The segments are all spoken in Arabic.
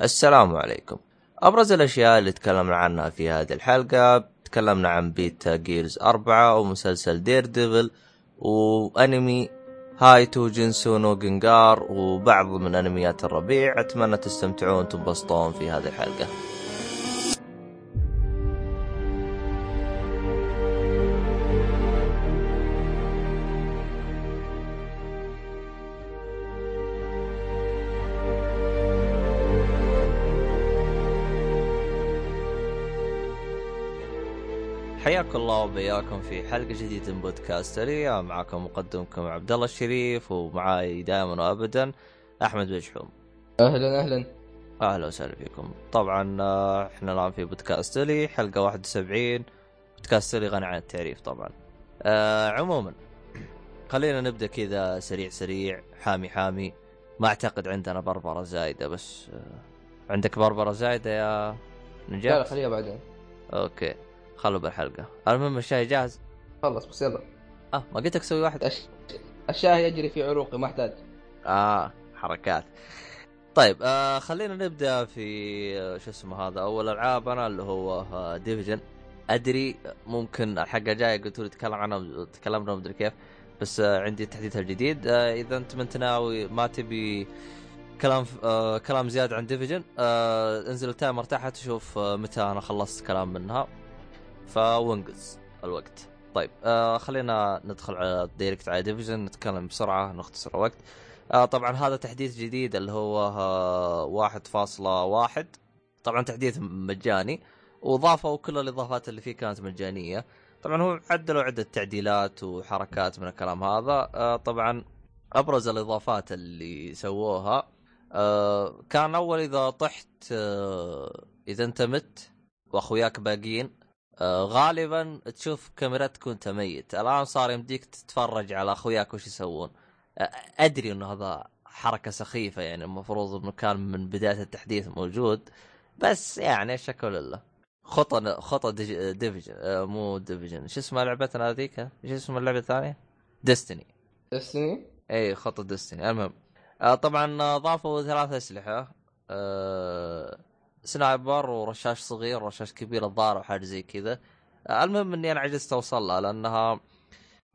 السلام عليكم. أبرز الأشياء اللي تكلمنا عنها في هذه الحلقة تكلمنا عن beta Gears أربعة ومسلسل Daredevil وأنمي هايتو جنسو نو جنجار وبعض من أنميات الربيع. أتمنى تستمتعون وتنبسطون في هذه الحلقة. حياكم الله وبياكم في حلقة جديدة من بودكاستري معكم مقدمكم عبد الله الشريف ومعاي دائما وابدا أحمد بجحوم. أهلا أهلا. أهلا وسهلا فيكم. طبعا آه، إحنا الآن في بودكاستري حلقة 71 بودكاستري غني عن التعريف طبعا. آه عموما خلينا نبدأ كذا سريع سريع حامي حامي. ما أعتقد عندنا بربرة زايدة بس آه عندك بربرة زايدة يا نجاح؟ لا لا خليها بعدين. أوكي. خلوا بالحلقة. المهم الشاي جاهز؟ خلص بس يلا. آه ما قلت لك سوي واحد؟ أش... الشاي يجري في عروقي ما أحتاج. آه حركات. طيب آه خلينا نبدأ في آه شو اسمه هذا أول ألعاب أنا اللي هو آه Division أدري ممكن الحلقة الجاية قلتوا لي تكلم عنها تكلمنا مدري كيف بس آه عندي التحديث الجديد آه إذا أنت منت ناوي ما تبي كلام آه كلام زيادة عن ديفيجن آه انزل التايمر تحت تشوف آه متى أنا خلصت كلام منها. فوانقز الوقت. طيب آه خلينا ندخل على ال direct على Division نتكلم بسرعة نختصر الوقت. آه طبعا هذا تحديث جديد اللي هو آه واحد فاصلة واحد. طبعا تحديث مجاني وضافوا كل الإضافات اللي فيه كانت مجانية. طبعا هو عدلوا عدة تعديلات وحركات من الكلام هذا. آه طبعا أبرز الإضافات اللي سووها آه كان أول إذا طحت آه إذا أنت مت وأخوياك باقيين غالبا تشوف كاميرتك وانت ميت. الآن صار يمديك تتفرج على أخوياك وش يسوون. آه أدري إنه هذا حركة سخيفة يعني المفروض إنه كان من بداية التحديث موجود بس يعني الشكوى لله. خطى خطى Division آه مو Division. شو اسمها لعبتنا هذيك؟ إيش اسم اللعبة الثانية؟ Destiny Destiny إي خطى Destiny المهم. آه طبعا ضافوا ثلاث أسلحة. آه sniper ورشاش صغير ورشاش كبير الظاهر وحاجه زي كذا. آه المهم إني أنا عجزت أوصل لها لأنها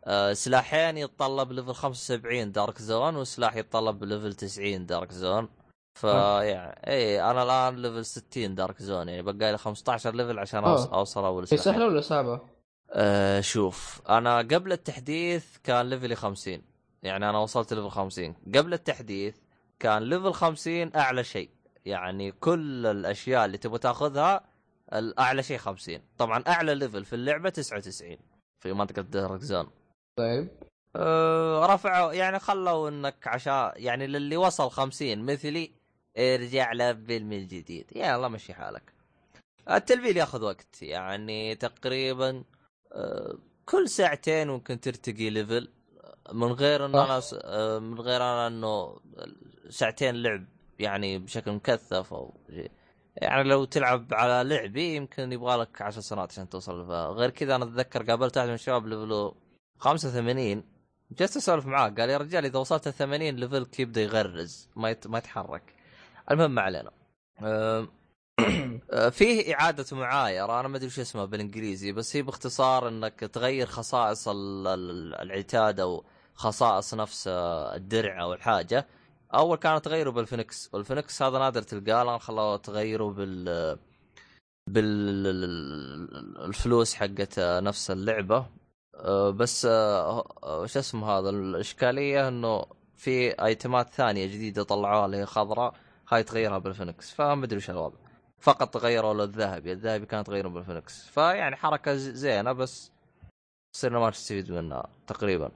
آه سلاحين يتطلب level 75 dark zone وسلاح يتطلب level 90 dark zone فيعني اي أنا الآن level 60 dark zone يعني بقى لي 15 level عشان آه. أوصل أول سلاح سهلة ولا صعبة؟ أه شوف أنا قبل التحديث كان level ي 50 يعني أنا وصلت level 50 قبل التحديث كان level 50 أعلى شيء. يعني كل الأشياء اللي تبغى تأخذها الأعلى شيء 50 طبعا أعلى level في اللعبة 99 في منطقة dark zone. طيب. أه رفعوا يعني خلوا إنك عشان يعني للي وصل 50 مثلي ارجع level من جديد. يلا مشي حالك. التلفيل ياخذ وقت يعني تقريبا أه كل ساعتين ممكن ترتقي level من غير انه. أنا أه من غير أنا إنه ساعتين لعب يعني بشكل مكثف أو شيء. يعني لو تلعب على لعبي يمكن يبغى لك 10 سنوات عشان توصل غير كذا أنا أتذكر قابلت واحد من الشباب level ه 85 جلست أسولف معاه قال يا رجال إذا وصلت ال 80 level ك يبدأ يغرز ما يت... ما يتحرك. المهم ما علينا. أه، فيه إعادة معايره أنا ما أدري وش اسمها بالإنجليزي بس هي باختصار إنك تغير خصائص ال- ال- العتاد أو خصائص نفس الدرع أو الحاجة. أول كانوا تغيروا بال Phoenix وال Phoenix هذا نادر تلقاه الآن خلوه تغيروا بال بالفلوس حقت نفس اللعبة. بس شو اسمه هذا؟ الإشكالية إنه في ايتمات ثانية جديدة طلعوها اللي هي خضراء هاي تغيرها بالفينكس فما ادري وش الوضع. فقط تغيروا للذهبي. الذهبي كان تغيروا بالفينكس فيعني حركة زينة بس صرنا ما تستفيد منها تقريبا.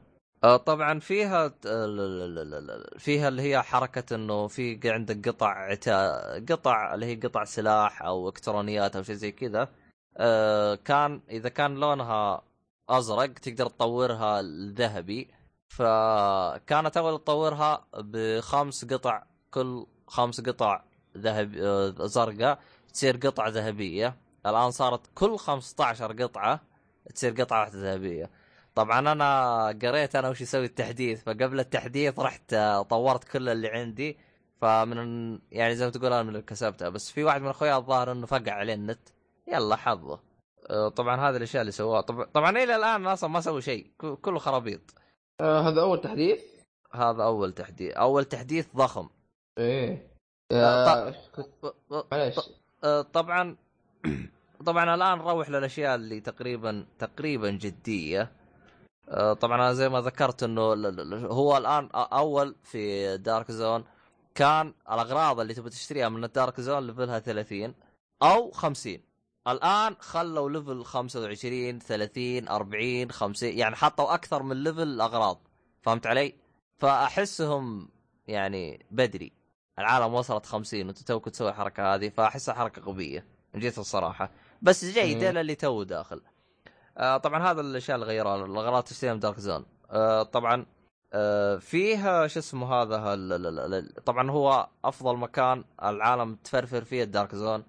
طبعا فيها فيها اللي هي حركة إنه في عندك قطع. قطع اللي هي قطع سلاح أو إلكترونيات أو شيء زي كذا. آه، كان إذا كان لونها أزرق تقدر تطورها الذهبي. فكانت أول تطورها بخمس قطع كل خمس قطع ذهب آه، زرقاء تصير قطعه ذهبية. الآن صارت كل 15 قطعة تصير قطعة واحدة ذهبية. طبعا أنا قريت أنا وش يسوي التحديث فقبل التحديث رحت آه، طورت كل اللي عندي. فمن يعني زي ما تقول أنا من اللي كسبتها بس في واحد من أخويا الظاهر إنه فقع عليه النت. يلا حظه. آه، طبعا هذه الأشياء اللي سووها. طبعا طبعا إلى الآن أصلا ما سووا شيء. كله خرابيط. آه هذا أول تحديث؟ هذا أول تحديث. أول تحديث ضخم. إيه. آه، طبعا طبعا الآن نروح للأشياء اللي تقريبا تقريبا جدية. طبعا أنا زي ما ذكرت إنه هو الآن أول في dark zone كان الأغراض اللي تبي تشتريها من ال dark zone level ها 30 أو 50 الآن خلوا level 25 30 40 50 يعني حطوا أكثر من level الأغراض. فهمت علي؟ فأحسهم يعني بدري. العالم وصلت 50 وأنت توك تسوي الحركه هذه فأحسها حركة غبية. جهه الصراحة. بس جيده. للي تو داخل. آه طبعا هذا الأشياء اللي غيروها الاغراض تشتريها من dark zone آه طبعا آه شو اسمه هذا ال- طبعا هو أفضل مكان العالم تفرفر فيه ال dark zone.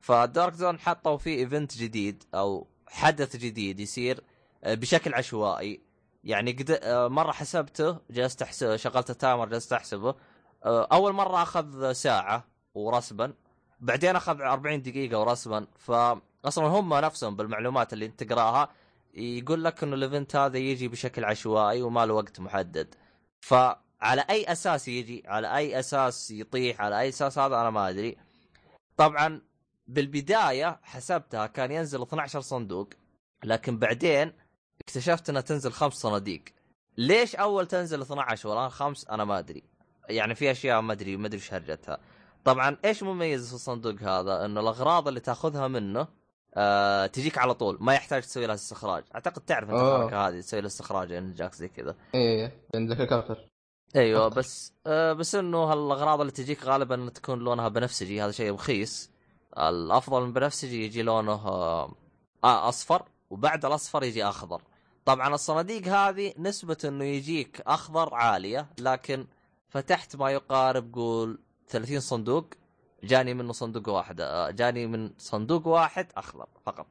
فال dark zone حطوا فيه event جديد أو حدث جديد يصير آه، بشكل عشوائي. يعني قد... آه، مرة حسبته جلست احسب شغلت ال timer جلست أحسبه. آه، أول مرة أخذ ساعة و respawn بعدين أخذ 40 دقيقة و respawn. فاصلا هم نفسهم بالمعلومات اللي انت تقراها يقول لك إنه ال event هذا يجي بشكل عشوائي وما له وقت محدد. فعلى أي أساس يجي؟ على أي أساس يطيح؟ على أي أساس هذا؟ أنا ما أدري. طبعا بالبداية حسبتها كان ينزل 12 صندوق لكن بعدين اكتشفت إنها تنزل خمس صناديق. ليش أول تنزل 12 والان خمس؟ أنا ما أدري. يعني في أشياء ما أدري ما أدري إيش هرجتها. طبعا إيش مميز في الصندوق هذا؟ إنه الأغراض اللي تأخذها منه آه تجيك على طول ما يحتاج تسوي لها استخراج. أعتقد تعرف أنت. الحركه هذه تسوي لها استخراج يعني جاك زي كذا. إيه عندك الكارتر أيوه أكتر. بس آه بس إنه هالأغراض اللي تجيك غالبا تكون لونها بنفسجي هذا شيء رخيص. الأفضل من بنفسجي يجي لونه آه آه أصفر وبعد الأصفر يجي أخضر. طبعا الصناديق هذه نسبة إنه يجيك أخضر عالية لكن فتحت ما يقارب قول 30 صندوق جاني منه صندوق واحد آه، جاني من صندوق واحد أخضر فقط.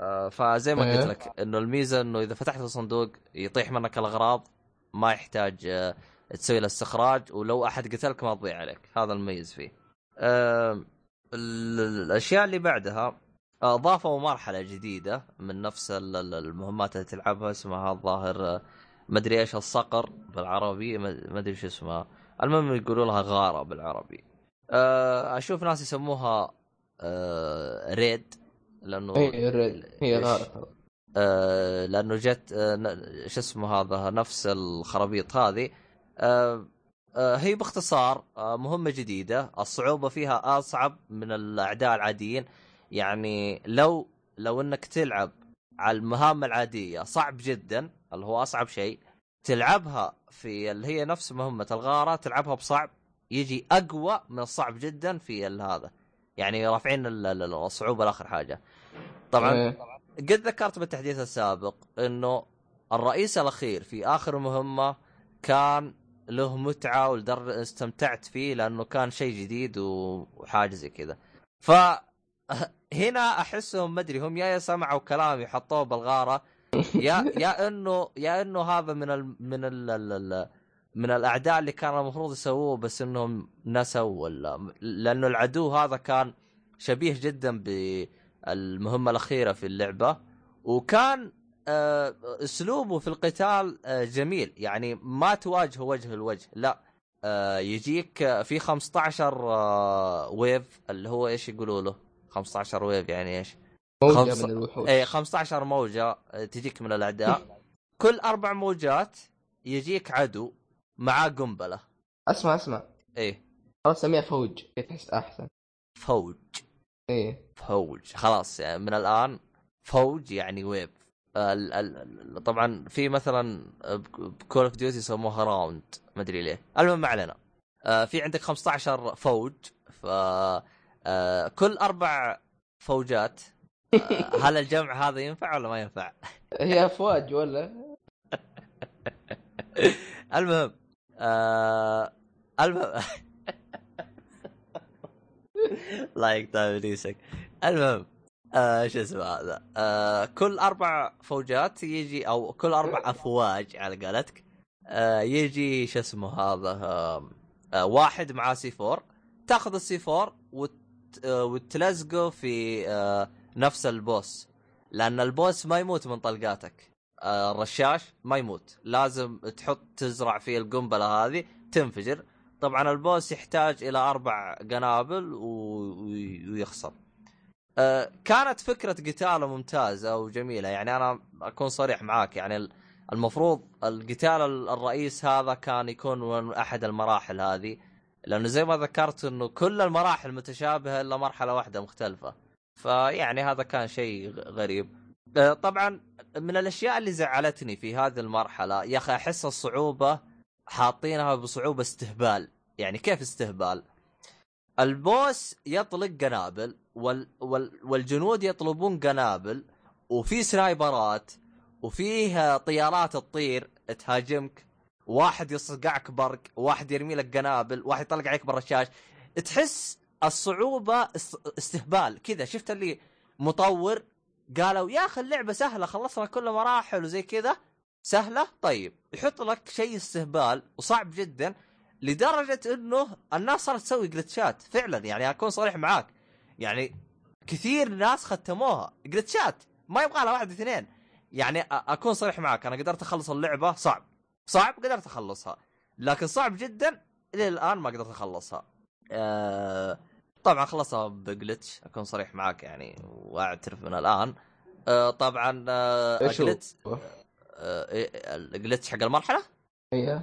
آه، فزي ما إيه. قلت لك إنه الميزة إنه إذا فتحت الصندوق يطيح منك الأغراض ما يحتاج آه، تسوي له استخراج ولو أحد قتلك ما تضيع عليك. هذا المميز فيه. الأشياء اللي بعدها آه، ضافوا مرحلة جديدة من نفس ال- ال- المهمات اللي تلعبها اسمها الظاهر مدري إيش الصقر بالعربي أدري شو اسمها. المهم يقولوا لها غارة بالعربي. آه، أشوف ناس يسموها آه، ريد لأنه إيه الريد هي؟ غارة آه، لأنه جت آه، شو اسمه هذا نفس الخرابيط هذه. آه، آه، هي باختصار آه، مهمة جديدة الصعوبة فيها أصعب من الأعداء العاديين. يعني لو لو إنك تلعب على المهام العادية صعب جدا اللي هو أصعب شيء تلعبها في اللي هي نفس مهمة الغارة تلعبها بصعب يجي أقوى من الصعب جدا في هذا يعني رافعين ال- ال- الصعوبة لآخر حاجة طبعا إيه. قد ذكرت بالتحديث السابق إنه الرئيس الأخير في آخر مهمة كان له متعة ولدرجة استمتعت فيه لأنه كان شيء جديد وحاجة زي كذا. ف هنا أحسهم ما أدري هم يا سمعوا كلامي حطوه بالغارة يا يا إنه يا إنه هذا من ال من ال ال ال من الأعداء اللي كان المفروض يسووه بس إنهم نسوا ولا لأنه العدو هذا كان شبيه جدا بالمهمة الأخيرة في اللعبة. وكان آه، أسلوبه في القتال آه، جميل. يعني ما تواجهه وجه الوجه لا. آه، يجيك في 15 آه، wave اللي هو إيش يقولوا له؟ 15 wave يعني إيش؟ موجة خمسة- من الوحوش. إيه 15 موجة تجيك من الأعداء. كل أربع موجات يجيك عدو. معاه قنبلة. اسمع اسمع. إيه. خلاص سميها فوج. تحس أحسن؟ فوج. إيه. فوج. خلاص يعني من الآن فوج يعني ال ال ال- طبعا في مثلا ب Call of Duty يسموها round ما أدري ليه. المهم ما علينا. آه، في عندك 15 فوج. ف آه، كل أربع فوجات آه، هل الجمع هذا ينفع ولا ما ينفع؟ هي افواج ولا؟ المهم آه المهم الله يقطع ابليسك المهم آه شو اسمه هذا؟ آه كل أربع فوجات يجي أو كل أربع أفواج على قولتك آه يجي شو اسمه هذا آه آه واحد معاه سي 4 تاخذ السي 4 وت... آه وتلزقه في آه نفس ال boss لأن البوس ما يموت من طلقاتك. الرشاش ما يموت. لازم تحط تزرع فيه القنبلة هذه تنفجر. طبعا البوس يحتاج إلى أربع قنابل و... ويخسر آه كانت فكرة قتاله ممتازة وجميلة. يعني أنا أكون صريح معاك. يعني المفروض القتال الرئيس هذا كان يكون من أحد المراحل هذه. لأنه زي ما ذكرت إنه كل المراحل متشابهة إلا مرحلة واحدة مختلفة. فيعني هذا كان شيء غريب. طبعا من الأشياء اللي زعلتني في هذه المرحلة يا أخي أحس الصعوبة حاطينها بصعوبة استهبال. يعني كيف استهبال؟ البوس يطلق قنابل وال وال والجنود يطلبون قنابل وفي سنايبرات وفيه طيارات تطير تهاجمك واحد يصقعك برق واحد يرمي لك قنابل واحد يطلق عليك بالرشاش تحس الصعوبة استهبال. كذا شفت اللي مطور قالوا يا أخي اللعبة سهلة خلصنا كل مراحل وزي كذا. سهلة؟ طيب. يحط لك شيء استهبال وصعب جدا لدرجة إنه الناس صارت تسوي جلتشات فعلا يعني أكون صريح معاك. يعني كثير ناس ختموها جلتشات ما يبغى لها واحد اثنين. يعني أكون صريح معاك. أنا قدرت أخلص اللعبة صعب. صعب قدرت أخلصها. لكن صعب جدا إلى الآن ما قدرت أخلصها. أه طبعا خلصتها ب glitch أكون صريح معاك يعني وأعترف من الآن. أه طبعا أه ال glitch أه ال glitch حق المرحلة؟ أيوه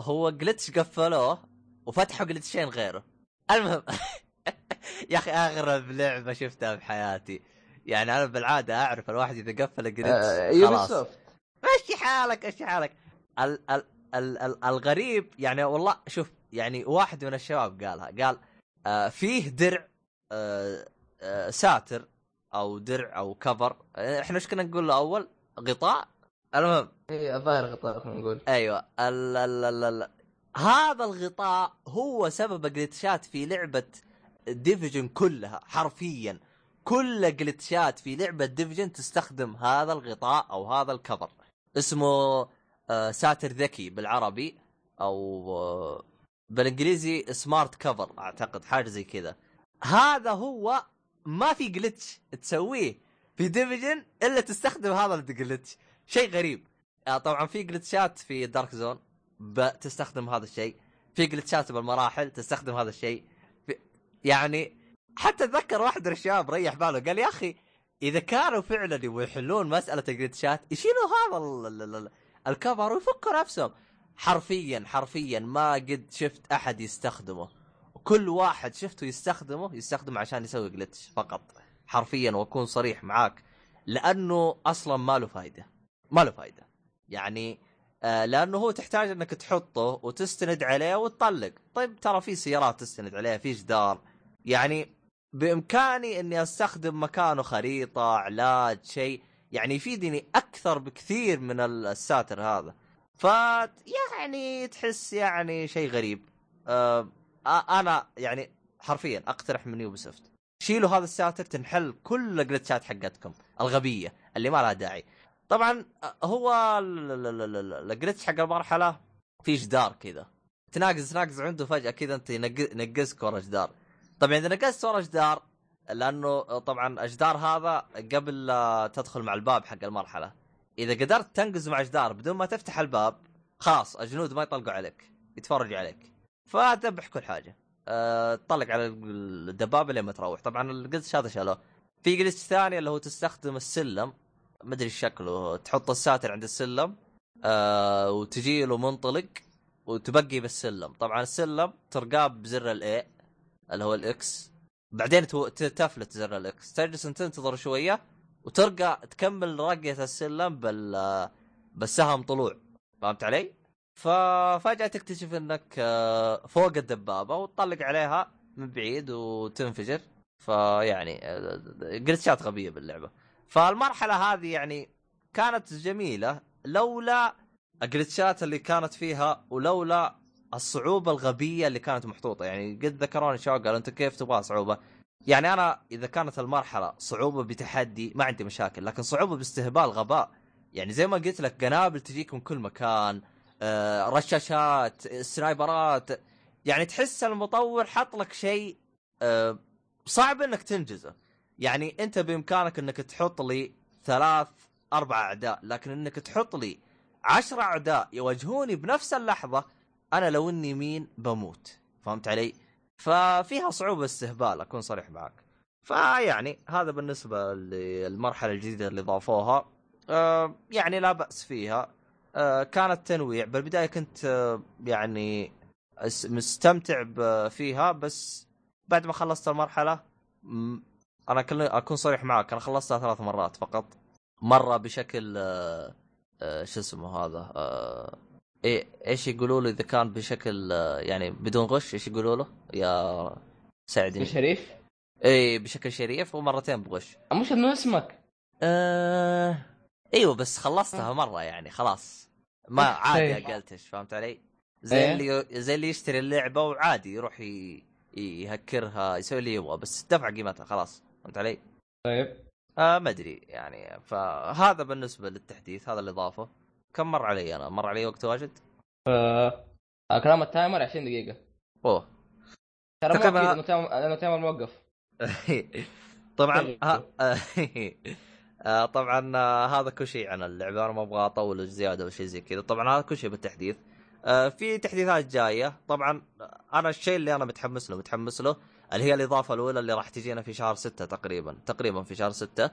هو glitch قفلوه وفتحوا glitch ين غيره. المهم يا أخي أغرب لعبة شفتها بحياتي يعني أنا بالعادة أعرف الواحد إذا قفل آه خلاص. مشي حالك مشي حالك. ال ال ال ال الغريب يعني والله شوف يعني واحد من الشباب قالها قال آه فيه درع آه آه ساتر أو درع أو كفر. آه، إحنا إيش كنا نقول له اول غطاء؟ المهم. إي الظاهر غطاء خلينا نقول. أيوه. ال ال ال ال هذا الغطاء هو سبب جلتشات في لعبة Division كلها حرفيا. كل glitch ات في لعبة Division تستخدم هذا الغطاء أو هذا ال cover. اسمه آه ساتر ذكي بالعربي أو آه بالإنجليزي smart cover أعتقد حاجة زي كذا. هذا هو ما في glitch تسويه في Division إلا تستخدم هذا ال glitch شيء غريب. آه طبعا في glitch ات في Dark Zone تستخدم هذا الشيء. في جلتشات بالمراحل تستخدم هذا الشيء. يعني حتى اتذكر واحد من الشباب ريح باله قال يا أخي إذا كانوا فعلا يبغوا يحلون مسألة الجلتشات يشيلوا هذا الكفر ويفكوا نفسهم. حرفيا حرفيا ما قد شفت أحد يستخدمه. كل واحد شفته يستخدمه يستخدمه عشان يسوي جلتش فقط. حرفيا وأكون صريح معاك. لأنه أصلا ما له فايدة. ما له فايدة. يعني آه لأنه هو تحتاج إنك تحطه وتستند عليه وتطلق. طيب ترى في سيارات تستند عليها في جدار. يعني بإمكاني إني أستخدم مكانه خريطة علاج شيء. يعني يفيدني أكثر بكثير من الساتر هذا. ف يعني تحس يعني شيء غريب. أه أنا يعني حرفيا أقترح من Ubisoft شيلوا هذا الساتر تنحل كل ال glitch ات حقتكم الغبية اللي ما لها داعي. طبعا هو الجلتش حق المرحلة في جدار كذا. تناقز تناقز عنده فجأة كذا أنت ينقزك ورا جدار. طبعا إذا نقزت ورا جدار لأنه طبعا الجدار هذا قبل تدخل مع الباب حق المرحلة. إذا قدرت تنقز مع جدار بدون ما تفتح الباب خلاص الجنود ما يطلقوا عليك يتفرجوا عليك. فتذبح كل حاجة. أه تطلق على الدبابة لين ما تروح. طبعا القلتش هذا شالوه. في glitch ثاني اللي هو تستخدم السلم. ما أدري شكله. تحط الساتر عند السلم أه وتجي له منطلق وتبقي بالسلم. طبعا السلم ترقاه بزر ال A اللي هو ال X بعدين تفلت زر ال X تجلس انت تنتظر شوية. وترقى تكمل رقية السلم بال بالسهم طلوع. فهمت علي؟ ففجأة تكتشف إنك آه، فوق الدبابة وتطلق عليها من بعيد وتنفجر. فيعني جلتشات آه، غبية باللعبة. فالمرحلة هذه يعني كانت جميلة لولا الجلتشات اللي كانت فيها ولولا الصعوبة الغبية اللي كانت محطوطة. يعني قد ذكروني شو قالوا انت كيف تبغى صعوبة؟ يعني أنا إذا كانت المرحلة صعوبة بتحدي ما عندي مشاكل لكن صعوبة باستهبال غباء. يعني زي ما قلت لك قنابل تجيك من كل مكان آه رشاشات سنايبرات. يعني تحس المطور حط لك شيء آه صعب إنك تنجزه. يعني أنت بإمكانك إنك تحط لي ثلاث أربع أعداء لكن إنك تحط لي عشرة أعداء يواجهوني بنفس اللحظة أنا لو إني مين بموت. فهمت علي؟ ففيها صعوبة استهبال أكون صريح معك. فيعني هذا بالنسبة للمرحلة الجديدة اللي ضافوها. آه يعني لا بأس فيها. آه كانت تنويع بالبداية كنت آه يعني مستمتع فيها بس بعد ما خلصت المرحلة أنا أكون صريح معك أنا خلصتها ثلاث مرات فقط. مرة بشكل شو اسمه هذا؟ إيه إيش يقولوا له إذا كان بشكل آه يعني بدون غش إيش يقولوا له؟ يا ساعدني شريف إي بشكل شريف ومرتين بغش. مش إنه اسمك؟ آه... إيوه بس خلصتها مرة يعني خلاص. ما أوكي. عادي أقلتش فهمت علي؟ زي إيه. اللي زي اللي يشتري اللعبة وعادي يروح ي... يهكرها يسوي اللي يبغى بس دفع قيمتها خلاص. فهمت علي؟ طيب. آه ما أدري يعني فهذا بالنسبة للتحديث هذا الإضافة. كم مر علي أنا؟ مر علي وقت واجد؟ آه، كلام التايمر 20 دقيقة. أوه. ترى مو تقريباً- أكيد إنه التايمر موقف. طبعا طيب. ها... آه، طبعا آه، هذا كل شيء عن اللعبة. أنا ما أبغى أطول زيادة أو شيء زي كذا. طبعا هذا كل شيء بالتحديث. آه، في تحديثات جاية. طبعا أنا الشيء اللي أنا متحمس له متحمس له اللي هي الإضافة الأولى اللي راح تجينا في شهر ستة تقريبا. تقريبا في شهر ستة.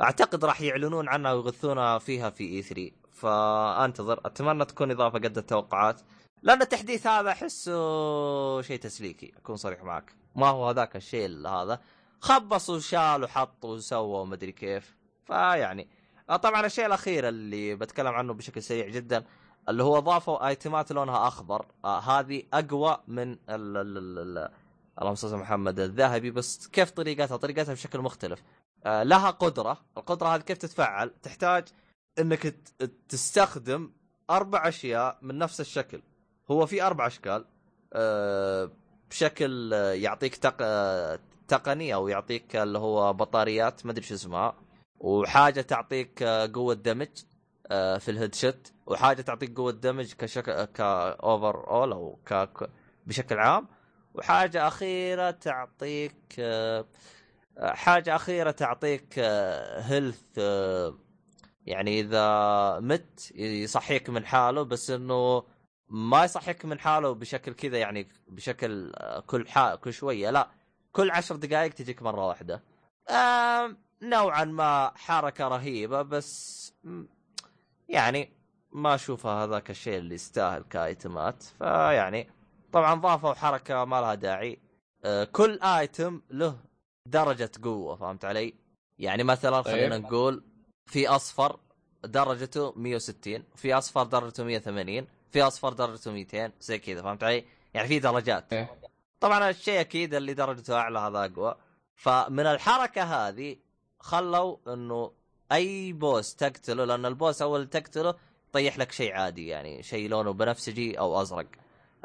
أعتقد راح يعلنون عنها ويغثونها فيها في اي 3 فانتظر. أتمنى تكون إضافة قد التوقعات. لأن التحديث هذا أحسه شيء تسليكي. أكون صريح معك. ما هو هذاك الشيء هذا. خبص وشال وحط وسوى ومدري كيف. فيعني طبعا الشيء الأخير اللي بتكلم عنه بشكل سريع جدا اللي هو ضافوا آيتمات لونها أخضر. آه هذه أقوى من ال ال ال ال اللهم صل محمد الذهبي بس كيف طريقتها؟ طريقتها بشكل مختلف. آه لها قدرة، القدرة هذه كيف تتفعل؟ تحتاج إنك تستخدم أربع أشياء من نفس الشكل. هو في أربع أشكال. آه بشكل آه، يعطيك تق... آه، تقني أو يعطيك اللي هو بطاريات ما أدري شو اسمها. وحاجة تعطيك قوة damage في ال headshot وحاجة تعطيك قوة damage كشكل ك overall أو ك... بشكل عام. وحاجة أخيرة تعطيك حاجة أخيرة تعطيك هيلث يعني إذا مت يصحيك من حاله بس إنه ما يصحيك من حاله بشكل كذا يعني بشكل آه، كل حا... كل شوية لا كل عشر دقائق تجيك مرة واحدة نوعا ما حركة رهيبة بس يعني ما أشوفها هذاك الشيء اللي يستاهل كايتمات فيعني طبعا ضافوا حركه ما لها داعي آه، كل آيتم له درجة قوة فهمت علي؟ يعني مثلا طيب. خلينا نقول في أصفر درجته 160 في أصفر درجته 180 في أصفر درجته 200 زي كذا فهمت علي؟ يعني في درجات إيه. طبعا الشيء أكيد اللي درجته أعلى هذا أقوى فمن الحركة هذه خلوا إنه أي بوس تقتله لأن البوس أول تقتله يطيح لك شيء عادي يعني شيء لونه بنفسجي أو أزرق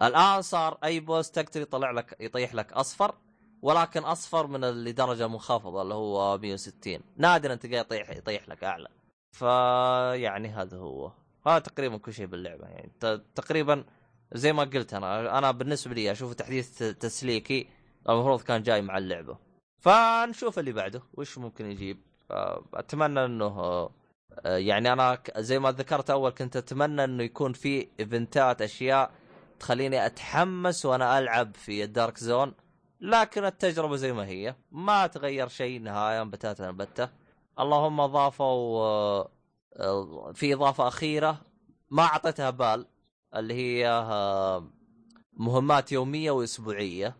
الآن صار أي بوس تقتل يطلع لك يطيح لك أصفر ولكن أصفر من اللي درجه منخفضة اللي هو 160 نادرا تلقاه يطيح يطيح لك أعلى. فيعني هذا هو. هذا تقريبا كل شيء باللعبة يعني. تقريبا زي ما قلت أنا أنا بالنسبة لي اشوفه تحديث تسليكي المفروض كان جاي مع اللعبة. فنشوف اللي بعده وش ممكن يجيب. أتمنى إنه آه، يعني أنا زي ما ذكرت أول كنت أتمنى إنه يكون في إيفنتات أشياء تخليني أتحمس وأنا ألعب في الدارك زون لكن التجربة زي ما هي. ما تغير شيء نهايه بتاتا بته اللهم اضافوا آه، في إضافة أخيرة ما أعطيتها بال اللي هي آه، مهمات يومية وأسبوعية.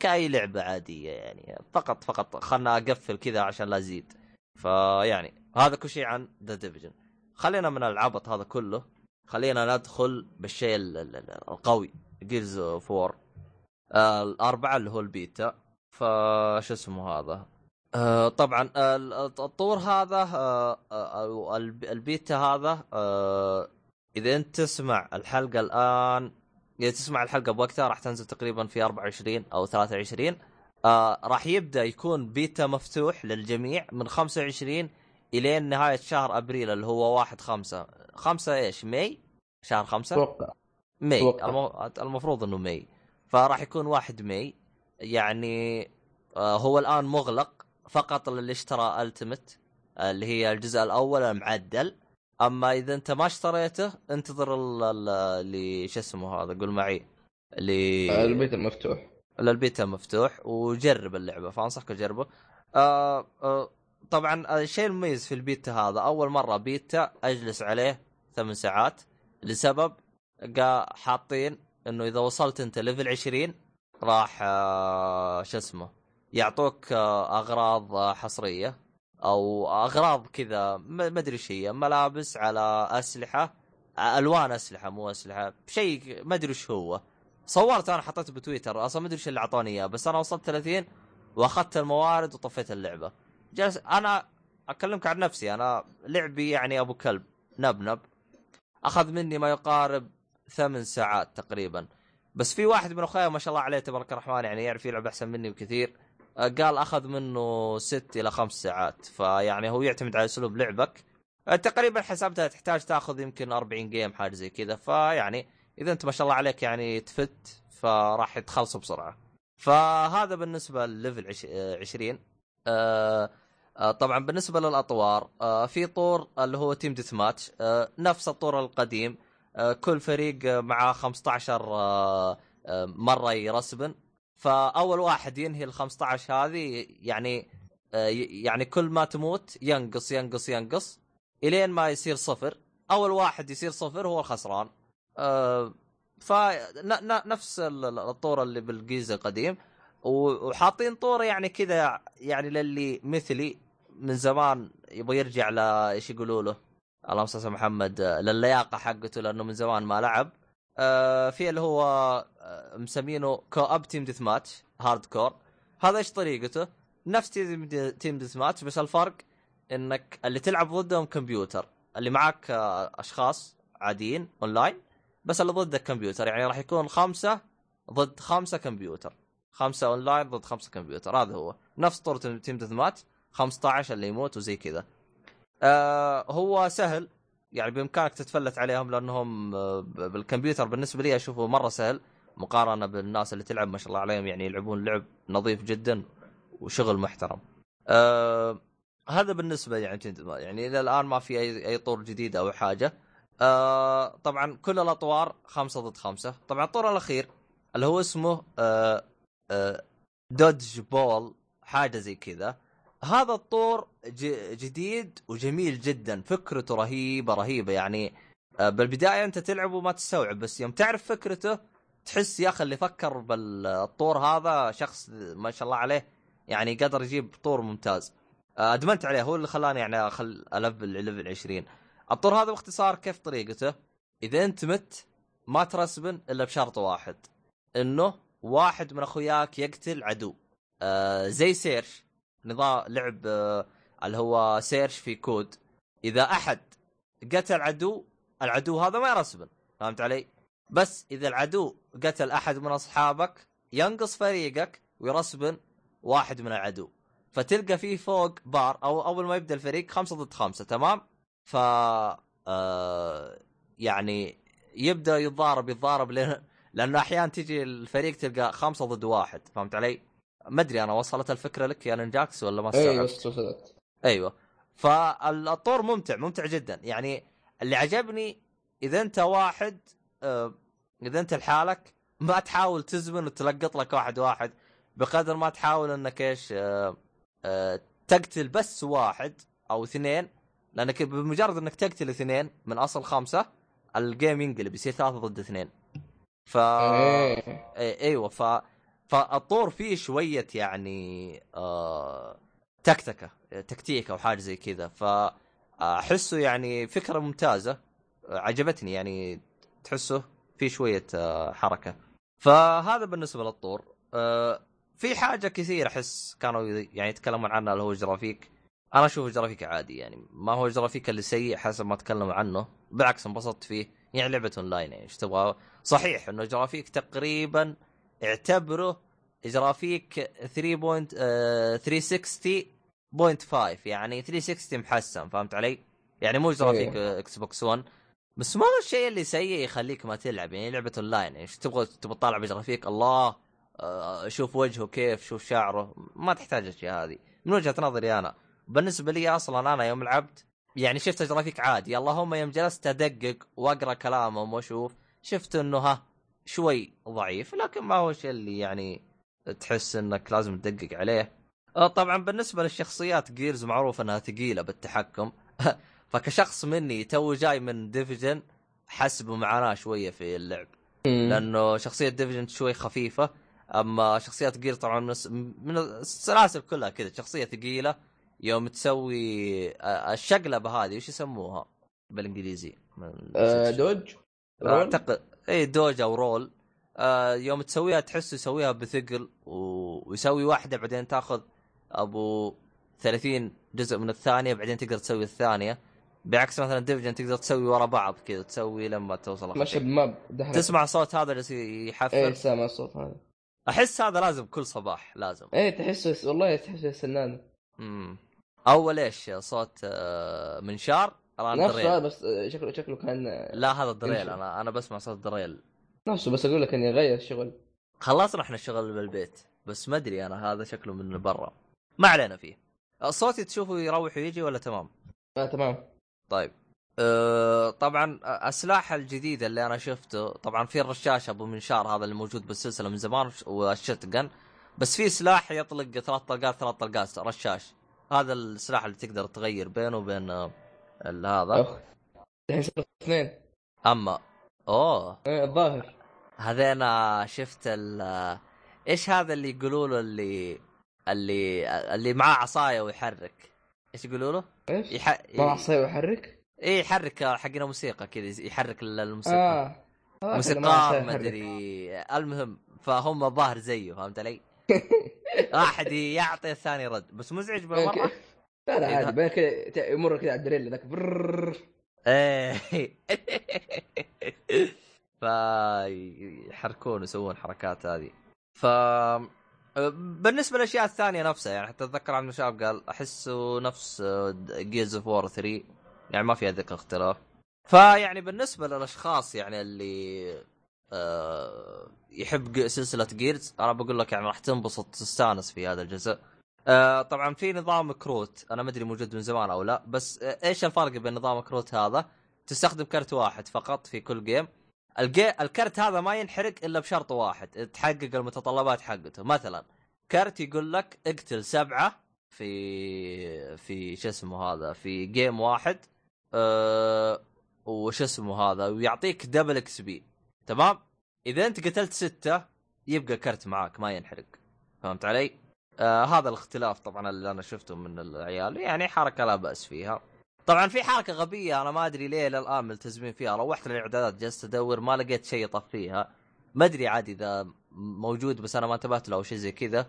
كأي لعبة عادية يعني. فقط فقط خلنا أقفل كذا عشان لا أزيد. فيعني هذا كل شيء عن The Division خلينا من العبط هذا كله. خلينا ندخل بالشيء ال- ال- ال- القوي. Gears of الأربعة اللي هو البيتا. فش اسمه هذا. آه طبعا ال- الطور هذا آه آه الب- البيتا هذا آه إذا أنت تسمع الحلقة الآن إذا تسمع الحلقة بوقتها راح تنزل تقريبا في 24 أو 23 آه راح يبدأ يكون بيتا مفتوح للجميع من 25 إلين نهاية شهر أبريل اللي هو 1 5 5 إيش؟ May؟ شهر خمسة؟ أتوقع. May. المفروض إنه May. فراح يكون واحد May يعني آه، هو الآن مغلق فقط للي اشترى Ultimate اللي هي الجزء الأول المعدل. أما إذا أنت ما اشتريته انتظر ال- ال- اللي شو اسمه هذا قول معي اللي البيت المفتوح للبيتا مفتوح وجرب اللعبة فأنصحك تجربه. آه آه طبعا الشيء المميز في البيتا هذا أول مرة بيتا أجلس عليه ثمان ساعات لسبب قا حاطين إنه إذا وصلت أنت level 20 راح آه شو اسمه يعطوك آه أغراض آه حصرية أو أغراض كذا ما أدري إيش هي ملابس على أسلحة ألوان أسلحة مو أسلحة شيء ما أدري إيش هو. صورت أنا حطيته بتويتر أصلا ما أدري إيش اللي أعطوني إياه بس أنا وصلت 30 وأخذت الموارد وطفيت اللعبة. جالس أنا أكلمك عن نفسي أنا لعبي يعني أبو كلب نبنب أخذ مني ما يقارب ثمان ساعات تقريبا. بس في واحد من أخويا ما شاء الله عليه تبارك الرحمن يعني يعرف يلعب أحسن مني بكثير آه، قال أخذ منه ست إلى خمس ساعات. فيعني هو يعتمد على أسلوب لعبك. آه، تقريبا حسبتها تحتاج تأخذ يمكن 40 game حاجة زي كذا. فيعني إذا أنت ما شاء الله عليك يعني تفت فراح تخلصه بسرعة. فهذا بالنسبة لل level عش- آه، 20 آه، طبعا بالنسبة للأطوار في طور اللي هو team deathmatch نفس الطور القديم. كل فريق آه، مع 15 آه، آه، مرة يرسبن. فأول واحد ينهي ال 15 هذه يعني آه، يعني كل ما تموت ينقص ينقص ينقص إلين ما يصير صفر. أول واحد يصير صفر هو الخسران. آه، ف ن- ن- نفس ال- ال- الطور اللي بالجيزه القديم. وحاطين طور يعني كذا يعني للي مثلي من زمان يبغى يرجع ل إيش يقولوا له؟ اللهم صل على محمد آه، للياقة حقته لأنه من زمان ما لعب. آه، في اللي هو آه، مسمينه co-op team deathmatch hardcore هذا إيش طريقته؟ نفس team deathmatch بس الفرق إنك اللي تلعب ضدهم كمبيوتر اللي آه، أشخاص عاديين اونلاين بس اللي ضدك كمبيوتر يعني راح يكون خمسة ضد خمسة كمبيوتر خمسة اونلاين ضد خمسة كمبيوتر هذا هو. نفس طور team deathmatch 15 اللي يموت وزي كذا. آه هو سهل يعني بإمكانك تتفلت عليهم لأنهم آه، بالكمبيوتر بالنسبة لي أشوفه مرة سهل مقارنة بالناس اللي تلعب ما شاء الله عليهم يعني يلعبون لعب نظيف جدا وشغل محترم. آه هذا بالنسبة يعني يعني إلى الآن ما في أي أي طور جديد أو حاجة. آه طبعا كل الأطوار خمسة ضد خمسة، طبعا الطور الأخير اللي هو اسمه آه آه دوج بول حاجة زي كذا. هذا الطور جديد وجميل جدا فكرته رهيبة رهيبة يعني. آه، بالبداية أنت تلعب وما تستوعب بس يوم تعرف فكرته تحس يا أخي اللي فكر بالطور هذا شخص ما شاء الله عليه يعني قدر يجيب طور ممتاز. آه، أدمنت عليه هو اللي خلاني يعني اخل أ level level 20 الطور هذا باختصار كيف طريقته؟ إذا أنت مت ما ت respawn إلا بشرط واحد إنه واحد من أخوياك يقتل عدو. آه زي search. نظام لعب آه اللي هو search في COD إذا أحد قتل عدو العدو هذا ما يرسبن فهمت علي؟ بس إذا العدو قتل أحد من أصحابك ينقص فريقك ويرسبن واحد من العدو فتلقى فيه فوق بار أو أول ما يبدأ الفريق خمسة ضد خمسة تمام؟ ف آه يعني يبدأ يتضارب يتضارب لين لأنه أحيانا تجي الفريق تلقى خمسة ضد واحد فهمت علي؟ ما أدري أنا وصلت الفكرة لك يا نينجاكس ولا ما استوعبت؟ اي بس وصلت. أيوه. فالطور ممتع ممتع جدا. يعني اللي عجبني إذا أنت واحد آه، إذا أنت لحالك ما تحاول تزمن وتلقط لك واحد واحد بقدر ما تحاول إنك إيش آه، آه، تقتل بس واحد أو اثنين لأنك بمجرد إنك تقتل اثنين من أصل خمسة الجيم ينقلب يصير ثلاثة ضد اثنين. ف إيه. اي أيوه. ف فالطور فيه شوية يعني آه... تكتكة تكتيك أو حاجة زي كذا. فاحسه يعني فكرة ممتازة. آه، عجبتني يعني تحسه في شوية آه، حركة. فهذا بالنسبة للطور. آه، في حاجة كثير أحس كانوا يعني يتكلمون عنها اللي هو ال graphics. أنا أشوف ال graphics عادي يعني. ما هو ال graphics اللي سيء حسب ما تكلموا عنه. بالعكس انبسطت فيه. يعني لعبة أونلاين يعني إيش تبغى؟ صحيح إنه graphics تقريبا اعتبره graphics 3. آه، 360.5 يعني 360 محسن فهمت علي؟ يعني مو graphics Xbox 1 بس ما هو الشيء اللي سيء يخليك ما تلعب يعني لعبة اونلاين إيش تبغى تبغى تطالع ب graphics الله آه، شوف وجهه كيف شوف شعره ما تحتاج الاشياء هذه من وجهة نظري أنا بالنسبة لي أصلا أنا يوم لعبت يعني شفت graphics عادي اللهم يوم جلست أدقق وأقرأ كلامهم وأشوف شفت إنه ها شوي ضعيف لكن ما هو الشيء اللي يعني تحس إنك لازم تدقق عليه آه، طبعا بالنسبة للشخصيات Gears معروف إنها ثقيلة بالتحكم فكشخص مني تو جاي من Division حس بمعاناه شوية في اللعب. لأنه شخصية Division شوي خفيفة أما شخصيات Gear طبعا من الس- من السلاسل كلها كذا شخصية ثقيلة يوم تسوي آه، الشقلبة هذه وش يسموها بالإنجليزي؟ آه، dodge roll؟ أعتقد اي dodge أو roll آه يوم تسويها تحس يسويها بثقل. ويسوي واحدة بعدين تاخذ أبو 30 جزء من الثانية بعدين تقدر تسوي الثانية. بعكس مثلا ديفجن تقدر تسوي ورا بعض كذا تسوي لما توصل ماشي. بماب. تسمع صوت هذا جالس يحفر إيه سامع الصوت هذا. أحس هذا لازم كل صباح لازم. إيه تحسه والله تحسه سنان امم أول إيش صوت آه، منشار؟ نفسه هذا دريل بس آه، شكله شكله كان آه، لا هذا دريل. أنا أنا بسمع صوت دريل نفسه بس أقول لك إني غير الشغل. خلصنا إحنا الشغل بالبيت. بس ما أدري أنا هذا شكله من برا. ما علينا فيه. صوتي تشوفه يروح ويجي ولا تمام؟ آه تمام. طيب. أه طبعا السلاح الجديد اللي أنا شفته طبعا في الرشاش أبو منشار هذا اللي موجود بالسلسلة من زمان والشت بس في سلاح يطلق ثلاث طلقات ثلاث طلقات رشاش. هذا السلاح اللي تقدر تغير بينه وبين آه، هذا؟ الحين صار اثنين أما أوه. إيه الظاهر. هذينا شفت ال إيش هذا اللي يقولوا له اللي اللي اللي معاه عصاية ويحرك؟ إيش يقولوا له؟ إيش؟ يح... ما عصاي ويحرك؟ إيه يحرك حقنا موسيقى كذا يحرك الموسيقى. آه. آه، موسيقار ما. أدري. المهم فهم الظاهر زيه فهمت علي؟ واحد يعطي الثاني رد. بس مزعج بالمرة؟ لا لا إيه عادي بين كذا يمر كذا على الدريل ذاك. إيه. فيحركون يسوون حركات هذه ف بالنسبة للأشياء الثانية نفسها يعني حتى أتذكر عن المشاب قال أحسه نفس Gears of War 3 يعني ما في ذاك اختلاف. فيعني بالنسبة للأشخاص يعني اللي آه، يحب سلسلة Gears أنا بقول لك يعني راح تنبسط تستانس في هذا الجزء. آه، طبعا في نظام كروت أنا ما أدري موجود من زمان أو لا بس آه، إيش الفرق بين نظام كروت هذا؟ تستخدم كرت واحد فقط في كل جيم الجي... الكرت هذا ما ينحرق إلا بشرط واحد تحقق المتطلبات حقته. مثلا كرت يقول لك اقتل سبعة في في شو اسمه هذا في game واحد أه... وش اسمه هذا ويعطيك double XP تمام؟ إذا أنت قتلت ستة يبقى كرت معاك ما ينحرق. فهمت علي؟ آه هذا الاختلاف طبعا اللي أنا شفته من العيال. يعني حركة لا بأس فيها. طبعا في حركة غبية أنا ما أدري ليه للآن ملتزمين فيها. روحت للإعدادات جلست أدور ما لقيت شيء يطفيها. ما أدري عادي إذا موجود بس أنا ما انتبهت له أو شيء زي كذا.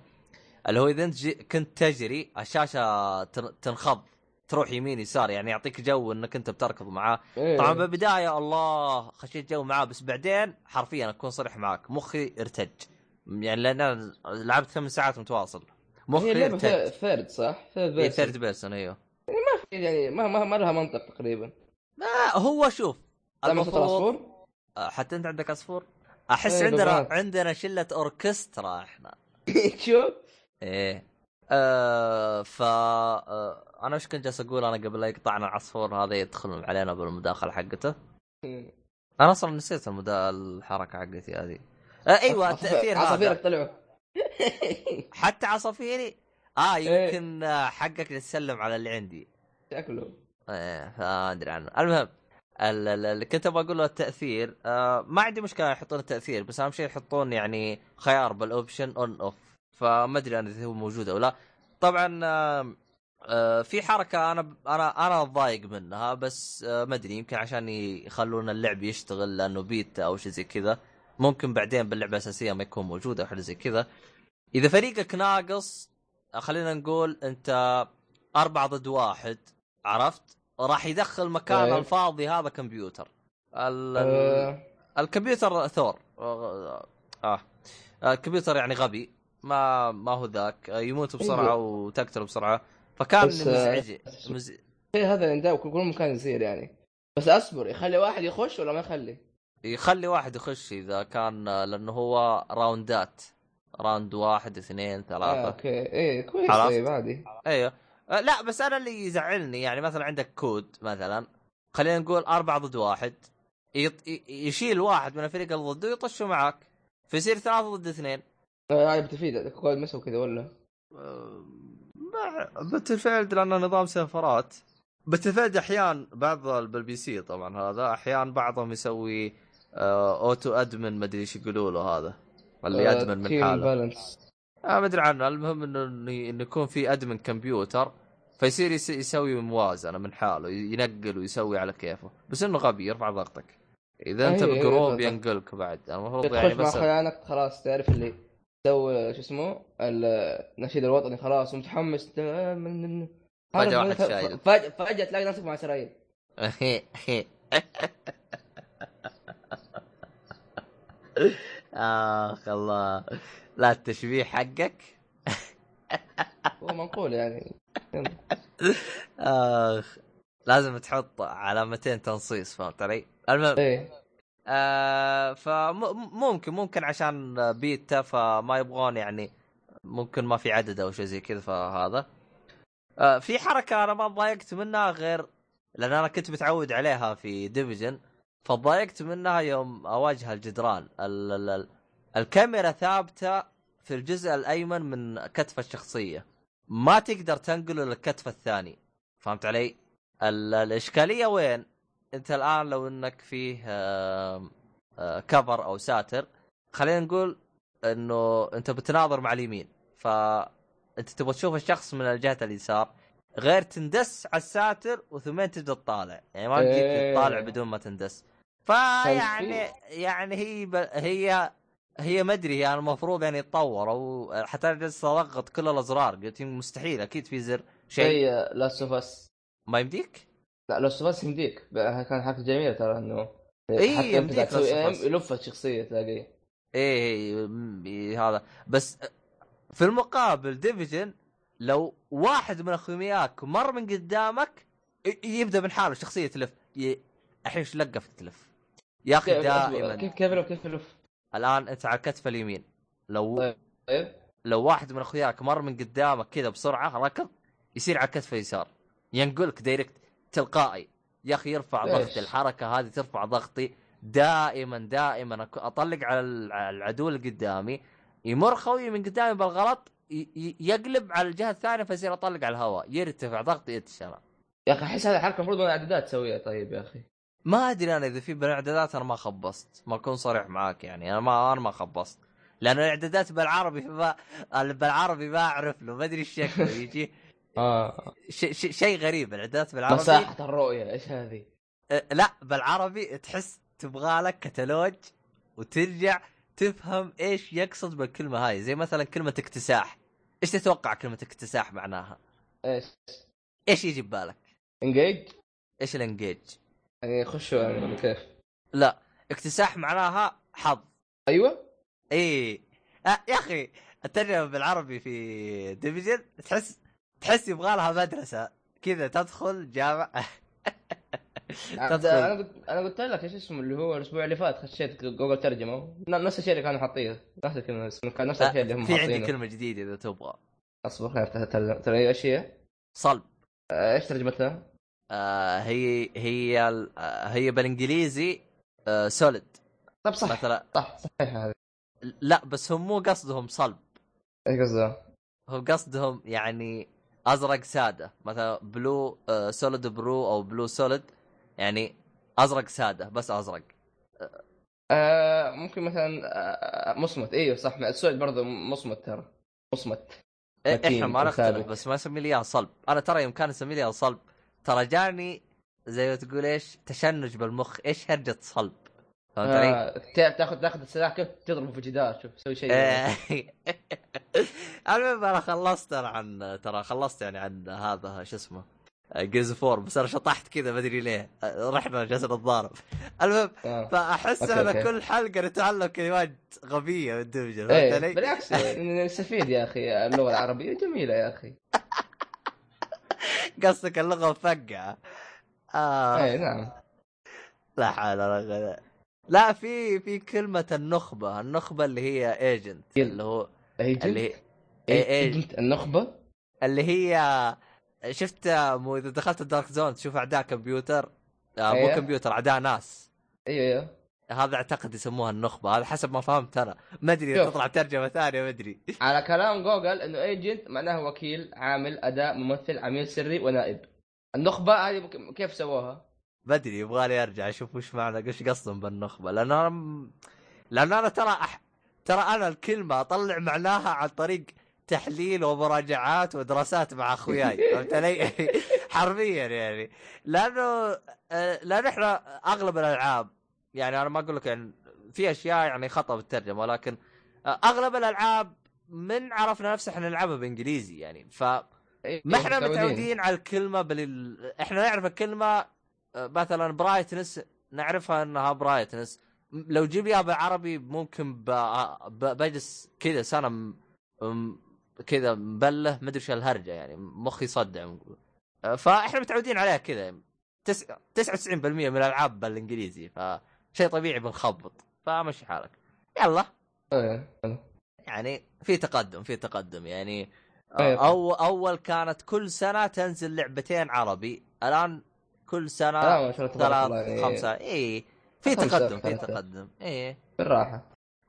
اللي هو إذا أنت كنت تجري الشاشة تن- تنخض تروح يمين يسار يعني يعطيك جو إنك أنت بتركض معاه. إيه. طبعا بالبداية الله خشيت جو معاه بس بعدين حرفيا أكون صريح معك مخي ارتج. يعني لأن أنا لعبت ثمان ساعات متواصل. هي مخي اللعبه ثيرد صح؟ بيرسون. ثيرد بيرسون أيوه. يعني ما ما, ما لها منطق تقريبا. ما هو شوف المفروض العصفور؟ حتى أنت عندك عصفور؟ أحس إيه، عندنا بالضبط. عندنا شلة أوركسترا إحنا. شوف إيه. آه ف آه أنا إيش كنت جالس أقول أنا قبل لا يقطعنا العصفور هذا يدخل علينا بالمداخلة حقته؟ أنا أصلا نسيت المدا... الحركة حقتي هذه. آه أيوه التأثير هذا. عصافيرك طلعوا حتى عصافيري؟ آه إيه. يمكن آه، حقك تسلم على اللي عندي. شكله. إيه ما ادري عنه. المهم ال- ال- اللي كنت أبغى أقول له التأثير آه ما عندي مشكلة يحطون التأثير بس أهم شيء يحطون يعني خيار بال option on off فما أدري أنا إذا هو موجود أو لا. طبعا آه آه في حركة أنا أنا أنا ضايق منها بس آه ما أدري يمكن عشان يخلون اللعب يشتغل لأنه بيتا أو شيء زي كذا. ممكن بعدين باللعبة الأساسية ما يكون موجود أو حاجة زي كذا. إذا فريقك ناقص خلينا نقول أنت أربعة ضد واحد عرفت؟ راح يدخل مكان طيب. الفاضي هذا كمبيوتر. ال... آه، الكمبيوتر ثور. آه. آه. الكمبيوتر يعني غبي. ما ما هو ذاك. يموت بسرعة أيوه. وتقتل بسرعة. فكان آه، مزعج. مز... الشيء هذا كل كل مكان يصير يعني. بس أصبر يخلي واحد يخش ولا ما يخلي؟ يخلي واحد يخش إذا كان لأنه هو راوندات round واحد اثنين آه ثلاثة okay. إيه كويس. عرفت؟ طيب عادي أيوه لا بس أنا اللي يزعلني يعني مثلا عندك COD مثلا خلينا نقول أربعة ضد واحد يط... ي- يشيل واحد من الفريق اللي ضده ويطشه معاك فيصير ثلاثة ضد اثنين. آه هاي بتفيد. COD مسوي كذا ولا؟ باتل لأنه نظام سيرفرات. باتل احيان بعض بالبي سي طبعا هذا احيان بعضهم يسوي آه اوتو ادمن ما أدري إيش يقولوا له هذا. اللي آه، ادمن من حاله. بالانس آه ما أدري عنه. المهم إنه إنه يكون في ادمن كمبيوتر فيصير يس- يسوي موازنة من حاله ينقل ويسوي على كيفه. بس إنه غبي يرفع ضغطك. إذا أنت أي- أي، بجروب. ينقلك بعد. المفروض يعني مع بس خيانك خلاص تعرف اللي تسوي شو اسمه النشيد الوطني خلاص ومتحمس آه، فجأة واحد شايل. فجأة تلاقي نفسك مع إسرائيل. آخ الله. لا التشبيه حقك. هو منقول يعني. آخ لازم تحط علامتين تنصيص فهمت علي؟ المهم إيه. آه فممكن ممكن عشان بيتا فما يبغون يعني ممكن ما في عدد أو شيء زي كذا فهذا. آه في حركة أنا ما تضايقت منها غير لأن أنا كنت متعود عليها في Division فضايقت منها يوم أواجه الجدران ال ال ال الكاميرا ثابتة في الجزء الأيمن من كتف الشخصية ما تقدر تنقله للكتف الثاني فهمت علي؟ ال- الإشكالية وين؟ أنت الآن لو إنك فيه آم، آه، cover أو ساتر خلينا نقول إنه أنت بتناظر مع اليمين ف انت تبغى تشوف الشخص من الجهة اليسار غير تندس على الساتر وثم تبدأ تطالع يعني ما تجيك إيه. تطالع بدون ما تندس فيعني يعني هي ب... هي هي ما أدري يعني المفروض يعني يتطور أو حتى جالس أضغط كل الأزرار قلت مستحيل أكيد في زر شيء. شيء Last of Us ما يمديك؟ لا Last of Us يمديك. كان حركه جميله ترى إنه حتى أنت يمديك. يلف الشخصيه تلاقيه. إيه إيه، إيه هذا. بس في المقابل Division لو واحد من اخوياك مر من قدامك يبدأ من حاله الشخصيه تلف. الحين إيش لقف تلف؟ يا أخي دائما. كيف كيف يلف كيف يلف الآن أنت على الكتف اليمين. لو طيب. لو واحد من أخوياك مر من قدامك كذا بسرعة ركض يصير على الكتف اليسار. ينقلك دايركت تلقائي. يا أخي يرفع؟ ضغطي الحركة هذه ترفع ضغطي دائما دائما. أطلق على ال- على العدو اللي قدامي. يمر خوي من قدامي بالغلط يقلب على الجهة الثانية فيصير أطلق على الهواء. يرتفع ضغطي يتشرى. يا أخي أحس هذه الحركة المفروض من الاعدادات تسويها. طيب يا أخي. ما أدري أنا إذا في بالإعدادات أنا ما خبصت ما أكون صريح معاك يعني أنا ما أنا ما خبصت. لأن الإعدادات بالعربي ما بالعربي ما أعرف له ما أدري إيش شكله يجي آه. ش- ش- شيء غريب الإعدادات بالعربي مساحه الرؤية إيش هذه؟ أه، لا بالعربي تحس تبغى لك كتالوج وترجع تفهم إيش يقصد بالكلمة هاي زي مثلا كلمة اكتساح. إيش تتوقع كلمة اكتساح معناها؟ إيش؟ إيش يجي ببالك؟ انجيج إيش الانجيج يعني يخشوا يعني ولا كيف؟ لا اكتساح معناها حظ. أيوه. إيه. آه يا أخي الترجمة بالعربي في Division تحس تحس يبغى لها مدرسة. كذا تدخل جامعة. عاد أنا قلت أنا قلت لك إيش اسمه اللي هو الأسبوع اللي فات خشيت جوجل ترجمة. نفس الشيء اللي كانوا حاطينه. نفس الكلمة كان نفس الشيء اللي هم في عندي حاطينه. كلمة جديدة إذا تبغى. اصبر خليني افتح الترجمة. ترى إيش هي؟ صلب. آه، إيش ترجمتها؟ آه هي هي آه هي بالإنجليزي آه solid طيب صح مثلا صح صحيح هذه. لا بس هم مو قصدهم صلب. إيش قصده؟ هم قصدهم يعني أزرق سادة. مثلا blue آه solid blue أو blue solid يعني أزرق سادة بس أزرق. آه ممكن مثلا آه مصمت. إيوه صح السؤال برضه مصمت ترى. مصمت. إيه، إحنا ما نختلف. بس ما نسمي لي اياها صلب. أنا ترى يوم كان اسمي لي اياها صلب. ترى جاني زي ما تقول إيش تشنج بالمخ إيش هرجة صلب فهمت علي؟ آه تا- تاخذ تاخذ السلاح كيف تضربه في الجدار شوف سوي شيء إيه. المهم أنا خلصت أنا عن ترى خلصت يعني عن هذا شو اسمه جيز فور بس أنا شطحت كذا ما أدري ليه رحنا جالسين نتضارب المهم آه. فأحس أوكي، أوكي. كل حلقة نتعلم كلمات غبية من دمجه فهمت علي؟ بالعكس نستفيد يا أخي اللغة العربية جميلة يا أخي قصدك اللغة مفقعه آه. إيه نعم. لا حول ولا قوة. لا في في كلمة النخبة النخبة اللي هي agent اللي هو agent اللي هي إيه، إيه. agent النخبة؟ اللي هي شفت مو إذا دخلت ال Dark Zone تشوف أعداء كمبيوتر؟ آه، مو أيوه. كمبيوتر أعداء ناس. أيوه أيوه هذا أعتقد يسموها النخبة هذا حسب ما فهمت أنا ما أدري. تطلع ترجمه ثانية ما أدري على كلام جوجل إنه agent معناه وكيل عامل أداء ممثل عميل سري ونائب النخبة هذه كيف سووها؟ ما أدري يبغالي أرجع أشوف وش معنى إيش قصدهم بالنخبة لأن أنا لأن أنا ترى أح... ترى أنا الكلمة أطلع معناها عن طريق تحليل ومراجعات ودراسات مع أخوياي فهمت علي؟ حرفيا يعني لأنه آه، لأن إحنا أغلب الألعاب يعني أنا ما أقول لك يعني في أشياء يعني خطأ بالترجمه ولكن آه، أغلب الألعاب من عرفنا نفسه إحنا نلعبها بإنجليزي يعني. ف إيه، ما إحنا متعودين. على الكلمة بال إحنا نعرف الكلمة آه، مثلا brightness نعرفها إنها brightness لو جيب لي بالعربي ممكن ب... ب... بجلس كذا سنة م... م... كذا مبلة ما أدري إيش الهرجة يعني مخي صدع آه، فإحنا متعودين عليها كذا. تس... 99% من الألعاب بالإنجليزي. فشيء طبيعي بنخبط فمشي حالك. يلا. إيه. يعني في تقدم في تقدم. يعني أيوة. أو أول كانت كل سنة تنزل لعبتين عربي. الآن كل سنة ثلاث خمسة. اي في تقدم في. تقدم. اي بالراحة.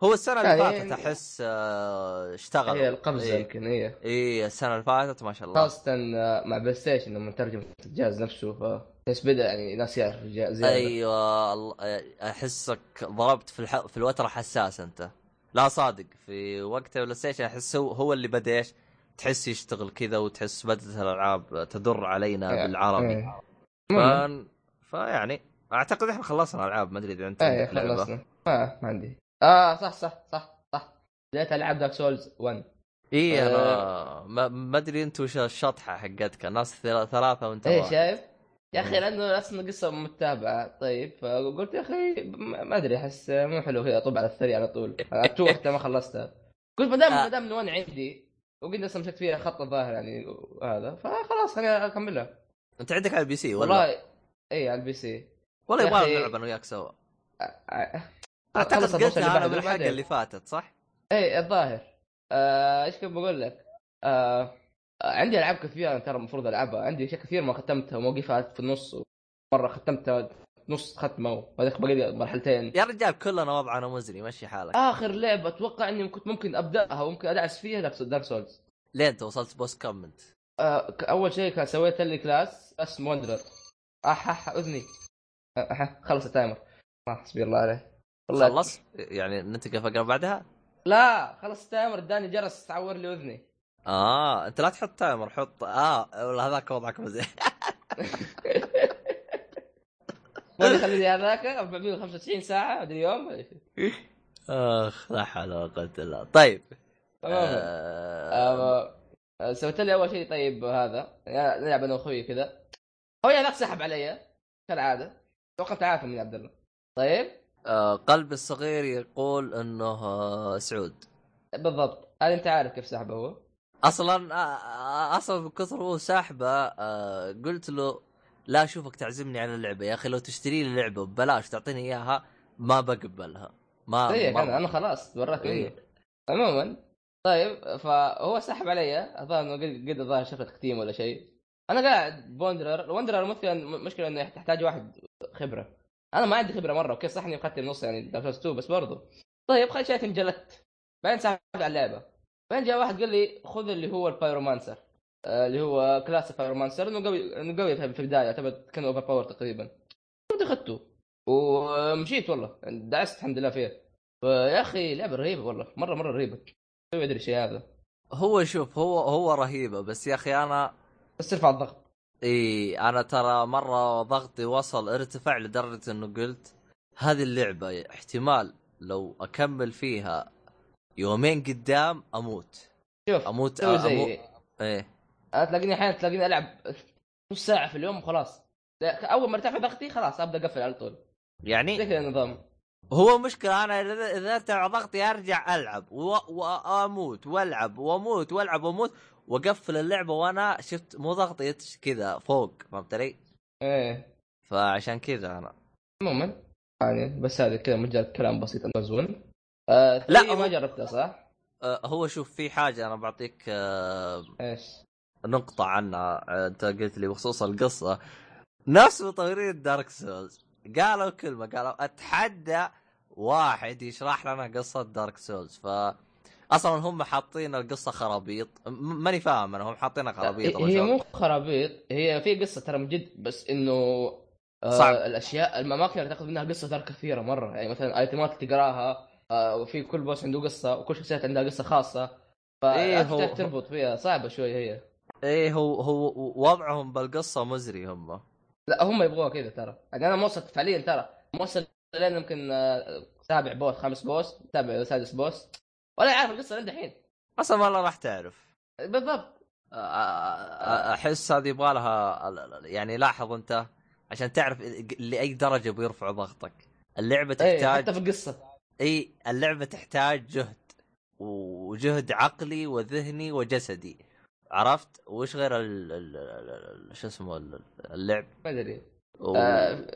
هو السنة اللي يعني- فاتت أحس آه، اشتغل هي القفزه اي يمكن هي اي السنة اللي فاتت ما شاء الله. خاصة آه، مع بلاي ستيشن لما ترجم الجهاز نفسه ف بس بدأ يعني ناس يعرف زيادة. أيوه أحسك ضربت في الح... في الوتر حساس أنت لا صادق في وقت البلاي ستيشن أحس هو, هو اللي بدأ إيش تحس يشتغل كذا وتحس بدأت الألعاب تدر علينا إيه. بالعربي إيه. ف... المهم. فيعني أعتقد إحنا خلصنا العاب ما أدري إذا أنت عندك لعبة. خلصنا ما ما عندي آه صح صح صح صح بديت ألعب Dark Souls 1 إي أنا آه. ما, أدري أنت وش الشطحة حقتك الناس ثلا- ثلاثة وأنت إيه. شايف؟ يا أخي لأنه أصلا قصه متابعه طيب فقلت يا أخي ما أدري أحس مو حلو كذا أطب على السريع على طول. two وقتها ما خلصتها قلت ما دام آه. ما دام ال one عندي وقد أصلا مسكت فيها خط الظاهر يعني هذا فخلاص خليني أكملها. أنت عندك على ال PC ولا؟ والله إي على ال PC. يا يبغى نلعب أنا وياك سوا. آه، أعتقد قلتها أنا بالحلقة. اللي فاتت صح؟ إيه الظاهر. آه، إيش كنت بقول لك؟ آه، آه، عندي ألعاب كثيرة ترى المفروض ألعبها. عندي أشياء كثير ما ختمتها وموقفها في النص مرة ختمتها نص ختمة وهذاك باقي لي مرحلتين. يا رجال كلنا وضعنا مزري مشي حالك. آخر لعبة أتوقع إني كنت ممكن أبدأها وممكن أدعس فيها Dark Souls ليه أنت وصلت boss كم أنت آه، أول شيء كان سويت لي class اسمه Wanderer اح اح أذني. أح أح خلص ال timer. آه، حسبي الله عليه. والله خلص؟ يعني ننتقل فقره بعدها؟ لا خلص ال timer اداني جرس تعور لي أذني. آه أنت لا تحط timer حط آه ولا هذاك وضعك مزين ما خليني هذاك 495 ساعة أدري يوم. أخ لا حول ولا قوة إلا طيب آه... سويت لي أول شيء طيب هذا. نلعب أنا وأخوي كذا. هو هذاك سحب علي كالعادة. توقفت عارف من عبد الله. طيب. آه... قلبي الصغير يقول إنه. سعود. بالضبط. هذا أنت عارف كيف سحبه هو. أصلا. أصلا من كثر هو ساحبة. قلت له لا أشوفك تعزمني على اللعبة يا أخي لو تشتري لي لعبة ببلاش تعطيني إياها ما بقبلها ما زيك مرة. أنا أنا خلاص وراك إيه. مني عموما طيب فهو سحب علي الظاهر إنه قد قد الظاهر شاف تختيم ولا شيء أنا قاعد ب Wanderer ال Wanderer مشكله مشكلة إنه تحتاج واحد خبرة أنا ما عندي خبرة مرة أوكي صح اني اخذت النص يعني Dark 2 بس برضو طيب خلي شيء انجلدت بعدين سحبت على اللعبة بعدين جاء واحد قال لي خذ اللي هو ال Pyromancer آه، اللي هو class ال Pyromancer إنه قوي إنه قوي في البداية يعتبر كان overpower تقريبا. كنت أخذته ومشيت والله دعست الحمد لله فيه فيا أخي لعبة رهيبة والله مرة مرة رهيبة. ما أدري الشيء هذا. هو شوف هو هو رهيبة بس يا أخي أنا بس ترفع الضغط. إي أنا ترى مرة ضغطي وصل ارتفع لدرجة إنه قلت هذه اللعبة احتمال لو أكمل فيها يومين قدام أموت. شوف أموت سوي. زي إيه. أنا تلاقيني أحيانا تلاقيني ألعب نص ساعة في اليوم وخلاص. لا، أول ما ارتفع ضغطي خلاص أبدأ أقفل على طول. زي يعني كذا النظام. هو مشكلة أنا إذا ارتفع ضغطي أرجع ألعب و... واموت وألعب وأموت وألعب وأموت وأقفل اللعبة وأنا شفت مو ضغطي كذا فوق فهمت علي؟ إيه. فعشان كذا أنا. عموما يعني بس هذا كذا مجرد كلام بسيط عن مزون آه لا، ما جربتها صح؟ آه، هو شوف في حاجة أنا بعطيك آه، إيش؟ نقطة عنها آه، أنت قلت لي بخصوص القصة نفس مطورين Dark Souls قالوا كلمة قالوا أتحدى واحد يشرح لنا قصة Dark Souls ف أصلا هم حاطين القصة خرابيط ماني فاهم أنا هم حاطينها خرابيط هي؟ مو خرابيط هي في قصة ترى من جد بس إنه آه صعب. الأشياء الاماكن اللي تاخذ منها قصة ترى كثيرة مرة يعني مثلا ايتمات تقراها وفي كل boss عنده قصة وكل شخصيات عندها قصة خاصة. إيه، هو- فتحتاج تربط فيها صعبة شوي هي. إيه هو هو وضعهم بالقصة مزري هم. لا هم يبغوها كذا ترى. يعني أنا موصل فعليا ترى. موصل لين يمكن آه، سابع بوس خامس بوس سابع سادس بوس ولا عارف القصة لين دحين. أصلا والله راح تعرف. بالضبط. آه، آه، أحس هذه يبغى لها يعني لاحظ أنت عشان تعرف لأي درجة بيرفعوا ضغطك. اللعبة إيه تحتاج حتى في القصة. إي اللعبة تحتاج جهد وجهد عقلي وذهني وجسدي. عرفت؟ وش غير ال شو اسمه ال- اللعب؟ ما أدري. و... آه،.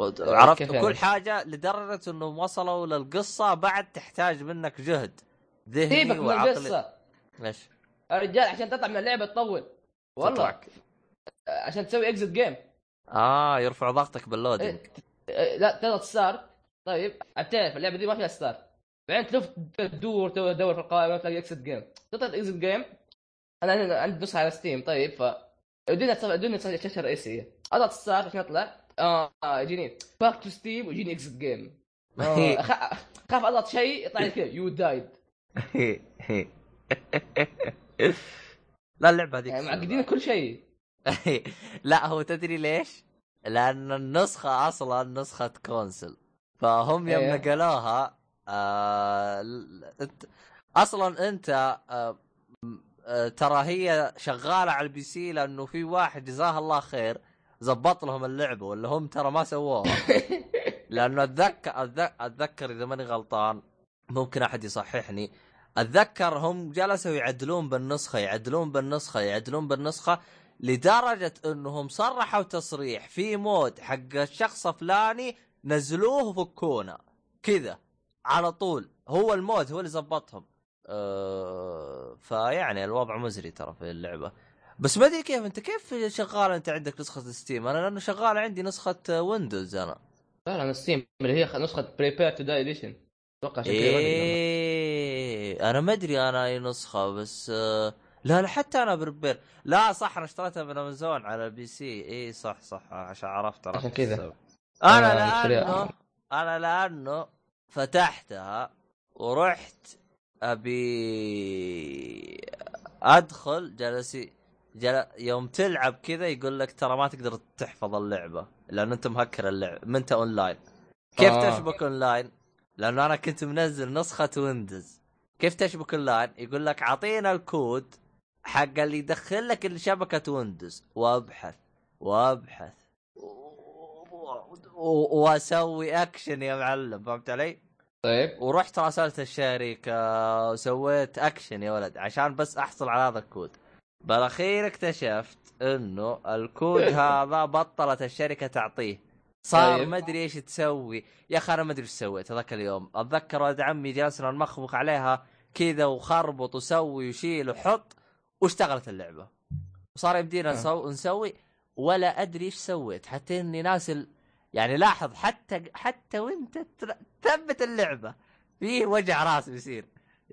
آه، عرفت؟ كل يعني؟ حاجة لدرجة انهم وصلوا للقصة بعد تحتاج منك جهد ذهني سيبك من القصة إيش الرجال عشان تطلع من اللعبة تطول. والله. تطلعك. عشان تسوي exit game آه يرفع ضغطك بال loading لا تضغط start طيب بتعرف اللعبة دي ما فيها start بعدين تلف تدور تدور في القائمه تلاقي exit game تضغط exit game أنا عندي نسخه على Steam طيب ف يدوني يدوني الشاشه الرئيسيه أضغط start عشان أطلع. آه يجيني back to Steam ويجيني exit game اخاف أضغط شيء يطلع لي كذا you died لا اللعبة هذيك يعني معقدين كل شيء. لا هو تدري ليش؟ لأن النسخة أصلا نسخة console فهم يوم. نقلوها آه ل- انت أصلا أنت آه آه ترى هي شغالة على ال PC لأنه في واحد جزاه الله خير زبط لهم اللعبة ولا هم ترى ما سووها لأنه اتذكر أتذكر إذا ماني غلطان ممكن أحد يصححني أتذكر هم جلسوا يعدلون بالنسخة يعدلون بالنسخة يعدلون بالنسخة لدرجة إنهم صرحوا تصريح في mod حق الشخص فلاني نزلوه وفكونا كذا. على طول. هو ال mod هو اللي زبطهم. أه فيعني الوضع مزري ترى في اللعبة. بس ما أدري كيف أنت كيف شغال؟ أنت عندك نسخة Steam أنا لأنه شغال عندي نسخة Windows أنا. لا لا Steam اللي هي نسخة Prepare to Die Edition أتوقع تقدر. إيه أنا ما أدري أنا أي نسخة بس آه، لا لا حتى أنا Prepare لا صح أنا اشتريتها من امازون على ال PC اي صح صح عشان عرفت عرفت عشان كذا. أنا آه،. لأنه أنا لأنه فتحتها ورحت أبي أدخل جلسي جل... يوم تلعب كذا يقول لك ترى ما تقدر تحفظ اللعبة لأن أنت مهكر اللعبه ما أنت اونلاين كيف آه. تشبك اونلاين؟ لأنه أنا كنت منزل نسخة Windows كيف تشبك اونلاين؟ يقول لك اعطينا الكود حق اللي يدخل لك شبكة Windows وأبحث وأبحث واسوي اكشن يا معلم فهمت علي؟ طيب. ورحت راسلت الشركة وسويت اكشن يا ولد عشان بس أحصل على هذا الكود. بالأخير اكتشفت إنه الكود هذا بطلت الشركة تعطيه. صار طيب. ما أدري إيش تسوي. يا أخي أنا ما أدري إيش سويت هذاك اليوم. أتذكر ولد عمي جلسنا نمخمخ عليها كذا وخربط وسوي وشيل وحط واشتغلت اللعبة. وصار يمدينا آه. نسو... نسوي ولا أدري إيش سويت. حتى إني ناس ال... يعني لاحظ حتى حتى وانت تثبت اللعبة. في وجع راس بيصير.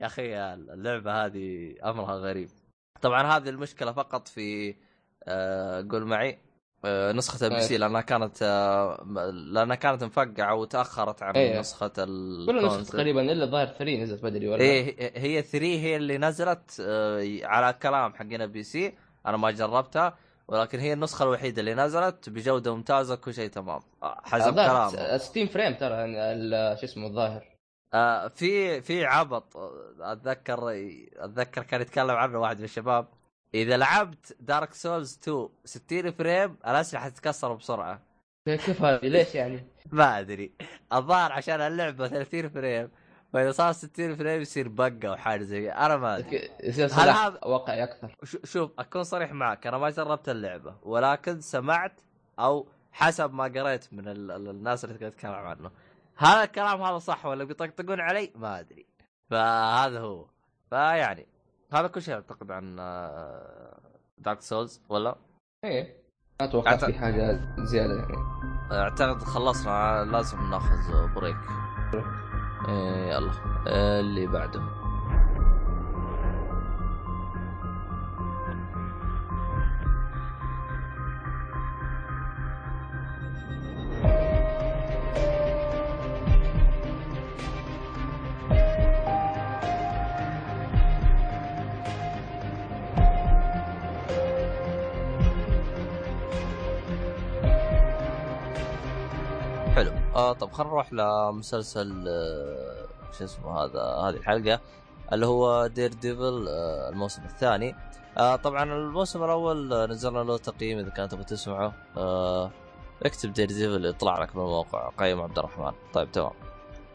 يا أخي اللعبة هذه أمرها غريب. طبعا هذه المشكلة فقط في آه قول معي آه نسخة البي سي إيه. لأنها كانت آه لأنها كانت مفقعة وتأخرت عن إيه. نسخة ال كل نسخة تقريبا إلا الظاهر 3 نزلت بدري ولا إيه هي 3 هي اللي نزلت آه، على كلام حقنا بي سي أنا ما جربتها. ولكن هي النسخة الوحيدة اللي نزلت بجودة ممتازة كل شيء تمام. آه، حسب كلامه. ستيم فريم ترى شو اسمه الظاهر. آه، في في عبط. آه، أتذكر أتذكر كان يتكلم عنه واحد من الشباب. إذا لعبت Dark Souls 2 60 frame الأسلحة تتكسر بسرعة. كيف هذه؟ ليش يعني؟ ما أدري. الظاهر عشان اللعبة 30 frame. فإذا صار 60 frame يصير bug ه أو حاجة زي كذا. أنا ما أدري. يصير هل هذا- واقعي أكثر شوف أكون صريح معك. أنا ما جربت اللعبة ولكن سمعت أو حسب ما قريت من ال... ال- الناس اللي تتكلم عنه. هذا الكلام هذا صح ولا بيطقطقون علي؟ ما أدري. فهذا هو. فيعني هذا كل شيء أعتقد عن Dark Souls ولا؟ إيه. ما أتوقع أعتقد- في حاجة زيادة يعني. أعتقد خلصنا لازم ناخذ break يلا. إيه اللي بعده. طب خلينا نروح لمسلسل آه شو اسمه هذا هذه الحلقة اللي هو Daredevil آه الموسم الثاني. آه طبعا الموسم الأول نزلنا له تقييم إذا كنت تبغى تسمعه. اكتب Daredevil يطلع لك بالموقع قيم عبد الرحمن. طيب تمام.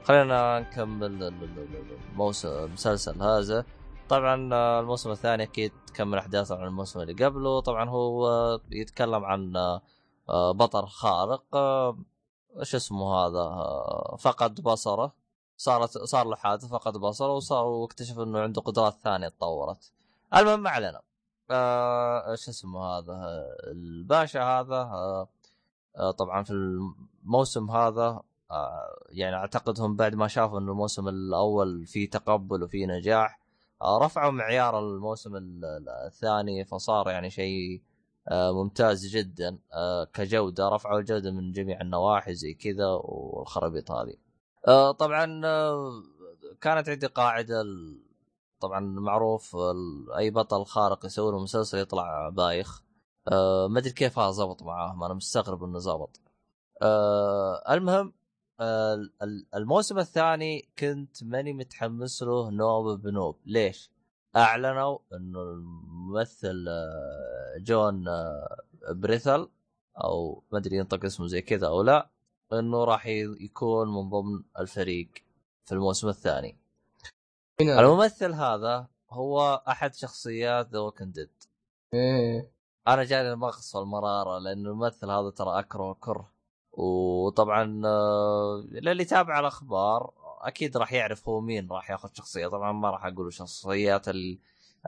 خلينا نكمل ال- ال- ال- الموسم المسلسل هذا. طبعا الموسم الثاني أكيد تكمل احداثه عن الموسم اللي قبله. طبعا هو يتكلم عن بطل خارق. إيش اسمه هذا؟ آه، فقد بصره. صارت صار له حادث فقد بصره وصار واكتشف إنه عنده قدرات ثانية تطورت. المهم ما علينا. آه، إيش اسمه هذا؟ آه، الباشا هذا آه، آه، طبعا في الموسم هذا آه، يعني أعتقد هم بعد ما شافوا إنه الموسم الأول فيه تقبل وفيه نجاح آه، رفعوا معيار الموسم ال- ال- الثاني فصار يعني شيء آه، ممتاز جدا آه، كجودة رفعوا الجودة من جميع النواحي زي كذا والخرابيط هذه. آه، طبعا آه، كانت عندي قاعدة طبعا معروف أي بطل خارق يسوي له مسلسل يطلع بايخ. آه، ما أدري كيف هذا زبط معاهم أنا مستغرب إنه. آه، المهم آه، ال- الموسم الثاني كنت ماني متحمس له نوب بنوب ليش؟ أعلنوا إنه الممثل آه، Jon آه، Bernthal أو ما أدري ينطق اسمه زي كذا أو لا إنه راح يكون من ضمن الفريق في الموسم الثاني؟ الممثل هذا هو أحد شخصيات The Walking Dead إيه. أنا جاني المغص والمرارة لأن الممثل هذا ترى أكره كره وطبعا آه، للي تابع الأخبار أكيد راح يعرف هو مين راح ياخذ شخصية. طبعا ما راح أقول الشخصيات ال-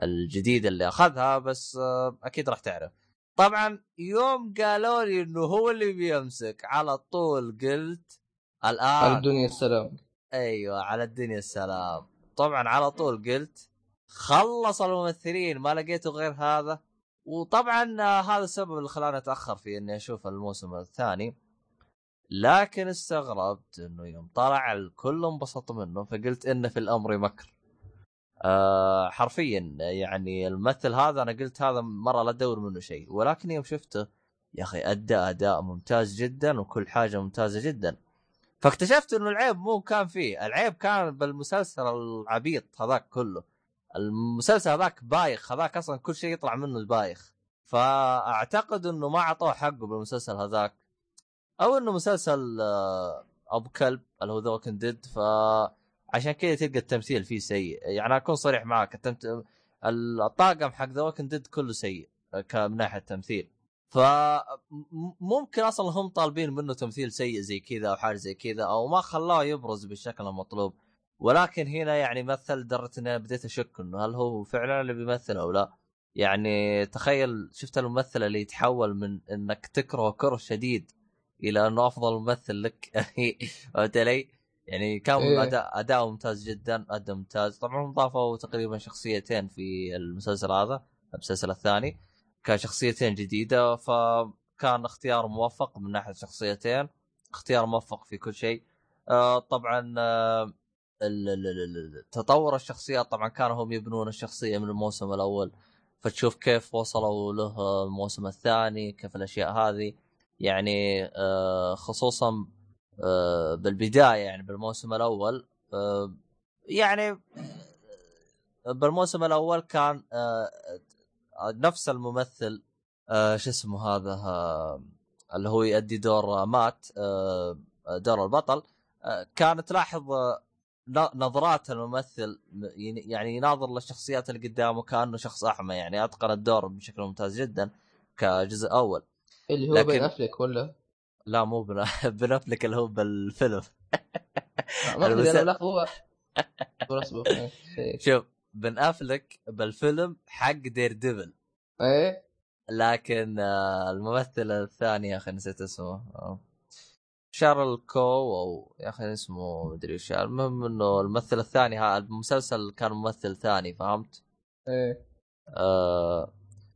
الجديدة اللي أخذها بس آه، أكيد راح تعرف. طبعا يوم قالوا لي إنه هو اللي بيمسك على طول قلت على الان الدنيا السلام. أيوه على الدنيا السلام. طبعا على طول قلت خلص الممثلين ما لقيته غير هذا. وطبعا آه، هذا السبب اللي خلاني أتأخر في إني أشوف الموسم الثاني. لكن استغربت إنه يوم طلع الكل انبسط منه فقلت إنه في الأمر مكر. آه حرفيا يعني الممثل هذا أنا قلت هذا مرة لا ادور منه شيء. ولكن يوم شفته يا أخي ادى أداء ممتاز جدا وكل حاجة ممتازة جدا. فاكتشفت إنه العيب مو كان فيه العيب كان بالمسلسل العبيط هذاك كله. المسلسل هذاك بايخ هذاك أصلا كل شيء يطلع منه البايخ. فأعتقد إنه ما أعطوه حقه بالمسلسل هذاك. أو إنه مسلسل آه، أبو كلب اللي هو The Dead فعشان كذا تلقى التمثيل فيه سيء. يعني أكون صريح معك التمت... الطاقم حق The Dead كله سيء آه، من ناحية التمثيل. فممكن أصلا هم طالبين منه تمثيل سيء زي كذا أو حاجة زي كذا أو ما خلاه يبرز بالشكل المطلوب ولكن هنا يعني مثل لدرجة إني بديت أشك إنه هل هو فعلا اللي بيمثل أو لا. يعني تخيل شفت الممثل اللي يتحول من إنك تكره كره شديد إلى أنه أفضل ممثل لك. فهمت علي؟ يعني كان إيه. أداء أداء ممتاز جدا أداء ممتاز. طبعا ضافوا تقريبا شخصيتين في المسلسل هذا المسلسل الثاني كشخصيتين جديدة. فكان اختيار موفق من ناحية شخصيتين اختيار موفق في كل شيء. آه طبعا آه تطور الشخصيات. طبعا كانوا هم يبنون الشخصية من الموسم الأول. فتشوف كيف وصلوا له الموسم الثاني كيف الأشياء هذه. يعني آه، خصوصا آه، بالبداية يعني بالموسم الأول آه، يعني بالموسم الأول كان نفس الممثل شو اسمه هذا اللي هو يؤدي دور مات دور البطل كان تلاحظ نظرات الممثل يعني يناظر للشخصيات اللي قدامه كأنه شخص اعمى يعني اتقن الدور بشكل ممتاز جدا كجزء أول. اللي هو لكن- بين افلك ولا لا مو بن بن افلك اللي هو بالفيلم ما أدري أنا. شوف بن افلك بالفيلم حق Daredevil إيه لكن آه، الممثل الثاني يا أخي نسيت اسمه آه. شارل كو أو يا أخي اسمه مدري وش المهم إنه الممثل الثاني ها المسلسل كان ممثل ثاني فهمت؟ إيه آه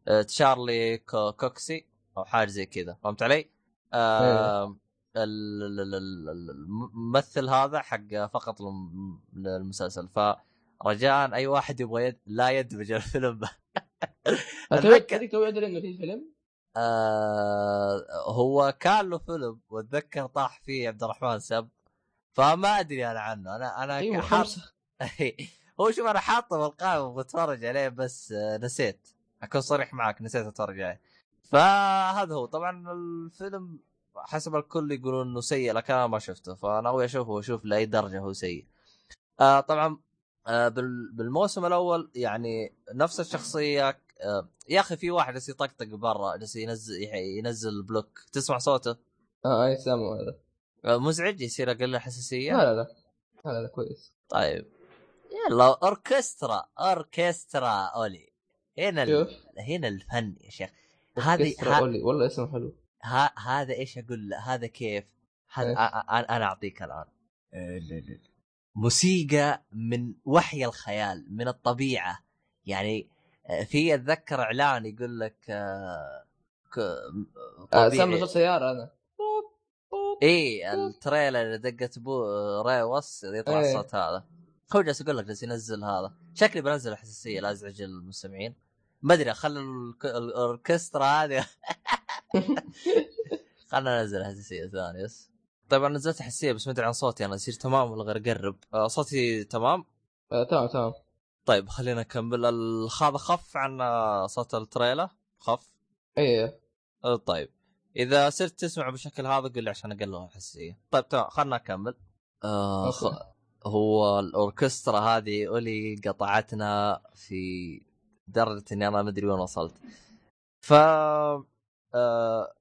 آه، تشارلي كو- كوكسي أو حاجة زي كذا فهمت علي؟ آه ال- الممثل هذا حق فقط المسلسل فرجاء أي واحد يبغى يد... لا يدمج الفيلم. أتذكر- هذيك تو يدري إنه في فيلم؟ آه هو كان له فيلم وأتذكر طاح فيه عبد الرحمن سب. فما أدري أنا عنه. أنا أنا أيوه حاط هو شوف أنا حاطه بالقائمه وبتفرج عليه بس آه، نسيت. أكون صريح معك نسيت أتفرج عليه. فهذا هو. طبعا الفيلم حسب الكل يقولون إنه سيء لكن أنا ما شفته فناوي أشوفه وأشوف لأي درجة هو سيء. آه طبعا آه بال- بالموسم الأول يعني نفس الشخصية آه يا أخي في واحد جالس يطقطق برا جالس ينزل ينزل بلوك. تسمع صوته؟ آه اي سامو هذا. آه مزعج يصير أقل حساسية؟ لا لا لا. لا كويس. طيب. يلا أوركسترا أوركسترا أولي. هنا ال... هنا الفن يا شيخ. هذه. والله اسمه حلو ه... هذا إيش أقول له؟ هذا كيف هذا. أ... أنا أعطيك الآن موسيقى من وحي الخيال من الطبيعة يعني آه، في أتذكر إعلان يقول لك آه،. آه. سامو صوت سيارة أنا إيه التريلر اللي دقت بو ريوس يطلع إيه. الصوت هذا هو جالس يقول لك جالس ينزل هذا شكلي بنزل الحساسية لا أزعج المستمعين ما أدري خل الك- الأوركسترا هذه. خلنا ننزل حساسيه ثانية بس. طيب أنا نزلت حساسيه بس ما أدري عن صوتي أنا يصير تمام ولا غير قرب آه، صوتي تمام؟ آه تمام تمام. طيب خلينا نكمل. هذا خف عن آه، صوت ال trailer خف؟ إيه آه، طيب. إذا صرت تسمع بالشكل هذا قل لي عشان أقلل الحساسيه طيب تمام خلنا نكمل. آه خ... هو الأوركسترا هذه اولي قطعتنا في درجه إني أنا ما أدري وين وصلت. ف آه... آه،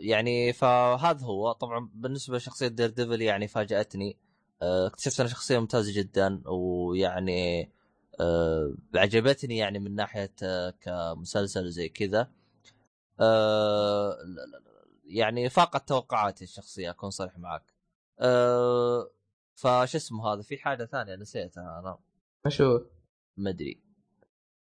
يعني فهذا هو. طبعا بالنسبة لشخصية Daredevil يعني فاجأتني. آه، اكتشفت انها شخصية ممتازة جدا ويعني آه، عجبتني يعني من ناحية كمسلسل زي كذا. يعني فاقت توقعاتي الشخصية أكون صريح معك. فش اسمه هذا؟ في حاجة ثانية نسيتها أنا. شو؟ ما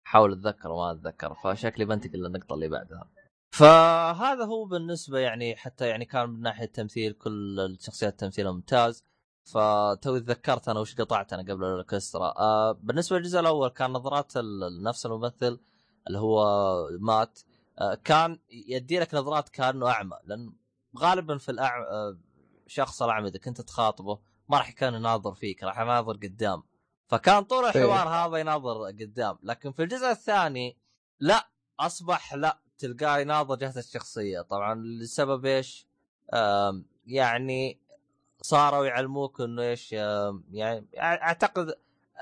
ادري حاول أتذكر وما أتذكر فشكلي بنتقل للنقطة اللي بعدها. فهذا هو بالنسبة يعني حتى يعني كان من ناحية التمثيل كل الشخصيات تمثيلها ممتاز. فتوي تذكرت أنا وش قطعت أنا قبل الأوركسترا. آه بالنسبة للجزء الأول كان نظرات نفس الممثل اللي هو مات. آه كان يدي لك نظرات كأنه أعمى لأن غالبا في الأع... آه شخص الأعمى إذا كنت تخاطبه ما راح يكون يناظر فيك راح يناظر قدام. فكان طول الحوار هذا يناظر قدام لكن في الجزء الثاني لا أصبح لا تلقاه يناظر جهة الشخصية. طبعا لسبب إيش؟ يعني صاروا يعلموك إنه إيش يعني أعتقد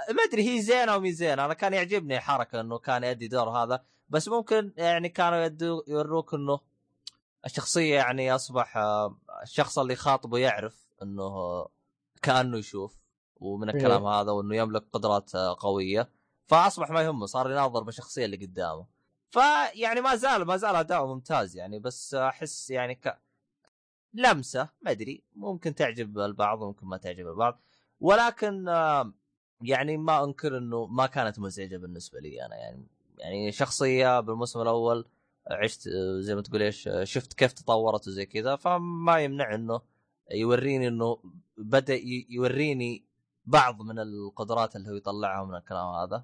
ما أدري هي زينة أو مي زينة. أنا كان يعجبني حركه إنه كان يدي دور هذا بس ممكن يعني كانوا يدو يوروك إنه الشخصية يعني أصبح الشخص اللي يخاطبه يعرف إنه كأنه يشوف. ومن الكلام هذا وإنه يملك قدرات آه، قوية. فأصبح ما يهمه صار يناظر بالشخصيه اللي قدامه. فيعني ما زال ما زال اداؤه ممتاز يعني بس أحس يعني ك لمسة ما أدري ممكن تعجب البعض وممكن ما تعجب البعض. ولكن يعني ما أنكر إنه ما كانت مزعجة بالنسبة لي أنا يعني. يعني شخصية بالموسم الأول عشت آه، زي ما تقول إيش آه، شفت كيف تطورت وزي كذا فما يمنع إنه يوريني إنه بدأ يوريني بعض من القدرات اللي هو يطلعها من الكلام هذا.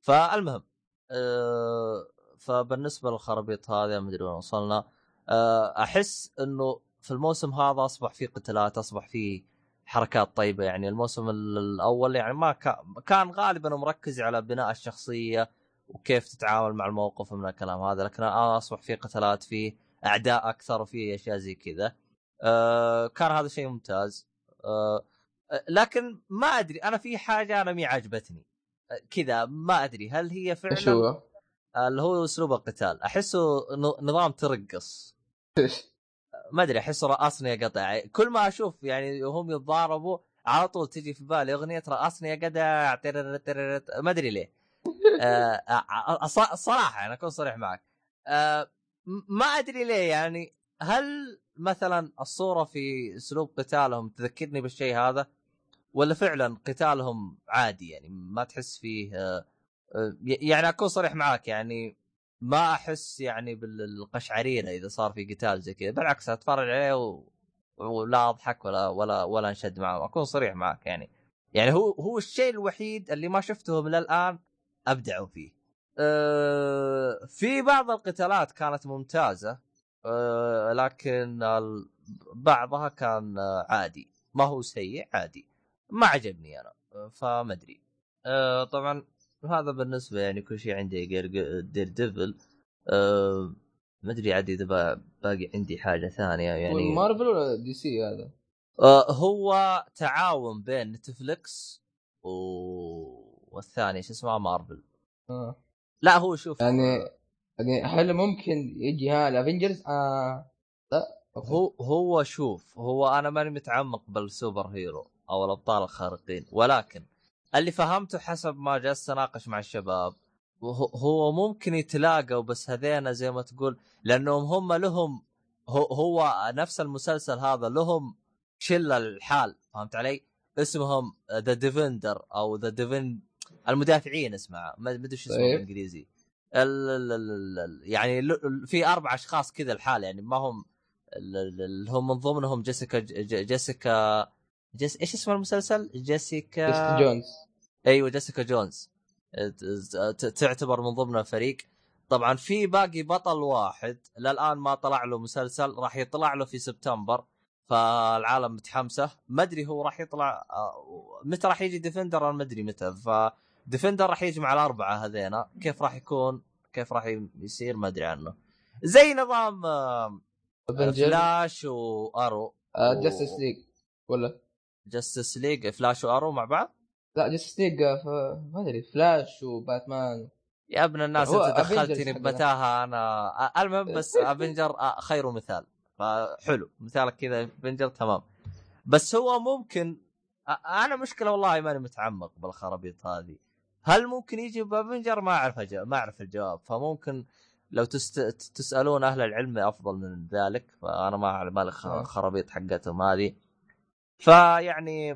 فالمهم أه فبالنسبة للخرابيط هذه ما أدري وين وصلنا. أه أحس إنه في الموسم هذا أصبح في قتالات أصبح في حركات طيبة. يعني الموسم ال- الأول يعني ما كان غالبا مركز على بناء الشخصية وكيف تتعامل مع الموقف من الكلام هذا. لكن الآن أصبح في قتالات في أعداء أكثر وفي أشياء زي كذا. أه كان هذا شيء ممتاز. أه لكن ما أدري أنا في حاجة أنا مي عجبتني. كذا ما أدري هل هي فعلا إيش هو؟ اللي هو أسلوب القتال. أحسه نظام ترقص؟ ما أدري احس رأسني يا قطع. كل ما أشوف يعني هم يتضاربوا على طول تجي في بالي أغنية رأسني يا قطع ما أدري ليه. آه، آه، الص- الصراحه أنا أكون صريح معك. آه، ما أدري ليه يعني هل مثلا الصورة في أسلوب قتالهم تذكرني بالشيء هذا؟ ولا فعلا قتالهم عادي يعني؟ ما تحس فيه آه، آه، يعني أكون صريح معاك يعني ما أحس يعني بالقشعريرة إذا صار في قتال زي كذا بالعكس أتفرج عليه و... ولا أضحك ولا ولا ولا أنشد معه أكون صريح معك يعني. يعني هو هو الشيء الوحيد اللي ما شفتهم إلى الآن أبدعوا فيه. أه في بعض القتالات كانت ممتازة أه لكن بعضها كان عادي ما هو سيء عادي. ما عجبني أنا أه، فما أدري أه طبعا هذا بالنسبة يعني كل شيء عندي غير Daredevil أه ما أدري عاد إذا با- باقي عندي حاجة ثانية يعني مارفل ولا DC هذا؟ آه، هو تعاون بين Netflix و... والثاني شو اسمه مارفل آه. لا هو شوف يعني يعني هل ممكن يجي ها ال Avengers؟ آه لا okay. هو هو شوف هو أنا ماني متعمق بال super hero أو الأبطال الخارقين ولكن اللي فهمته حسب ما جلست أناقش مع الشباب هو, ممكن يتلاقوا بس هذينا زي ما تقول لأنهم هم لهم هو, نفس المسلسل هذا لهم شلة الحال فهمت علي؟ اسمهم The Defender أو The Defen المدافعين اسمها ما أدري شو اسمه طيب. بالإنجليزي ال- ال- ال- ال- يعني في أربع أشخاص كذا الحال يعني ما هم ال- ال- اللي هم من ضمنهم Jessica Jessica Jess إيش اسم المسلسل؟ Jessica Jessica Jones. أيوه Jessica Jones. تعتبر من ضمن الفريق. طبعا في باقي بطل واحد للآن ما طلع له مسلسل راح يطلع له في سبتمبر فالعالم متحمسة. ما أدري هو راح يطلع آه، متى راح يجي Defender؟ أنا ما أدري متى. ف Defender راح يجي مع الأربعة هذينا. كيف راح يكون؟ كيف راح يصير؟ ما أدري عنه. زي نظام Flash و Arrow Justice League ولا؟ Justice League Flash و Arrow مع بعض؟ لا Justice League ما أدري Flash و Batman يا ابن الناس أنت دخلتني. بمتاهة أنا. المهم بس Avenger آه، خير مثال فحلو مثالك كذا Avenger تمام. بس هو ممكن آه، أنا مشكلة والله ماني متعمق بالخرابيط هذه. هل ممكن يجي ب Avenger ما أعرف. ما أعرف الجواب. فممكن لو تست... تسألون أهل العلم أفضل من ذلك. فأنا ما اعلم مال الخ- آه. الخرابيط حقتهم هذه. فيعني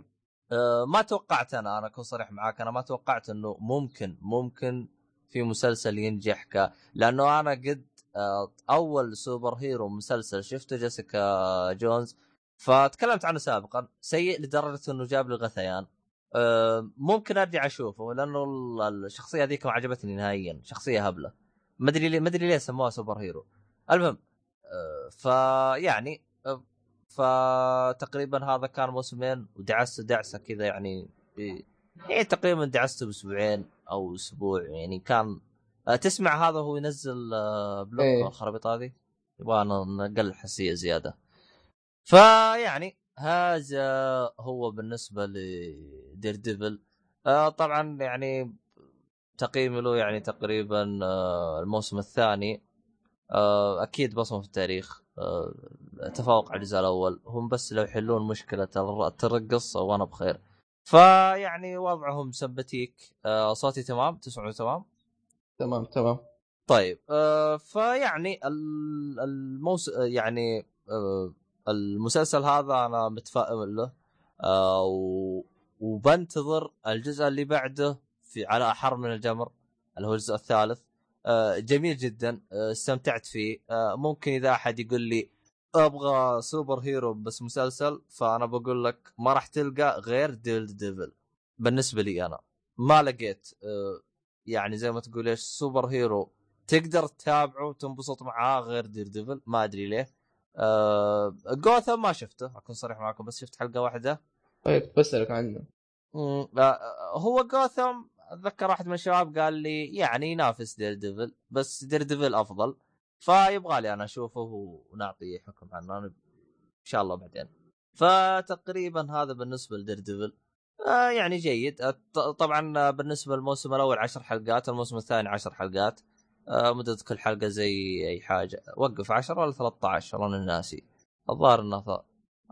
آه، ما توقعت أنا أنا أكون صريح معاك أنا ما توقعت إنه ممكن ممكن في مسلسل ينجح ك لأنه أنا قد آه، أول super hero مسلسل شفته Jessica Jones فتكلمت عنه سابقا سيء لدرجة إنه جاب لي غثيان. آه، ممكن أرجع أشوفه لأنه ال- الشخصية هذيك ما عجبتني نهائيا شخصية هبلة. ما أدري ما أدري ليه سموها super hero. المهم فيعني فتقريبا هذا كان موسمين ودعست دعسة كذا يعني ب- يعني تقريبا دعسته بأسبوعين أو أسبوع يعني كان آه، تسمع هذا هو ينزل آه، بلوك إيه. الخرابيط هذه؟ يبغى نقل حساسيه زيادة. فيعني هذا هو بالنسبة لدير ديفل آه طبعا يعني تقييمي له يعني تقريبا آه الموسم الثاني. آه أكيد بصمة في التاريخ. آه تفوق على الجزء الأول. هم بس لو يحلون مشكلة الترقص وأنا بخير. فيعني وضعهم سمبتيك آه صوتي تمام؟ تسمعوا تمام؟ تمام تمام. طيب آه فيعني ال- الموس يعني آه المسلسل هذا أنا متفائل له. آه و... وبنتظر الجزء اللي بعده في على أحر من الجمر اللي هو الجزء الثالث. آه جميل جدا. آه استمتعت فيه. آه ممكن إذا أحد يقول لي أبغى super hero بس مسلسل فأنا بقول لك ما راح تلقى غير Daredevil. بالنسبة لي أنا. ما لقيت آه يعني زي ما تقول إيش super hero تقدر تتابعه وتنبسط معاه غير Daredevil. ما أدري ليه. آه جوثم ما شفته أكون صريح معكم بس شفت حلقة واحدة. طيب بسألك عنه. مم، آه هو جوثم أتذكر واحد من الشباب قال لي يعني ينافس Daredevil بس Daredevil أفضل. فيبغى لي أنا أشوفه ونعطي حكم عنه إن شاء الله بعدين. فتقريبا هذا بالنسبة ل Daredevil آه يعني جيد. طبعا بالنسبة للموسم الأول عشر حلقات الموسم الثاني عشر حلقات. آه مدة كل حلقة زي أي حاجة. وقف 10 ولا 13 والله ناسي. الظاهر انها ث...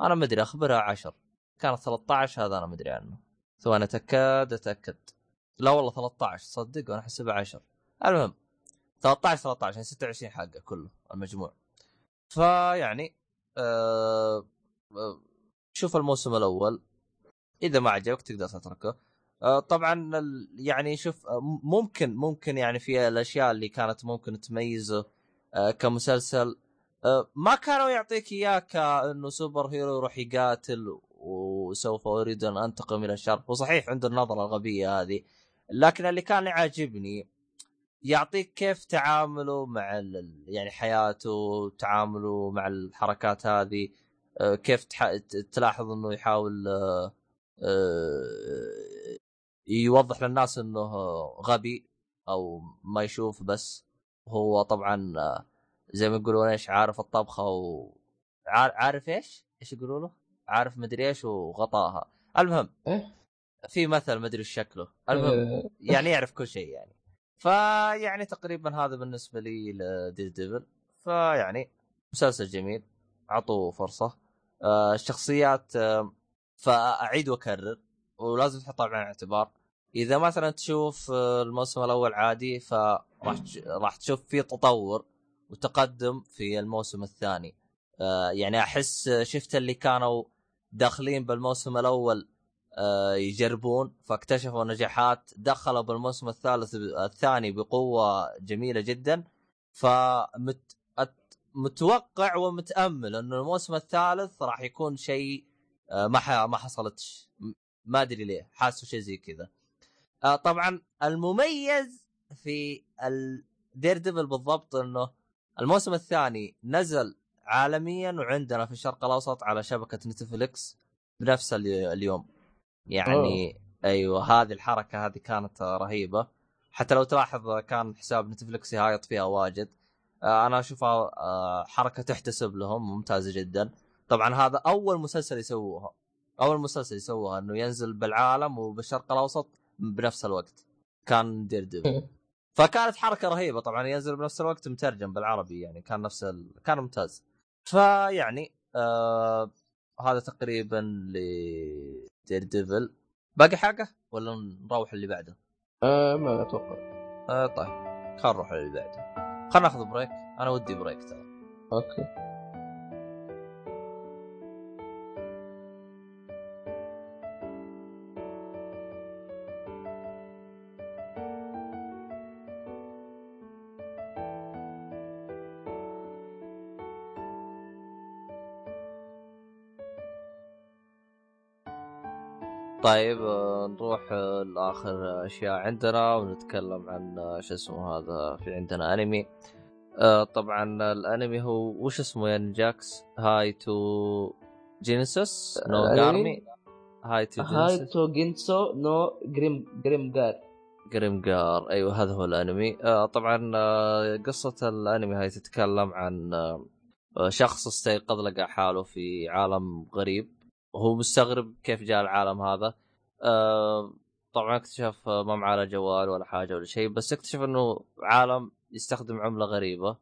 أنا ما أدري اخبرها 10 كانت 13 هذا أنا ما أدري عنه. ثواني أتأكد أتأكد. لا والله 13 صدق وأنا احسبها 10 المهم 13 13 يعني 26 حلقة كله المجموع. فيعني آه آه، شوف الموسم الأول. إذا ما عجبك تقدر تتركه. آه طبعا يعني شوف آه، ممكن ممكن يعني في الأشياء اللي كانت ممكن تميزه آه كمسلسل. آه ما كانوا يعطيك إياه كانه سوبر هيرو يروح يقاتل وسوف أريد أن أنتقم إلى الشر وصحيح عنده النظرة الغبية هذه. لكن اللي كان يعجبني يعطيك كيف تعامله مع ال- يعني حياته تعامله مع الحركات هذه آه، كيف تلاحظ إنه يحاول آه، آه، يوضح للناس إنه غبي أو ما يشوف بس هو طبعا زي ما يقولون إيش عارف الطبخة و عار- عارف إيش؟ إيش يقولوا له؟ عارف مدري إيش وغطاها المهم إيه؟ في مثل مدري شكله المهم يعني يعرف كل شيء يعني فيعني تقريبا هذا بالنسبة لي لديد ديفل فيعني مسلسل جميل اعطوه فرصة. آه الشخصيات آه فأعيد وأكرر ولازم تحطها بعين الاعتبار. إذا مثلا تشوف آه، الموسم الأول عادي فراح راح تشوف في تطور وتقدم في الموسم الثاني. آه يعني أحس شفت اللي كانوا داخلين بالموسم الأول آه، يجربون. فاكتشفوا نجاحات. دخلوا بالموسم الثالث الثاني بقوة جميلة جدا. فمتوقع ومتأمل إنه الموسم الثالث راح يكون شيء آه، ما ح- ما حصلتش. ما أدري ليه. حاسه شيء زي كذا. آه، طبعا المميز في ال Daredevil بالضبط إنه الموسم الثاني نزل عالميا وعندنا في الشرق الأوسط على شبكة Netflix بنفس الي- اليوم. يعني أيوه هذه الحركة هذه كانت رهيبة. حتى لو تلاحظ كان حساب Netflix يهايط فيها واجد. آه، أنا أشوفها آه، حركة تحتسب لهم ممتازة جدا. طبعا هذا أول مسلسل يسووها أول مسلسل يسووها إنه ينزل بالعالم وبالشرق الأوسط بنفس الوقت. كان Daredevil. فكانت حركة رهيبة طبعا ينزل بنفس الوقت مترجم بالعربي يعني كان نفس ال... كان ممتاز. فيعني آه هذا تقريبا ل Daredevil باقي حاجة ولا نروح اللي بعده؟ آه، ما أتوقع. آه طيب. خلينا نروح اللي بعده. خلينا ناخذ break أنا ودي break ترى. okay. طيب آه، نروح آه، لآخر أشياء عندنا ونتكلم عن آه، شو اسمه هذا في عندنا أنمي. طبعا الأنمي هو وش اسمه يا نجاكس هاي تو جينيسيس؟ نو؟ جارمي؟ هاي تو هاي تو جينسو نو جريم جريم جار جريمجار أيوه هذا هو الأنمي. طبعا قصة الأنمي هاي تتكلم عن شخص استيقظ لقى حاله في عالم غريب. وهو مستغرب كيف جاء العالم هذا. آه طبعا اكتشف آه، ما معاه لا جوال ولا حاجة ولا شيء بس اكتشف إنه عالم يستخدم عملة غريبة.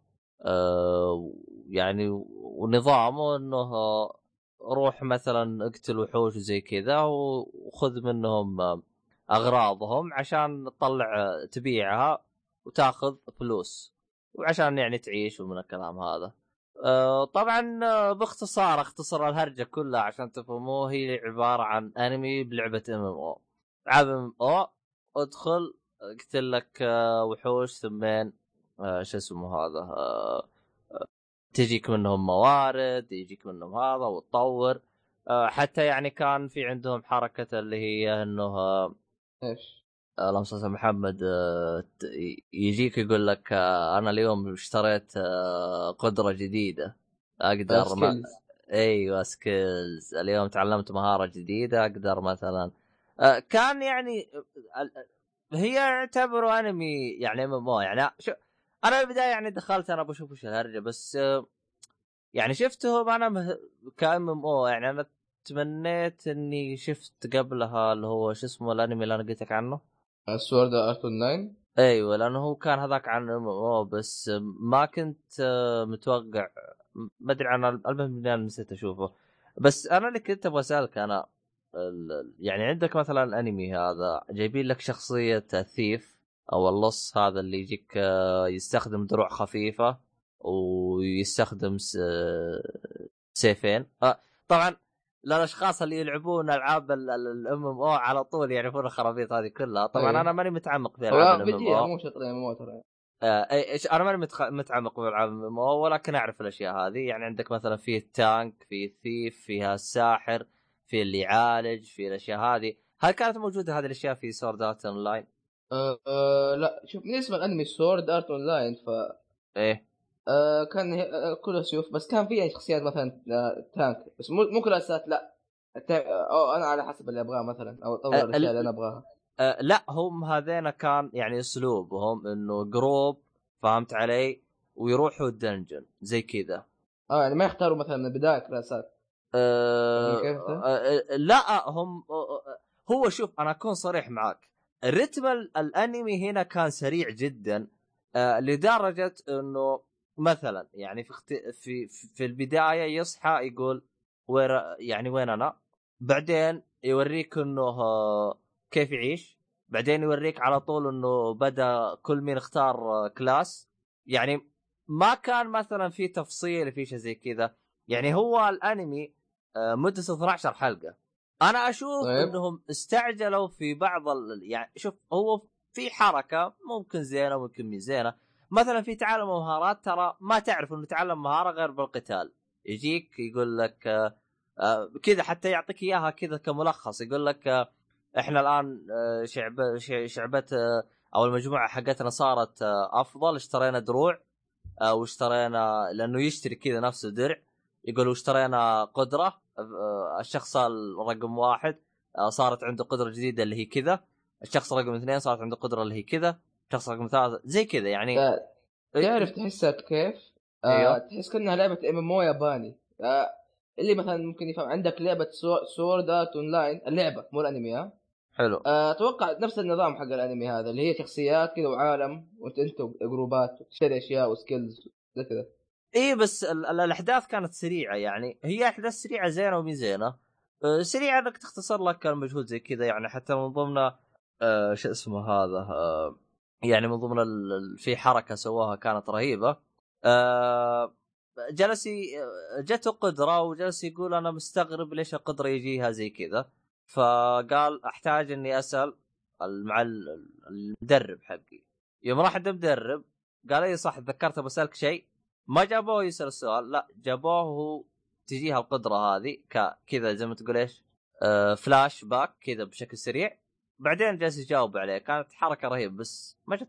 آه يعني ونظامه إنه روح مثلا اقتل وحوش وزي كذا وخذ منهم أغراضهم عشان تطلع تبيعها وتأخذ فلوس وعشان يعني تعيش ومن الكلام هذا. آه، طبعا آه، باختصار اختصر الهرجة كلها عشان تفهموه هي عبارة عن انمي بلعبة ام ام أو العاب ام أو ادخل اقتل لك آه، وحوش ثمين شو اسمه هذا تجيك منهم موارد يجيك منهم هذا وتطور حتى يعني كان في عندهم حركة اللي هي إنه إيش؟ اللهم صل على محمد آه، يجيك يقول لك آه، أنا اليوم اشتريت آه، قدرة جديدة. أقدر ما... أيوه سكيلز اليوم تعلمت مهارة جديدة أقدر مثلا كان يعني هي يعتبروا أنمي يعني ام ام يعني شو أنا بالبدايه يعني دخلت أنا بشوف وش الهرجة بس يعني شفتهم أنا مه... كام ام أو يعني أنا تمنيت إني شفت قبلها اللي هو شو اسمه الأنمي اللي أنا قلت لك عنه. سورد ارت 9 أيوه لأنه هو كان هذاك عن ام بس ما كنت آه، متوقع. ما أدري عن المهم اني نسيت أشوفه. بس أنا اللي كنت أبغى أسألك أنا يعني عندك مثلا الأنمي هذا جايبين لك شخصية الثيف أو اللص هذا اللي يجيك آه، يستخدم دروع خفيفة ويستخدم س- سيفين. آه، طبعا للأشخاص اللي يلعبون ألعاب الام إم أو على طول يعرفون الخرابيط هذه كلها. طبعا أيه. أنا ماني متعمق في ألعاب الام إم أو. مو شطرين مو ترى. آه، إيش أنا ماني متخ... متعمق في ألعاب الام ولكن أعرف الأشياء هذه. يعني عندك مثلا في التانك في الثيف فيها الساحر في اللي يعالج في الأشياء هذه. هل كانت موجودة هذه الأشياء في سورد ارت اون لاين؟ أه أه لا شوف بالنسبة للأنمي سورد ارت اون لاين ف إيه. أه كان أه كلها سيوف بس كان في شخصيات مثلا أه تانك بس مو مو كل الاسات لا. التا- أو أنا على حسب اللي أبغاه مثلا أو أه، الأشياء ال- اللي أنا أبغاها. آه لا هم هذين كان يعني اسلوبهم إنه group فهمت علي؟ ويروحوا ال dungeon زي كذا. آه يعني ما يختاروا مثلا من البداية كلاسات. آه ده؟ آه لا هم آه هو شوف أنا أكون صريح معك الرتم ال- الأنمي هنا كان سريع جدا آه لدرجة إنه مثلا يعني في اخت... في في البداية يصحى يقول وين يعني وين أنا؟ بعدين يوريك إنه كيف يعيش بعدين يوريك على طول إنه بدأ كل مين اختار class. يعني ما كان مثلا في تفصيل في شيء زي كذا. يعني هو الأنمي آه، مدته 12 حلقة. أنا أشوف طيب. إنهم استعجلوا في بعض ال... يعني شوف هو في حركة ممكن زينة ممكن مهي زينة. مثلا في تعلم مهارات ترى ما تعرف إنه تعلم مهارة غير بالقتال. يجيك يقول لك آه، آه، كذا حتى يعطيك إياها كذا كملخص. يقول لك آه، إحنا الآن شعب شعبة أو المجموعة حقتنا صارت أفضل. اشترينا دروع واشترينا لأنه يشتري كذا نفسه درع. يقول واشترينا قدرة الشخص الرقم واحد صارت عنده قدرة جديدة اللي هي كذا. الشخص رقم اثنين صارت عنده قدرة اللي هي كذا. الشخص رقم ثلاثة زي كذا يعني. تا- تعرف تحسها كيف؟ آه أيوه. تحس كأنها لعبة MMO ياباني. آه اللي مثلا ممكن يفهم عندك لعبة Sword Art Online اللعبة مو الأنمي ها؟ حلو. آه، أتوقع نفس النظام حق الأنمي هذا اللي هي شخصيات كذا وعالم وأنت أنت جروبات وتشتري أشياء و skills زي كذا. اي بس ال- ال- الأحداث كانت سريعة يعني. هي أحداث سريعة زينة ومي زينة. أه، سريعة انك تختصر لك المجهود زي كذا يعني. حتى من ضمن أه، شو اسمه هذا أه، يعني من ضمن في حركة سواها كانت رهيبة. أه، جلس جته قدره وجلس يقول أنا مستغرب ليش القدرة يجيها زي كذا. فقال أحتاج إني أسأل ال- مع ال- المدرب حقي. يوم راح عند المدرب قال إي صح تذكرت بسالك شيء؟ ما جابوه يسأل السؤال لا جابوه تجيها القدرة هذه كذا زي ما تقول إيش؟ آه فلاش باك كذا بشكل سريع. بعدين جالس يجاوب عليه. كانت حركة رهيبة بس ما جت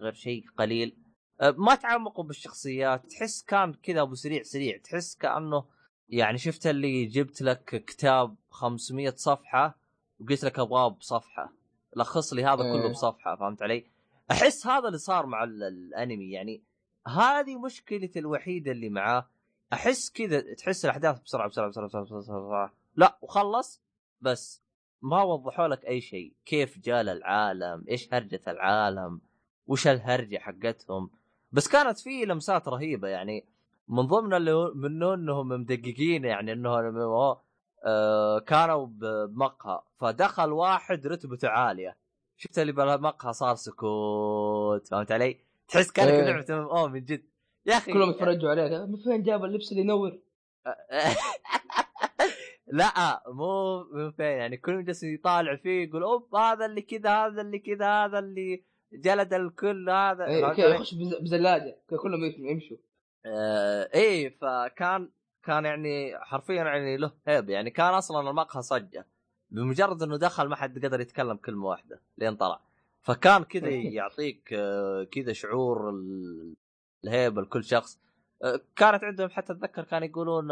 غير شيء قليل. آه ما تعمقوا بالشخصيات تحس كان كذا أبو سريع سريع. تحس كأنه يعني شفت اللي جبت لك كتاب 500 صفحة وقلت لك أبغاه بصفحة. لخص لي هذا كله إيه. بصفحة فهمت علي؟ أحس هذا اللي صار مع ال- الأنمي. يعني هذه مشكلتي الوحيدة اللي معاه. أحس كذا تحس الأحداث بسرعة بسرعة بسرعة بسرعة, بسرعة, بسرعة. لا وخلص بس. ما وضحوا لك أي شيء. كيف جال العالم إيش هرجة العالم؟ وش الهرجة حقتهم؟ بس كانت في لمسات رهيبة يعني. من ضمن اللي منه إنهم مدققين يعني انه آه كانوا بمقهى. فدخل واحد رتبته عالية. شفت اللي بالمقهى صار سكوت فهمت علي؟ تحس كأنك إيه. لعبه ام من جد. يا أخي كلهم يتفرجوا عليك من فين جاب اللبس اللي ينور؟ لا مو من فين يعني كل جالس يطالع فيه يقول أوب هذا اللي كذا هذا اللي كذا هذا اللي جلد الكل هذا علي؟ يخش بز- بزلاجة كلهم يم- يمشوا. آه إيه فكان كان يعني حرفيا يعني له هيبة يعني كان أصلا المقهى صجة. بمجرد إنه دخل ما حد قدر يتكلم كلمة واحدة لين طلع. فكان كذا يعطيك آه، كذا شعور ال- الهيبة لكل شخص. آه، كانت عندهم حتى أتذكر كانوا يقولون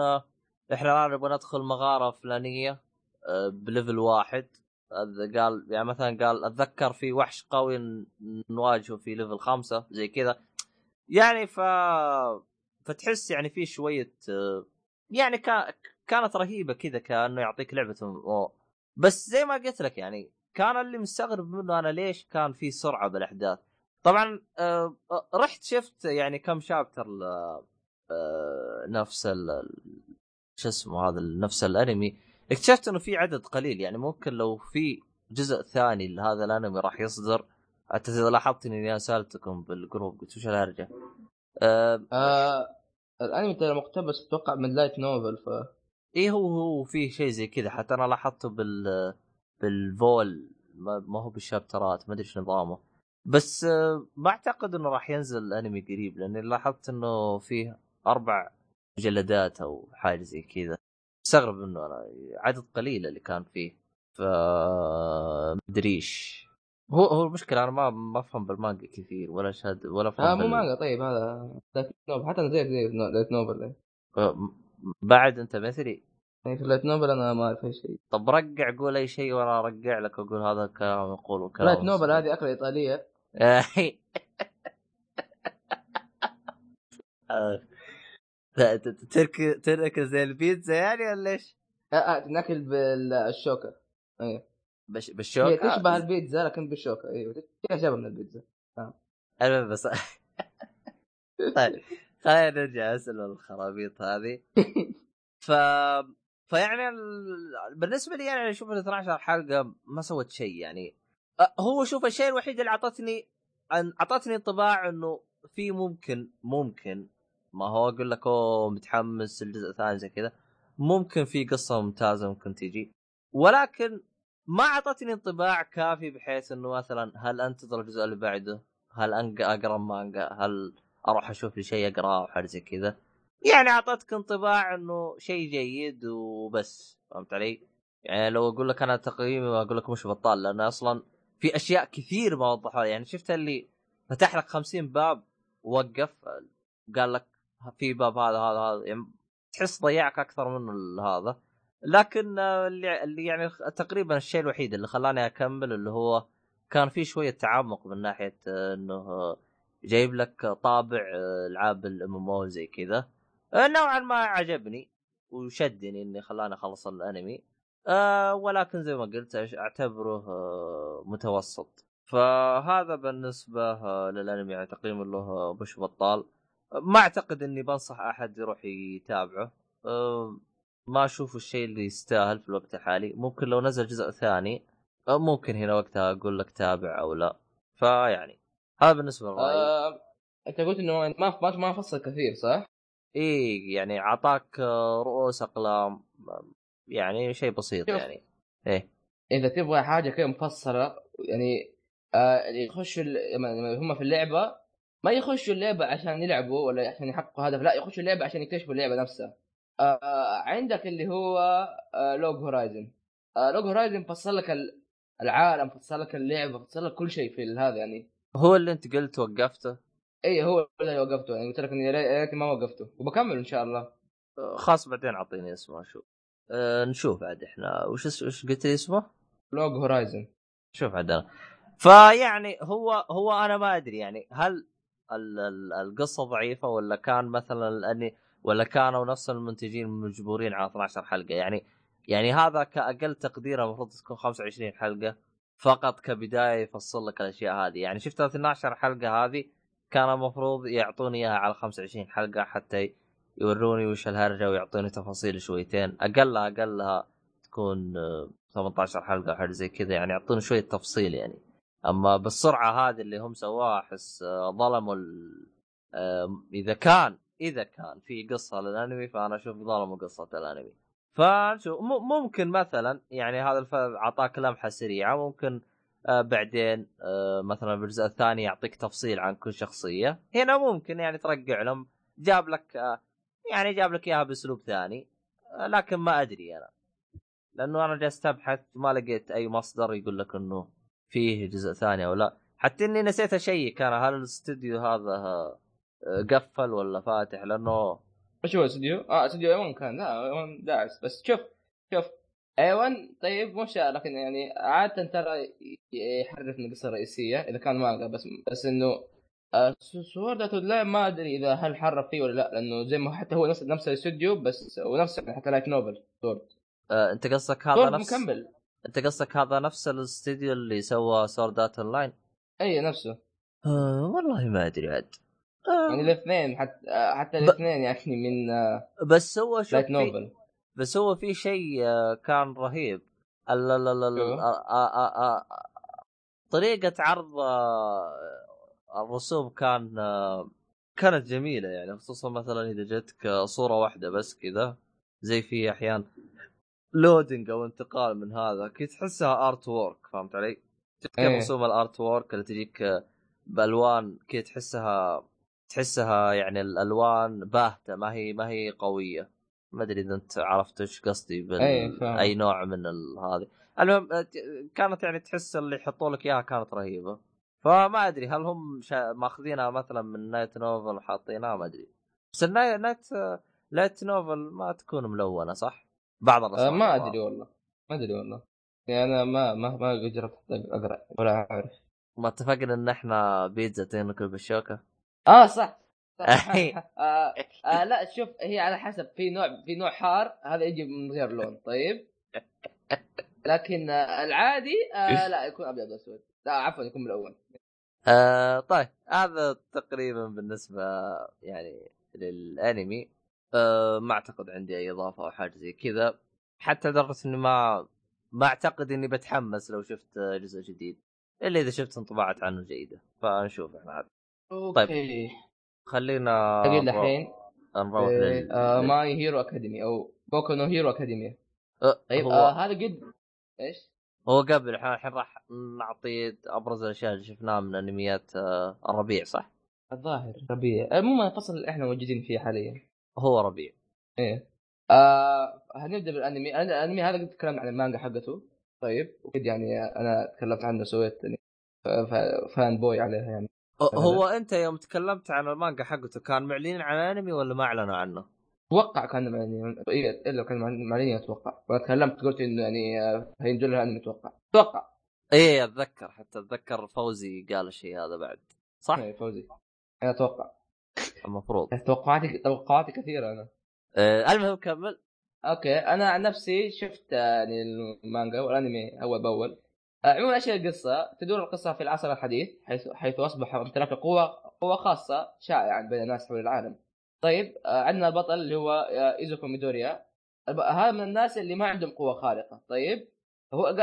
إحنا الان نبغى ندخل مغارة فلانية آه، ب level واحد. قال يعني مثلا قال أتذكر في وحش قوي نواجهه في level خمسة. زي كذا. يعني ف فتحس يعني في شوية آه، يعني كا... كانت رهيبة كذا كأنه يعطيك لعبة. بس زي ما قلت لك يعني كان اللي مستغرب منه أنا ليش كان في سرعة بالأحداث. طبعا آه، رحت شفت يعني كم chapter نفس شو اسمه هذا نفس الانمي اكتشفت إنه في عدد قليل يعني ممكن لو في جزء ثاني لهذا الانمي راح يصدر حتى إذا لاحظت إني سألتكم بالجروب قلت وش الهرجة؟ آه آه الانمي ترى مقتبس أتوقع من light novel ف إيه هو هو في شيء زي كذا حتى أنا لاحظته بال بالفول ما, هو بالشابترات ما أدري إيش نظامه بس آه، ما أعتقد إنه راح ينزل انمي قريب لأني لاحظت إنه فيه أربع مجلدات أو حاجة زي كذا. مستغرب إنه أنا عدد قليل اللي كان فيه. ف مدريش هو هو المشكلة أنا ما ما أفهم بالمانجا كثير ولا شهد ولا أفهم آه مو بال- مانجا طيب هذا novel حتى زي novel آه، بعد أنت مثلي؟ يعني في light novel أنا ما أعرف أي شيء. طب رقع قول أي شيء وأنا أرجع لك وأقول هذا الكلام يقول وكلام light novel هذه أكلة إيطالية. آه. لا، ت- ت- ترك ترك زي البيتزا يعني ولا إيش؟ آه آه تناكل بالشوكة. أيوه بش هي بالشوكة؟ تشبه البيتزا لكن بالشوكة. أيوه فيها شبه من البيتزا. المهم بس طيب خلينا نرجع أسئلة الخرابيط هذه. ف فيعني ال... بالنسبة لي يعني أشوف ال 12 حلقة ما سوت شيء يعني. هو شوف الشيء الوحيد اللي اعطتني أعطتني انطباع إنه في ممكن ممكن ما هو أقول لك أوه متحمس الجزء الثاني زي كذا ممكن في قصة ممتازة ممكن تجي ولكن ما أعطتني انطباع كافي بحيث إنه مثلا هل أنتظر الجزء اللي بعده؟ هل أقرأ مانجا؟ هل أروح أشوف لي شيء أقرأه أو حاجة زي كذا؟ يعني أعطتك انطباع إنه شيء جيد وبس فهمت علي؟ يعني لو أقول لك أنا تقييمي واقول لك مش بطال لأن أصلا في أشياء كثير ما وضحوها يعني شفت اللي فتح لك 50 باب ووقف قال لك في باب هذا هذا هذا يعني تحس ضيعك أكثر ال- هذا. لكن آه، اللي اللي يعني تقريبا الشيء الوحيد اللي خلاني أكمل اللي هو كان في شوية تعمق من ناحية آه، إنه جايب لك طابع آه، ألعاب الإم إم أو زي كذا. نوعا ما عجبني وشدني إني خلاني أخلص الأنمي. آه ولكن زي ما قلت أعتبره متوسط. فهذا بالنسبة للأنمي يعني تقييم له مش بطال ما أعتقد إني بنصح أحد يروح يتابعه. ما أشوف الشيء اللي يستاهل في الوقت الحالي. ممكن لو نزل جزء ثاني آه ممكن هنا وقتها أقول لك تابع أو لا. فيعني هذا بالنسبة للراي آه أنت قلت إنه ما ما ما فصل كثير صح؟ إيه يعني اعطاك آه، رؤوس أقلام يعني شيء بسيط. يعني. إيه. إذا تبغى حاجة كذا مفصلة يعني آه لما هم في اللعبة ما يخشوا اللعبة عشان يلعبوا ولا عشان يحققوا هدف لا يخشوا اللعبة عشان يكتشفوا اللعبة نفسها. آه عندك اللي هو آه Log Horizon آه Log Horizon فصل لك ال- العالم فصل لك اللعبة فصل لك كل شيء في هذا يعني. هو اللي انت قلت وقفته؟ اي هو اللي وقفته يعني قلت لك إني ريت- ما وقفته. وبكمل إن شاء الله. آه، خلاص بعدين أعطيني اسمه أشوف. أه نشوف عاد إحنا. وش وش قلت لي اسمه؟ لوج هورايزن شوف عاد. أنا. فيعني هو هو أنا ما أدري يعني هل القصة ضعيفة ولا كان مثلا لاني ولا كانوا نفس المنتجين مجبورين على 12 حلقة؟ يعني يعني هذا كأقل تقدير المفروض تكون 25 حلقة فقط كبداية يفصل لك الأشياء هذه. يعني شفت ال 12 حلقة هذه كان المفروض يعطوني إياها على 25 حلقة حتى يوروني وش الهرجة ويعطوني تفاصيل شويتين. أقلها أقلها تكون آه، 18 حلقة حاجة زي كذا يعني يعطوني شوية تفصيل يعني. أما بالسرعة هذه اللي هم سواها أحس آه، ظلموا إذا كان إذا كان في قصة للأنمي فأنا أشوف ظلموا قصة الأنمي فنشوف ممكن مثلا يعني هذا. اعطاك لمحه سريعة ممكن آه بعدين آه مثلا بالجزء الثاني يعطيك تفصيل عن كل شخصية هنا ممكن يعني ترجع لهم جاب لك يعني جاب لك إياها بأسلوب ثاني لكن ما أدري أنا لأنه أنا جالس أبحث ما لقيت أي مصدر يقول لك إنه فيه جزء ثاني أو لا. حتى إني نسيت اشيك أنا هل الاستوديو هذا آه، قفل ولا فاتح؟ لأنه إيش هو استوديو؟ آه استوديو A-1 كان لا A-1 داعس. بس شوف شوف A-1 طيب مش لكن يعني عادة ترى يحرف من القصة الرئيسيه إذا كان مانجا بس بس إنه سورد ارت لا ما أدري إذا هل حرف فيه ولا لا لأنه زي ما حتى هو نفس نفس الاستوديو بس ونفس حتى لايت نوبل سورد آه أنت قصدك هذا نفس مكمل أنت قصدك هذا نفس الاستوديو اللي سوى سوردات اون لاين أي نفسه. آه والله ما أدري عاد. يعني الاثنين حتى آه، حتى ب- الاثنين يعني من آه، بس هو شوف في نوفل بس هو في شيء آه، كان رهيب. ال- ال- ال- ال- شو؟ آه، آه، آه، طريقة عرض آه، الرسوم كان آه، كانت جميلة يعني خصوصا مثلا إذا جتك آه، صورة واحدة بس كذا زي في أحيان loading أو انتقال من هذا كي تحسها artwork فهمت علي؟ كيف. رسوم ال artwork اللي تجيك آه، بألوان كي تحسها تحسها يعني الألوان باهتة ما هي ما هي قوية ما أدري إذا أنت عرفت إيش قصدي بال... فاهم. أي نوع من ال... هذه المهم آه، كانت يعني تحس اللي يحطوا لك إياها كانت رهيبة فما أدري هل هم شا... ماخذينها مثلا من light novel وحاطينها ما أدري بس اللاي... light light novel ما تكون ملونة صح؟ بعض آه، الرسوم ما أدري والله. ما أدري والله. يعني أنا ما ما ما جربت أقرأ ولا أعرف. ما اتفقنا إن إحنا بيتزا تنكل بالشوكة؟ آه صح. آه آه لا شوف هي على حسب. في نوع في نوع حار هذا يجي من غير لون طيب؟ لكن آه العادي آه لا يكون أبيض وأسود. لا عفوا يكون ملون آه طيب. هذا تقريبا بالنسبة يعني للأنمي. آه ما أعتقد عندي أي إضافة أو حاجة زي كذا. حتى لدرجة إني ما ما أعتقد إني بتحمس لو شفت جزء جديد إلا إذا شفت انطباعات عنه جيدة. فنشوف إحنا عاد okay. خلينا طيب نروح- الحين نروح إيه،. آه My Hero Academy أو Boku no Hero Academia آه، طيب هو آه هذا قد إيش؟ هو قبل إحنا الحين راح نعطي أبرز الأشياء اللي شفناها من أنميات آه، الربيع صح؟ الظاهر ربيع عموما الفصل اللي إحنا موجودين فيه حاليا. هو ربيع. إيه. آه هنبدأ بالأنمي. أنا- الأنمي هذا قد تكلمنا عن المانجا حقته. طيب. وقد يعني أنا تكلمت عنه سويت يعني fanboy عليها يعني. هو أنت يوم تكلمت عن المانجا حقته كان معلنين عن انمي ولا ما أعلنوا عنه؟ أتوقع كان يعني إيه، إلا كان مع- معلنين أتوقع وأنا تكلمت قلت إنه يعني آه، هينزل لها انمي أتوقع أتوقع إيه أتذكر. حتى أتذكر فوزي قال الشيء هذا بعد. صح؟ إيه، فوزي. أنا أتوقع. المفروض. توقعاتي توقعاتي كثيرة أنا. آه المهم كمل. okay أنا عن نفسي شفت يعني المانجا والأنمي أول بأول. آه، عموما إيش القصة؟ تدور القصة في العصر الحديث حيث حيث أصبح امتلاك القوة قوة خاصة شائعا بين الناس حول العالم. طيب آه، عندنا البطل اللي هو آه، إيزوكو ميدوريا. هذا من الناس اللي ما عندهم قوة خارقة. طيب هو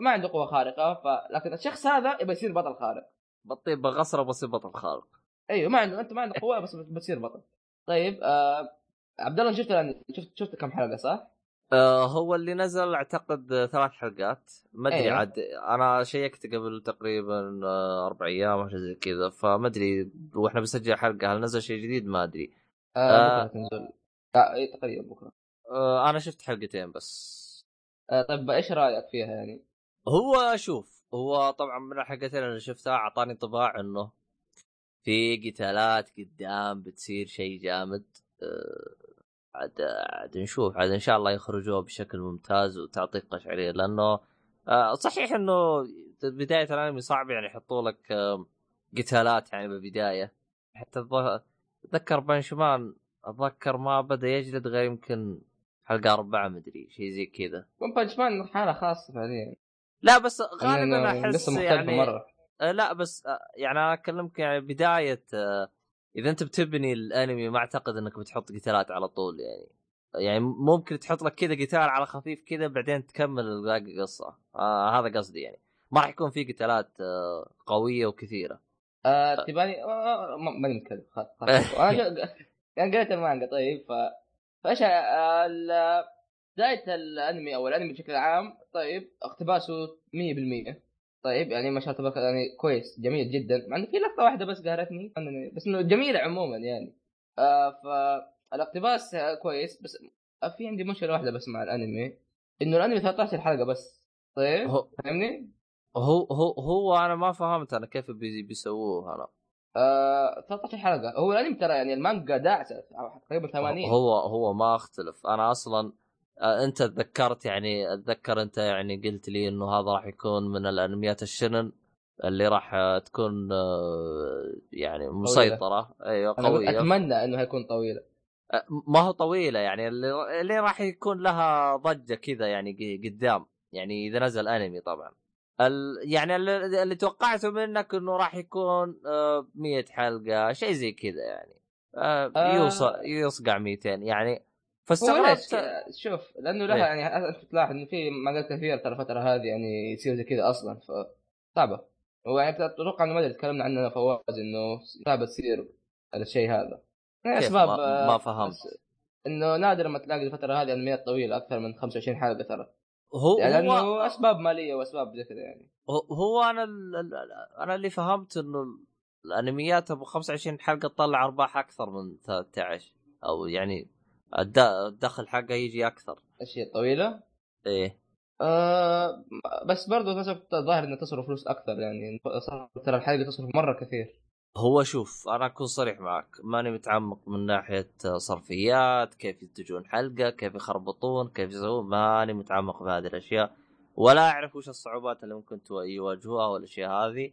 ما عنده قوة خارقة ف... لكن الشخص هذا يبغى يصير بطل خارق. بطيب بغصرة بصير بطل خارق. أيوه ما عنده أنت ما عندك قوة بس بتصير بطل طيب آه... عبد الله شفت الأنمي- شفت شفت كم حلقة صح؟ آه هو اللي نزل أعتقد ثلاث حلقات ما أدري أيوة. عاد أنا شيكت قبل تقريبا آه، أربع أيام أو شيء زي كذا فما أدري وإحنا بنسجل حلقة هل نزل شيء جديد ما أدري آه... آه. تنزل آه... تقريبا بكرة آه أنا شفت حلقتين بس آه طيب إيش رأيك فيها يعني؟ هو شوف هو طبعا من الحلقتين اللي شفتها أعطاني انطباع إنه في قتالات قدام بتصير شيء جامد. آه، عاد عاد نشوف. عاد إن شاء الله يخرجوها بشكل ممتاز وتعطيك قشعرية. لأنه آه، صحيح إنه بداية الأنمي صعب يعني يحطوا لك قتالات يعني بالبداية. حتى أتذكر بنشمان أتذكر ما بدأ يجلد غير يمكن حلقة أربعة مدري شيء زي كذا. ون بانش مان حالة خاصة فعليا لا بس غالبا لأنه أحس يعني مرة. آه، لا بس آه، يعني أنا اكلمك يعني بداية آه، إذا أنت بتبني الأنمي ما أعتقد إنك بتحط قتالات على طول يعني يعني ممكن تحط لك كذا قتال على خفيف كذا بعدين تكمل باقي القصة آه هذا قصدي يعني. ما راح يكون في قتالات آه قوية وكثيرة. آه تباني آه آه، ما- ماني متكلم خلاص. أنا قريت المانجا طيب ف فإيش آه، بداية الأنمي أو الأنمي بشكل عام طيب اقتباسه 100% طيب يعني ما شاء الله تبارك يعني كويس جميل جدا. مع إنه في لقطة واحدة بس قهرتني بس إنه جميلة عموما يعني. آه فالاقتباس كويس بس في عندي مشكلة واحدة بس مع الأنمي إنه الأنمي 13 حلقة بس. طيب هو فاهمني؟ هو هو, هو أنا ما فهمت أنا كيف بي- بيسووه أنا آه 13 حلقة. هو الأنمي ترى يعني المانجا داعسة تقريبا 80 هو هو ما اختلف. أنا أصلا انت تذكرت يعني أتذكر انت يعني قلت لي انه هذا راح يكون من الأنميات الشنن اللي راح آه، تكون آه، يعني مسيطرة. أيوه أنا أقول قوية. أتمنى إنه هيكون طويلة. آه، ما هو طويلة يعني اللي, اللي راح يكون لها ضجة كذا يعني قدام. يعني إذا نزل أنمي طبعا. ال... يعني اللي, اللي توقعته منك إنه راح يكون آه 100 حلقة شيء زي كذا يعني. آه آه. يوصل يصقع 200 يعني. فاستغربت. شوف لأنه لها ليه؟ يعني انت تلاحظ إنه في مقالات كثير ترى الفترة هذه يعني يصير زي كذا أصلا ف صعبة. ويعني أتوقع إنه ما أدري تكلمنا عنه أنا فواز إنه صعبه تصير الشيء هذا. يعني أسباب ما, آه، ما فهمت. بس- إنه نادر ما تلاقي الفترة هذه انميات طويلة أكثر من 25 حلقة ترى. هو يعني هو لأنه أسباب مالية وأسباب زي كذا يعني. هو- هو أنا ال... أنا اللي فهمت إنه الأنميات أبو 25 حلقة تطلع أرباح أكثر من 13 أو يعني الدخل حقه يجي أكثر. أشياء طويلة؟ إيه. آه بس نفس الوقت الظاهر إنه تصرف فلوس أكثر يعني ترى الحلقة تصرف مرة كثير. هو شوف أنا أكون صريح معك ماني متعمق من ناحية صرفيات كيف ينتجون حلقة كيف يخربطون كيف يسوون ماني متعمق بهذه الأشياء ولا أعرف وش الصعوبات اللي ممكن يواجهوها والاشياء هذه.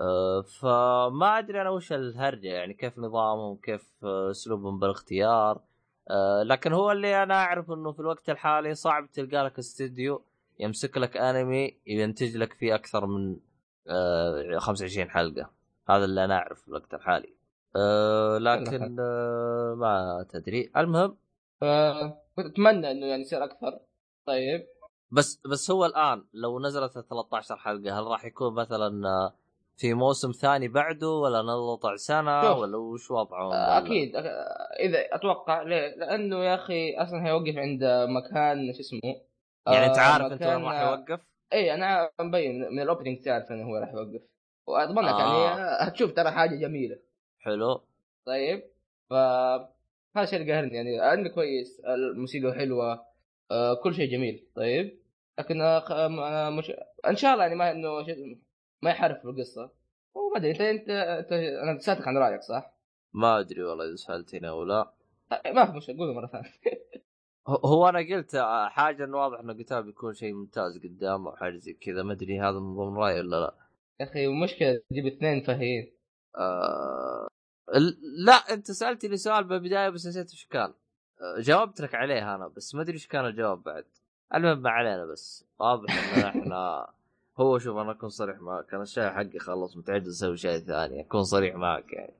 أه فما أدري أنا وش الهرجة يعني كيف نظامهم كيف آه، أسلوبهم بالاختيار. أه لكن هو اللي أنا أعرف إنه في الوقت الحالي صعب تلقى لك استديو يمسك لك أنمي ينتج لك فيه أكثر من أه 25 حلقة. هذا اللي أنا اعرف في الوقت الحالي. أه لكن أه ما تدري. المهم أتمنى إنه يعني يصير أكثر. طيب. بس بس هو الآن لو نزلت ال 13 حلقة هل راح يكون مثلا آه، في موسم ثاني بعده ولا نقطع سنة شوف. ولا وش وضعهم؟ آه، أكيد إذا أتوقع ليه؟ لأنه يا أخي أصلا هيوقف عند مكان شو اسمه يعني أنت آه، عارف أنت وين راح يوقف؟ اي أنا مبين من الأوبننج تعرف إنه هو راح يوقف واضمن لك آه. يعني هتشوف ترى حاجة جميلة حلو طيب ف هذا الشيء اللي قاهرني يعني الانمي كويس الموسيقى حلوة آه، كل شيء جميل طيب لكن آه، آه، مش... إن شاء الله يعني ما إنه ما يحرف في القصة وما أدري انت انت أنا سألتك عن رأيك صح؟ ما أدري والله إذا سألتني أو لا. آه، ما في مشكلة قولوا مرة ثانية. هو- أنا قلت آه، حاجة إنه واضح إنه قتال بيكون شيء ممتاز قدام أو حاجة زي كذا ما أدري هذا من ضمن رأيي ولا لا. يا أخي مشكله تجيب اثنين فهيين آه... لا أنت سألتني سؤال بالبداية بس نسيت إيش كان. جاوبت لك عليه أنا بس ما أدري إيش كان الجواب بعد. المهم ما علينا بس واضح ان إحنا هو شوف أنا أكون صريح معك أنا الشاي حقي خلص متعد أسوي شيء ثاني. أكون صريح معك يعني.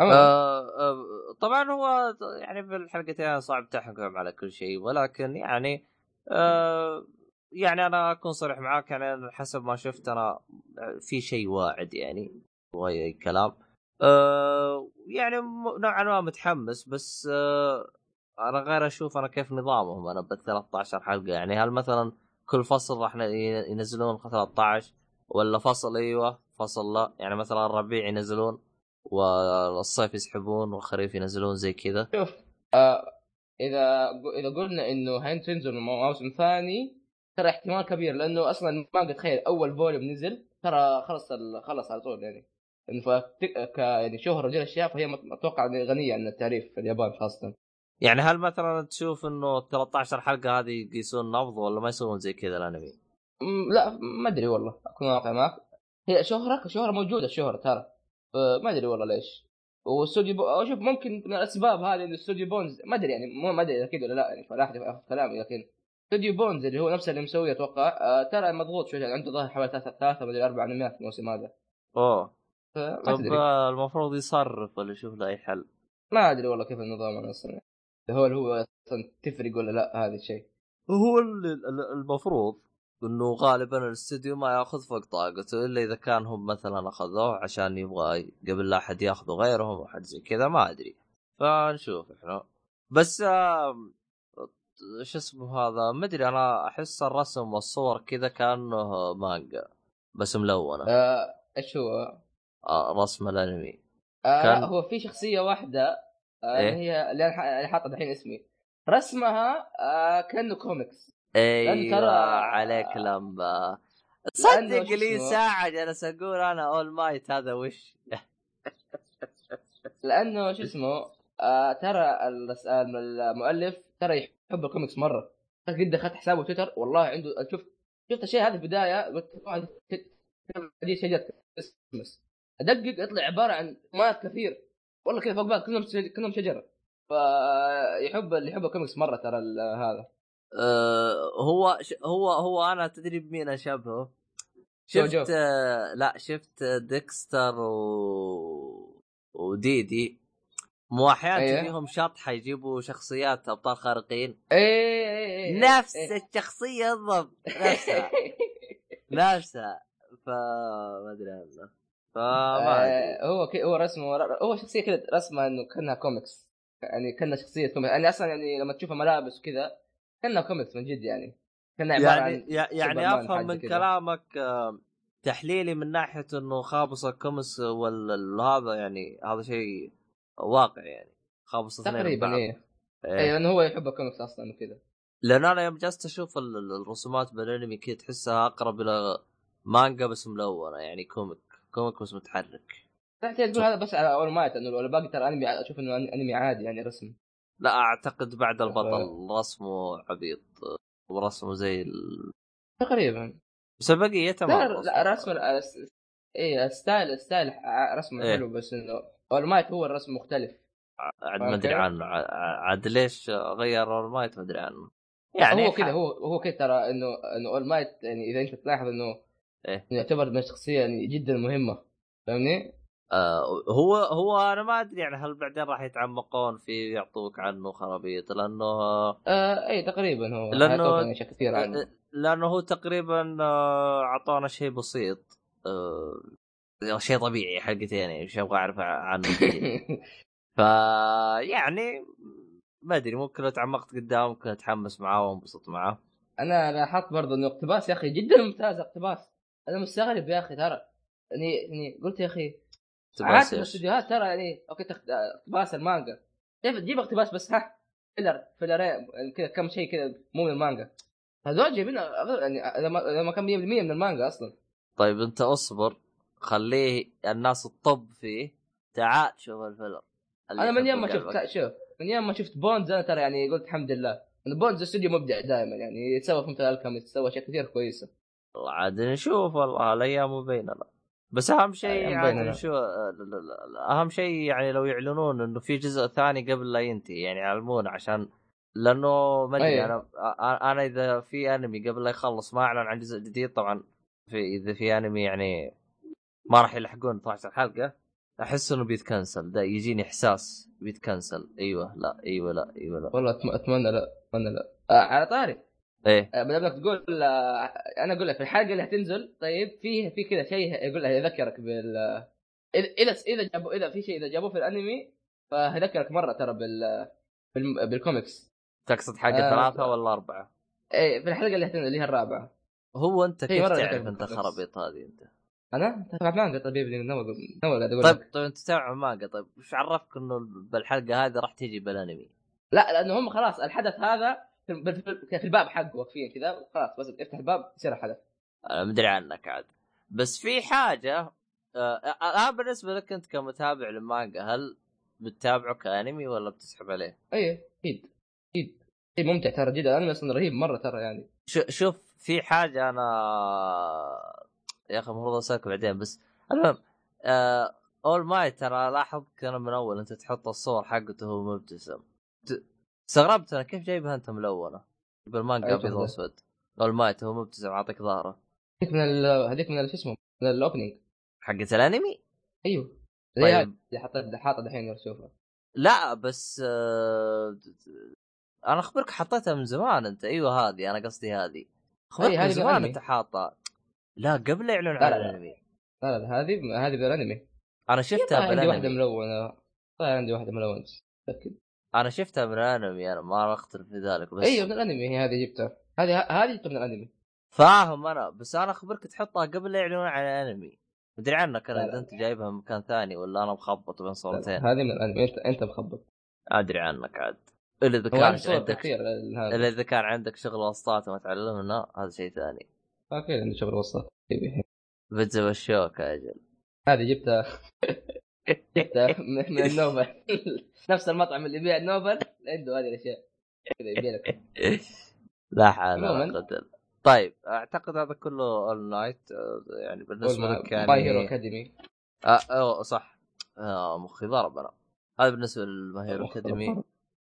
آه آه طبعا هو يعني في الحلقتين صعب تحكم على كل شيء ولكن يعني آه يعني أنا أكون صريح معاك. يعني حسب ما شفت أنا في شيء واعد يعني وهي كلام. آه يعني نوعا ما متحمس بس آه أنا غير أشوف أنا كيف نظامهم. أنا بال 13 حلقة يعني هل مثلا كل فصل راح ينزلون 13 ولا فصل إيوه فصل لا. يعني مثلا الربيع ينزلون والصيف يسحبون والخريف ينزلون زي كذا. شوف آه إذا إذا قلنا إنه هينزل موسم ثاني ترى احتمال كبير لأنه أصلا ما قد تخيل أول فوليوم نزل ترى خلص خلص على طول يعني. يعني شهره دي الاشياء فهي أتوقع غنية عن التعريف في اليابان خاصة. يعني هل مثلا تشوف إنه ال 13 حلقة هذه يقيسون نبض ولا ما يسوون زي كذا الانمي؟ م- لا ما أدري والله أكون واقع معك. هي شهره كشهره موجودة الشهره ترى. آه، ما أدري والله ليش. واستوديو بو... شوف ممكن من الأسباب هذه انه استوديو بونز ما أدري يعني ما أدري أكيد ولا لا يعني فلا احد ياخذ كلامي لكن استوديو بونز اللي هو نفسه اللي مسوي أتوقع آه ترى مضغوط شوي عنده ظاهر حوالي ثلاثة ثلاثة مدري أربع انميات الموسم هذا. أوه. طب آه، المفروض يصرف ولا يشوف له اي حل؟ ما أدري والله كيف النظام أنا أصلا. هو اللي هو أصلا تفرق ولا لا هذا الشيء؟ هو ال- ال- المفروض إنه غالبا الاستوديو ما يأخذ فوق طاقته إلا إذا كان هم مثلا أخذوه عشان يبغى قبل لا أحد ياخذه غيرهم أو حد زي كذا ما أدري. فنشوف إحنا. بس شو اسمه هذا؟ ما أدري أنا أحس الرسم والصور كذا كأنه مانجا بس ملونة. آه إيش هو؟ آه رسم الأنمي. آه كان- هو في شخصية واحدة آه إيه؟ اللي هي اللي أنا حاطه الحين اسمي. رسمها آه كأنه كوميكس. أيوه ترى- عليك لمبه لأنه تصدق لي؟ ساعه جالس أقول أنا All Might هذا وش؟ لأنه شو اسمه آه ترى المؤلف ترى يحب الكوميكس مرة. قد دخلت حسابه تويتر والله عنده شفت شفت الشيء هذا في البداية قلت دي كريسمس أدقق يطلع عبارة عن مات كثير. والله كذا فوق بعض كلهم كلهم شجرة. فيحب اللي يحب الكوميكس مرة ترى ال- هذا. آه، هو ش... هو هو أنا تدري بمين اشبهه؟ شفت آه، لا شفت ديكستر و وديدي. مو أحيانا أيوه. تجيهم شطحه يجيبوا شخصيات أبطال خارقين. إيه إيه إيه نفس إيه. الشخصية بالضبط نفسها. نفسها. فما أدري عنه فما آه، هو كي هو رسمه هو شخصية كذا رسمة إنه كأنها كوميكس يعني كأنها شخصية كوميكس يعني أصلا يعني لما تشوفها ملابس وكذا كأنها كوميكس من جد يعني. كأنها عبارة يعني عن يع- يعني أفهم من كده. كلامك آه، تحليلي من ناحية إنه خابص الكوميكس وهذا يعني هذا شيء واقع يعني. خابص تقريبا. إيه. إيه. إيه لأنه هو يحب الكوميكس أصلا وكذا. لأن أنا يوم جلست أشوف ال- ال- الرسومات بالانمي كذا تحسها أقرب إلى مانجا بس ملونة يعني comic comic بس متحرك. لا تقول هذا بس على All Might انه الباقي ترى أنمي أشوف إنه أنمي عادي يعني رسم لا أعتقد بعد البطل رسمه عبيط ورسمه زي ال... تقريبا. بس البقية لا, تمام. لا رسم ال- إيه ال style ال style ع- رسمه إيه. حلو بس إنه All Might هو الرسم مختلف. عاد ما أدري؟ عنه عاد ليش غير All Might ما أدري عنه يعني هو كذا هو هو كذا ترى إنه إنه All Might يعني إذا أنت تلاحظ إنه إيه. يعتبر من الشخصية يعني جدا مهمة فاهمني؟ آه هو هو أنا ما أدري يعني هل بعدين راح يتعمقون في يعطوك عنه خرابيط لأنه آه اي تقريبا هو. حيعطوك يعني اشياء كثير عنه. لأنه هو تقريبا آه، أعطانا شيء بسيط آه، شيء طبيعي حلقتين يعني إيش أبغى أعرف عنه ف يعني ما أدري ممكن لو تعمقت قدام ممكن أتحمس معاه وأنبسط معاه. أنا لاحظت برضه إنه اقتباس يا أخي جدا ممتاز اقتباس. أنا مستغرب يا أخي ترى يعني يعني قلت يا أخي إيش؟ الاستديوهات ترى يعني أوكي تخت... اقتباس المانجا. كيف تجيب اقتباس بس؟ ها filler فيلرين كذا كم شيء كذا مو من المانجا. هذول جايبين يعني لما كان 100% من المانجا أصلا. طيب أنت اصبر خليه الناس تطب فيه. تعال شوف الفيلم اللي أنا من يوم ما شفت شوف من يوم ما شفت بونز أنا ترى يعني قلت الحمد لله. بونز استوديو مبدع دائما يعني يتسوى Fullmetal Alchemist يتسوى أشياء كثير كويسة. عاد نشوف والله الأيام مبينه بس أهم شيء بيننا. نشوف أهم شيء يعني لو يعلنون إنه في جزء ثاني قبل لا ينتهي يعني يعلمون عشان لأنه ما أدري أيه. أنا أنا إذا في أنمي قبل لا يخلص ما أعلن عن جزء جديد طبعا في إذا في أنمي يعني ما راح يلحقون 12 حلقة أحس إنه بيتكنسل ده يجيني إحساس بيتكنسل أيوه لا أيوه لا أيوه لا. والله أتمنى لا أتمنى لا. آه على طاري. إيه. آه، بدل تقول آه، أنا أقول لك في الحلقة اللي هتنزل طيب في في كذا شيء يقول يذكرك بال إذا إذا جابوا إذا في شيء إذا جابوه في الأنمي فهذكرك مرة ترى بال بالكوميكس. تقصد حق آه، ثلاثة ولا أربعة؟ إيه في الحلقة اللي هتنزل اللي هي الرابعة. هو أنت إيه، كيف تعرف أنت. خرابيط هذه أنت؟ أنا؟ تبع مانجا طبيب اول من اول قاعد أقول طيب طيب أنت تتابع مانجا طيب وش عرفك إنه بالحلقة هذه راح تجي بالأنمي؟ لا لأنه هم خلاص الحدث هذا في الباب حقه واقفين كذا خلاص بس افتح الباب يصير الحدث. أنا مدري عنك عاد بس في حاجة آه آه بالنسبة لك أنت كمتابع للمانجا هل بتتابعه كأنمي ولا بتسحب عليه؟ اي أكيد أكيد. شيء ممتع ترى جدا. الانمي أصلا رهيب مرة ترى يعني. شو- شوف في حاجة أنا يا أخي المفروض أسألك بعدين بس المهم آه اول ماي ترى لاحظت أنا من أول أنت تحط الصور حقته وهو مبتسم. استغربت أنا كيف جايبها انت ملونه؟ بالمانجا أي ابيض؟ واسود All Might هو مبتسم عاطيك ظهره. هذيك من هذيك من شو اسمه؟ من ال opening حقت الأنمي؟ أيوه. طيب. اللي حطيت حاطه دحين اشوفها لا بس آه أنا أخبرك حطيتها من زمان أنت. أيوه هذه أنا قصدي هذه. أخبرك من زمان. أنت حاطه. لا قبل لا، عن لا، لا. الأنمي. لا لا هذه هذه بالأنمي. أنا شفتها طيب عندي واحدة بالأنمي. ملونه طيب عندي واحدة ملونه متاكد أنا شفتها من الانمي أنا ما أختلف في ذلك بس أيوه من الأنمي هي هذه جبتها. هذه هذه جبتها من الأنمي. فاهم أنا بس أنا أخبرك تحطها قبل لا يعلنون عن الأنمي. مدري عنك أنا إذا. أنت جايبها من مكان ثاني ولا أنا مخبط بين صورتين. هذه من الأنمي أنت أنت مخبط. أدري عنك عاد. إلا إذا كان عندك إلا إذا كان عندك شغل وسطات وما تعلمنا هذا شيء ثاني. أكيد عندي شغل وسط بيتزا والشوكة أجل هذه جبتها. من النوبل. نفس المطعم اللي يبيع النوبل. عنده هذه الأشياء. كذا يبيع لك. لا حول ولا طيب أعتقد هذا كله اول نايت يعني بالنسبة لك يعني باي هيرو أكاديمي. آه أوه صح. آه مخي ضرب أنا. هذا بالنسبة للماي هيرو أكاديمي.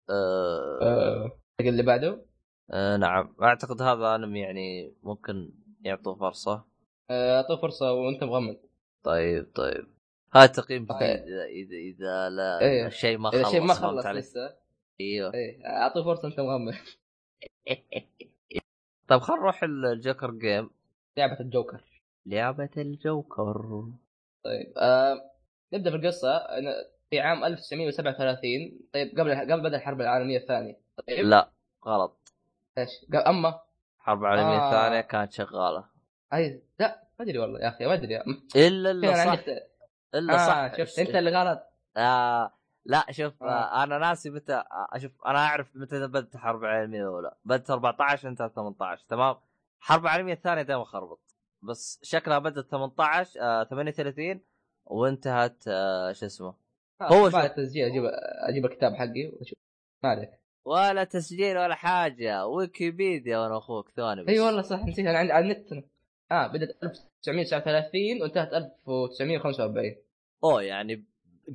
آه. آه، اللي بعده؟ آه نعم. أعتقد هذا أنمي يعني ممكن يعطوه فرصة. آه، أعطوه فرصة وأنت مغمض. طيب طيب. هاي تقييم اذا إذا, لا إيه. الشيء ما خلص شيء ما خلص؟ لسه. إيوه. إيه. اعطوه فرصة أنت مغمض. طيب خلينا نروح الجوكر جيم. لعبة الجوكر. لعبة الجوكر. طيب آه نبدأ في القصة. أنا في عام 1937 طيب قبل قبل بدأ الحرب العالمية الثانية. طيب. لا غلط. إيش؟ أما. الحرب العالمية آه. الثانية كانت شغالة. أي لا ما أدري والله يا أخي ما أدري. إلا أنا صح إلا آه صح. شفت. أنت اللي غلط. آه لا شوف آه. آه. أنا ناسي متى آه، أشوف أنا أعرف متى بدت الحرب العالميه الاولى بدت 14 انتهت 18 تمام؟ الحرب العالميه الثانية دائما خربط بس شكلها بدت 18 آه 38 وانتهت آه شو اسمه؟ هو هو. بعد التسجيل أجيب أجيب الكتاب حقي واشوف ما عليك. ولا تسجيل ولا حاجة. ويكيبيديا وأنا أخوك ثاني بس. أي والله صح نسيت أنا عندي على النت. آه بدأت 1939 وانتهت 1945 أوه يعني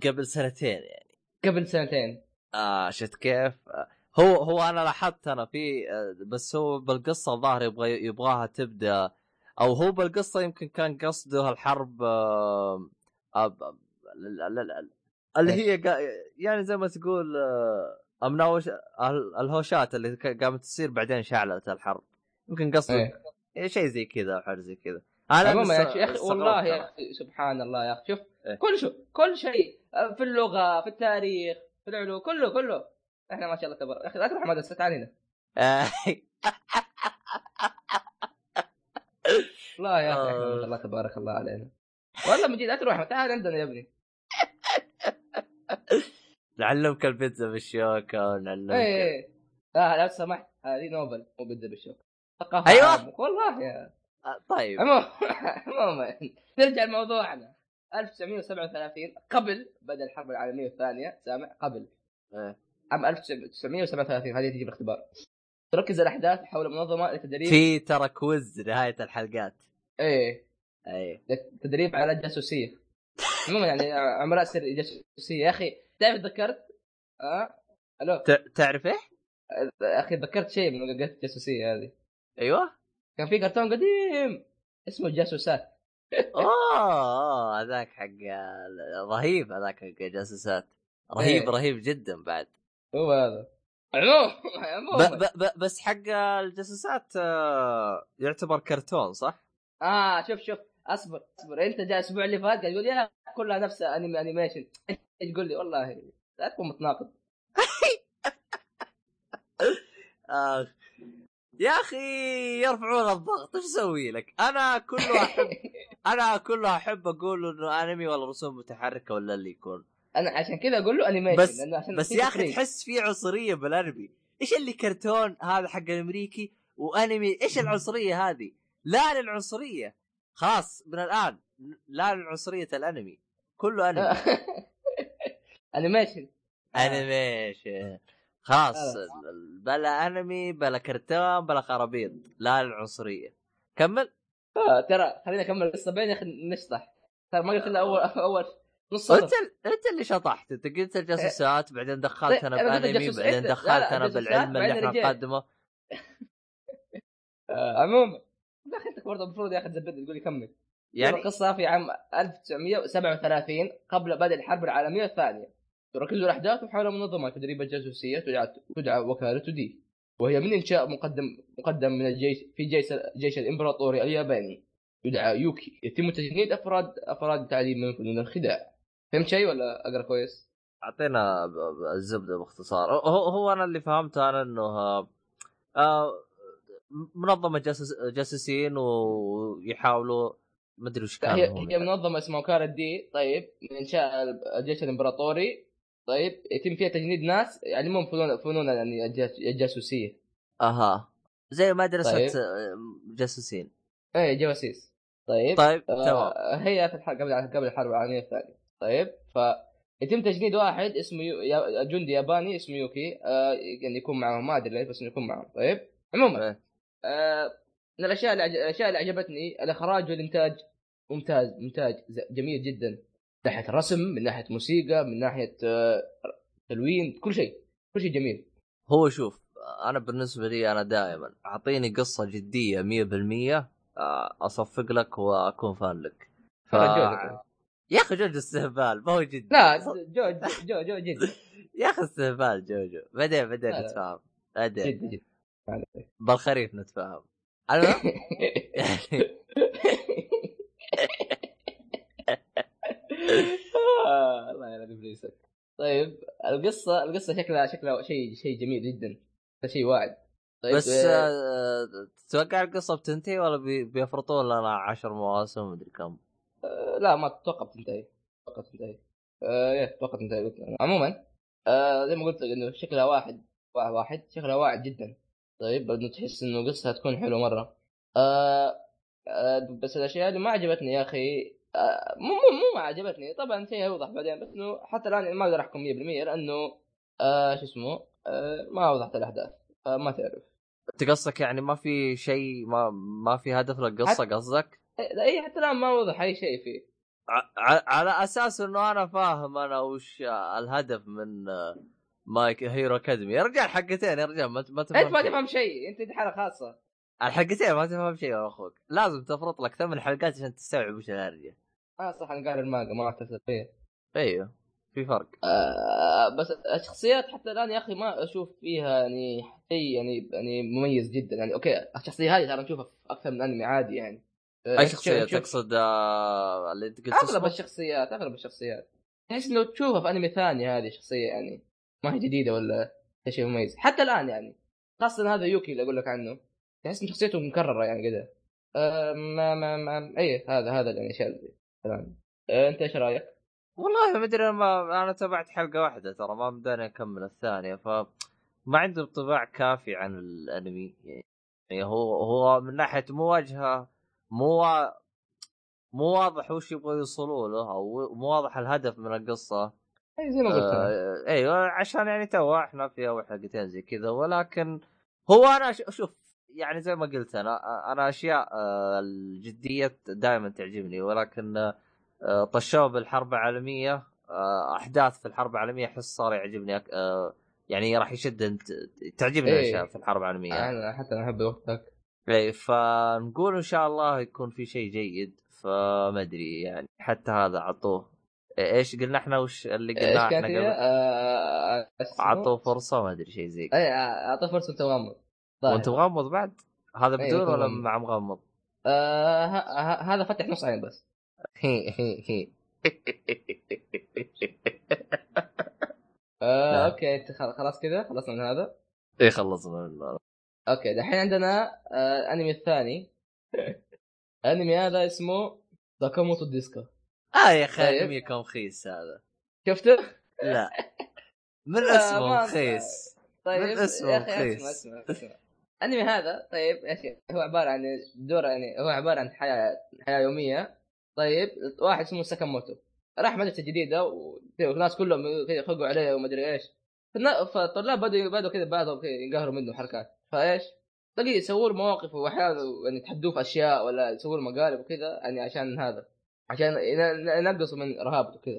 قبل سنتين يعني. قبل سنتين. آه شفت كيف؟ آه هو هو أنا لاحظت أنا في آه بس هو بالقصة الظاهر يبغى يبغاها تبدأ أو هو بالقصة يمكن كان قصده الحرب آه ال- ال- ال- اللي هي قا- يعني زي ما تقول امناوش ال- الهوشات اللي قامت تصير بعدين شعلت الحرب. يمكن قصده إيه. شيء زي كذا أو حاجة زي كذا. أنا عموما يا أخي والله. يا أخي سبحان الله يا أخي. شوف إيه. كل شيء كل شيء آه، في اللغة في التاريخ في العلوم كله كله. إحنا ما شاء الله تبارك يا أخي لا تروح مدرسه تعال هنا آه، لا يا أخي إحنا ما آه. شاء الله تبارك الله علينا. والله من جد لا تروح تعال عندنا يا ابني. نعلمك البيتزا بالشوكه ونعلمك اي اي لا لو سمحت هذه نوبل مو بيتزا بالشوك عامة. والله يا. آه، طيب. عموما. نرجع لموضوعنا. 1937 قبل بدا الحرب العالمية الثانية. سامع؟ قبل. إيه. عام 1937 هذه تجي بالاختبار تركز الأحداث حول منظمه لتدريب في ترى كويز نهايه الحلقات. إيه. اي تدريب على الجاسوسيه عموما يعني عملاء سر جاسوسية. يا أخي تعرف تذكرت أه؟ ألو؟ تعرف إيه؟ يا أخي تذكرت شيء من قصة الجاسوسيه هذه. أيوه. كان في كرتون قديم اسمه الجاسوسات اوه أوه، هذاك حق رهيب هذاك حق جاسوسات. رهيب إيه. رهيب جدا بعد. هو هذا. عموما ب ب ب بس حق الجاسوسات آه، يعتبر كرتون صح؟ آه شوف شوف. أصبر أصبر. أنت جاي الأسبوع اللي فات قاعد تقول يا كلها نفس انمي أنيميشن. تقول لي؟ والله لا تكون متناقض. آه. يا أخي يرفعون الضغط إيش أسوي لك؟ أنا كله احب أنا كله أحب أقول إنه أنمي ولا رسوم متحركة ولا اللي يكون. أنا عشان كذا أقول له animation بس عشان بس يا أخي. تحس في عنصرية بالأنمي. إيش اللي كرتون هذا حق الأمريكي وأنمي؟ إيش العنصرية هذه؟ لا للعنصرية. خلاص من الآن لا للعنصرية الأنمي. كله أنمي. animation animation خلاص خلاص. بلا أنمي بلا كرتون بلا خرابيط لا للعنصرية. كمل. آه، ترى خلينا نكمل القصة بين يا أخي نشطح. ترى ما قلت إلا أول أول نص أنت أنت اللي شطحت. أنت قلت الجاسوسات بعدين دخلت أنا قلت بأنمي الجاسوس- بعدين لا، دخلت أنا بالعلم اللي بعدين إحنا. نقدمه. آه، عموما. يا أخي أنت برضه المفروض يا أخي تزبد تقول لي كمل. يعني؟ القصة في عام 1937 قبل بدء الحرب العالمية الثانية. تركز الأحداث حول منظمة تدريب الجاسوسيه تدعى تدعى وكالة دي وهي من إنشاء مقدم مقدم من الجيش في جيش الجيش الامبراطوري الياباني. يدعى يوكي. يتم تجنيد افراد أفراد تعليم من فنون الخداع. فهمت شيء ولا أقرأ كويس؟ ب- الزبدة باختصار. هو هو أنا اللي فهمته أنا إنه آه، آه، منظمة جاسوس جاسوسين ويحاولوا ما أدري وش كان هي هي يعني. منظمة اسمها وكالة دي طيب من إنشاء الجيش الإمبراطوري. طيب يتم فيها تجنيد ناس يعلمون فنون فنون يعني الجاس- الجاسوسية. أها. زي مدرسه طيب. آه، جاسوسين. اي جواسيس. طيب طيب آه، تمام. هي قبل قبل الحرب العالمية الثانية. طيب فيتم تجنيد واحد اسمه يو... جندي ياباني اسمه يوكي آه يعني يكون معهم. ما أدري ليش بس إنه يكون معهم. طيب عموما إيه. آه من الأشياء اللي الأشياء اللي عجبتني الإخراج والإنتاج. ممتاز ممتاز جميل جدا. ناحية رسم من ناحية موسيقى من ناحية آه تلوين كل شيء كل شيء جميل. هو شوف أنا بالنسبة لي أنا دائما أعطيني قصة جدية 100% آه، أصفق لك وأكون fan لك. ف... جوجو. يا أخي جوجو استهبال ما هو جد لا جو جو جو جد يا أخي استهبال جوجو بعدين بعدين. نتفاهم بعدين. جد جد. بالخريف نتفاهم. المهم آه، الله يلا ابليسك طيب القصة القصة شكلها شكلها شيء شيء جميل جدا. شيء واعد. طيب بس آه، آه، تتوقع القصة بتنتهي ولا بي- بيفرطون؟ لنا عشر مواسم مدري كم. آه، لا ما أتوقع بتنتهي. أتوقع تنتهي آه أتوقع تنتهي عموما آه زي ما قلت لك إنه شكلها واحد واحد, واحد شكلها واعد جدا. طيب إنه تحس إنه قصتها تكون حلوة مرة. آه آه بس الأشياء اللي ما عجبتني يا أخي مو مو مو ما عجبتني. طبعا شيء يوضح بعدين بس إنه حتى الآن ما أقدر أحكم 100% لأنه آه شو اسمه آه ما وضحت الأحداث. فما تعرف. أنت قصدك يعني ما في شيء ما ما في هدف للقصه قصدك؟ اي إيه، حتى الآن ما وضح أي شيء فيه. على أساس إنه أنا فاهم أنا وش الهدف من آه، مايك هيرو أكاديمي. يا رجال حقتين يا رجال ما ما أنت تفهم ما. تفهم شيء أنت دي حالة خاصة. الحلقتين ما تفهم شيء يا أخوك. لازم تفرط لك ثمان حلقات عشان تستوعب وش الهرجة. آه صح أنا قاري المانجا ما اتصل فيه أيوه في فرق. آه بس الشخصيات حتى الآن يا أخي ما أشوف فيها يعني شيء يعني يعني مميز جدا. يعني أوكي الشخصية هذه ترى نشوفها في أكثر من أنمي عادي يعني. آه، أي شخصية؟ تقصد آه، اللي أنت قلت أغلب؟ الشخصيات أغلب الشخصيات. تحس إنه تشوفها في أنمي ثاني هذه شخصية يعني ما هي جديدة ولا شيء مميز. حتى الآن يعني خاصة هذا يوكي اللي أقول لك عنه. تحس إن شخصيته مكررة يعني كذا آه ما ما ما أي هذا هذا الاشياء اللي الآن آه أنت إيش رأيك؟ والله ما أدري ما أنا تابعت حلقة واحدة ترى ما بداني أكمل الثانية ف ما عندي انطباع كافي عن الأنمي يعني هو هو من ناحية مواجهه مو مو واضح وش يبغوا يوصلوا له أو مو واضح الهدف من القصة أي زي ما قلت. آه أيوه عشان يعني تو إحنا في اول حلقتين زي كذا ولكن هو أنا شوف يعني زي ما قلت أنا أنا أشياء آه، الجدية دائما تعجبني ولكن آه، طشوه بالحرب العالمية آه، أحداث في الحرب العالمية أحس صار يعجبني أك- يعني راح يشد انت تعجبني إيه. الأشياء في الحرب العالمية أنا حتى أنا أحب وقتك اي فنقول إن شاء الله يكون في شيء جيد فما أدري يعني حتى هذا عطوه إيش قلنا إحنا وش اللي قلناه إحنا؟ قبل آه، اسمه؟ عطوه فرصة ما أدري شيء زي كذا اي اعطيه فرصة ظاهر. وانت مغمض بعد؟ هذا أي، بدون ولا. مع مغمض؟ آه هذا فتح نص عين بس. هي هي هي. آه. okay أنت خلاص كذا خلصنا من هذا. اي خلصنا منه. okay دحين عندنا آه الانمي الثاني. الانمي هذا اسمه ساكاموتو ديسكو. آه يا أخي طيب. انميكم خيس هذا. شفته؟ لا. من لا، اسمه خيس؟ طيب من اسمه. أسمع أسمع أسمع. الانمي هذا طيب إيش هو عبارة عن دور يعني هو عبارة عن حياة حياة يومية. طيب واحد اسمه ساكاموتو. راح مدرسة جديدة والناس كلهم يخقوا عليه ومدري إيش. فالنا- فالطلاب بدوا بدوا كذا بعضهم ينقهروا منه حركات. فإيش؟ تلاقي يسووا له مواقف وأحيانا يعني يتحدوه في أشياء ولا يسووا له مقالب وكذا يعني عشان هذا. عشان ين- ينقصوا من رهابته كذا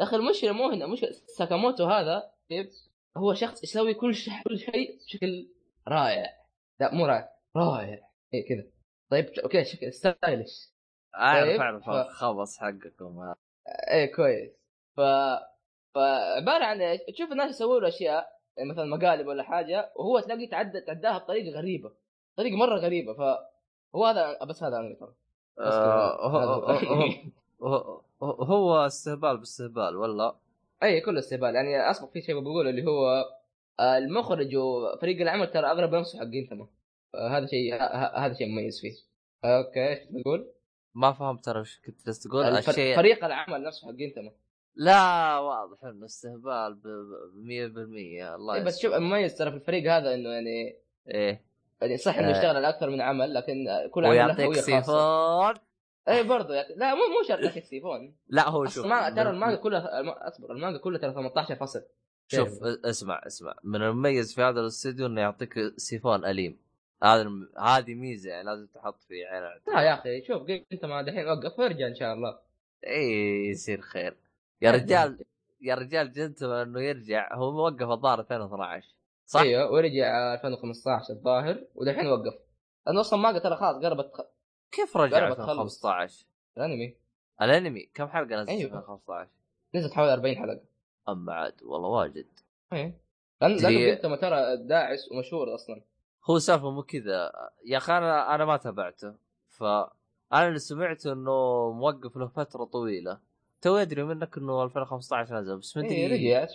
يا أخي المشكلة مو هنا مشكله ساكاموتو هذا كيف هو شخص يسوي كل شيء كل شيء بشكل رائع. لا مو رائع رائع اي كذا. طيب okay شكل stylish. اعرف طيب، اعرف ف- الخبص حقكم. إيه كويس. ف فعباره عن إيش؟ تشوف الناس يسووا له أشياء يعني مثلا مقالب ولا حاجة وهو تلاقي تعدى تعداها بطريقة غريبة. طريقة مرة غريبة فهو هذا بس هذا أنا ترى. آه، هو- هو- هو- هو- هو استهبال باستهبال ولا اي كله استهبال. يعني اسبق في شيء بقوله اللي هو المخرج وفريق العمل ترى اغلب نفسه حقين ثمه هذا شيء هذا شيء مميز فيه. أوكي إيش بتقول؟ ما فهمت ترى وش كنت جالس تقول. الفر- الشيء فريق العمل نفسه حقين ثمه لا واضح إنه استهبال ب ب- 100% الله إيه بس شوف. المميز ترى في الفريق هذا إنه يعني إيه. يعني صح إنه آه. يشتغل على أكثر من عمل لكن آه، كل عمل له ويعطيك هويه خاصة. سيفون. اي برضه يعطي- لا مو مو شرط يعطيك سيفون. لا هو شوف. ما ترى المانجا كلها أصبر المانجا كلها ترى 18 فصل شوف اسمع اسمع. من المميز في هذا الاستوديو إنه يعطيك سيفون أليم. هذا هذه ميزة يعني لازم تحط في عين لا يا أخي شوف أنت ما دحين وقف وارجع إن شاء الله. إي يصير خير. يا رجال يا رجال جنتم إنه يرجع. هو موقف الظاهر 2012 صح؟ أيوه ورجع 2015 الظاهر ودحين وقف. لأنه أصلا مانجا ترى خلاص قربت تخ- كيف رجع قربت تخلص. 2015 الأنمي. الأنمي؟ كم حلقة نزل أيوة. 2015 نزلت حوالي 40 حلقة. اما عاد والله واجد. إيه. لأنه جنتاما ترى داعس ومشهور أصلا. هو سالفة مو كذا. يا أخي أنا أنا ما تابعته. ف أنا اللي سمعت إنه موقف له فترة طويلة. تو أدري منك إنه 2015 نزل بس ما إيه ادري رجع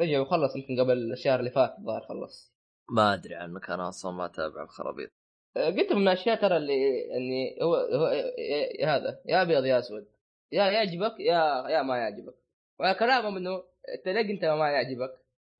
رجع وخلص يمكن قبل الشهر اللي فات الظاهر خلص. ما أدري عنك أنا أصلا ما أتابع الخرابيط. آه، قلت من الاشياء ترى اللي اني هو هو هذا يا أبيض يا أسود. يا يعجبك يا يا ما يعجبك. وكلامهم إنه تلاقي انت ما يعجبك.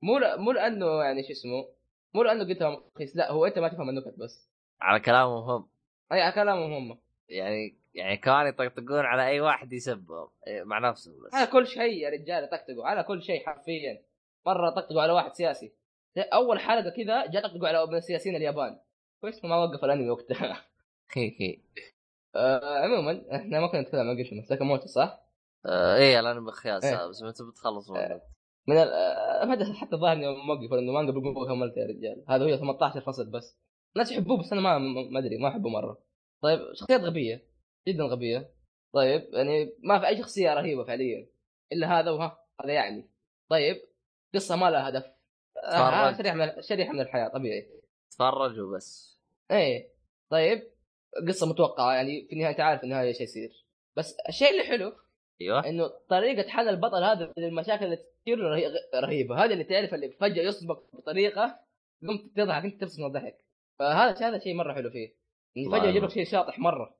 مو مو لأنه يعني شو اسمه مو لأنه قلت رخيص لا هو أنت ما تفهم النكت بس. على كلامهم هم. أي كلامهم هم. يعني يعني كانوا يطقطقون على أي واحد يسبهم إيه، مع نفسهم بس. على كل شيء يا رجال طقطقوا على كل شيء حرفيا. مرة طقطقوا على واحد سياسي. أول حلقة كذا جاء طقطقوا على من سياسيين اليابان. كويس ما وقف الأنمي وقتها. آه عموما إحنا ما كنا نتكلم عن جيشن ساكاموتو صح؟ آه إيه الانمي خياس إيه. بس متى بتخلص منه. من ال... آه، ما أدري حتى الظاهر اني موقف لأنه مانجا بقول كملت يا رجال. هذا هو 18 فصل بس. الناس يحبوه بس أنا ما ما أدري ما أحبه مرة. طيب شخصيات غبية جدا غبية. طيب يعني ما في أي شخصية رهيبة فعليا. إلا هذا وها هذا يعني. طيب قصة ما لها هدف. آه. شريحة من شريحة من الحياة طبيعي. تفرج وبس إيه. طيب قصة متوقعة يعني في النهاية انت عارف النهايه إيش يصير. بس الشيء اللي حلو أيوه. إنه طريقة حل البطل هذا للمشاكل اللي تصير له رهي- رهيبة. هذا اللي تعرف اللي فجأة يصدمك بطريقة قمت تضحك أنت من الضحك فهذا هذا شيء مرة حلو فيه. فجأة يجيب لك شيء شاطح مرة.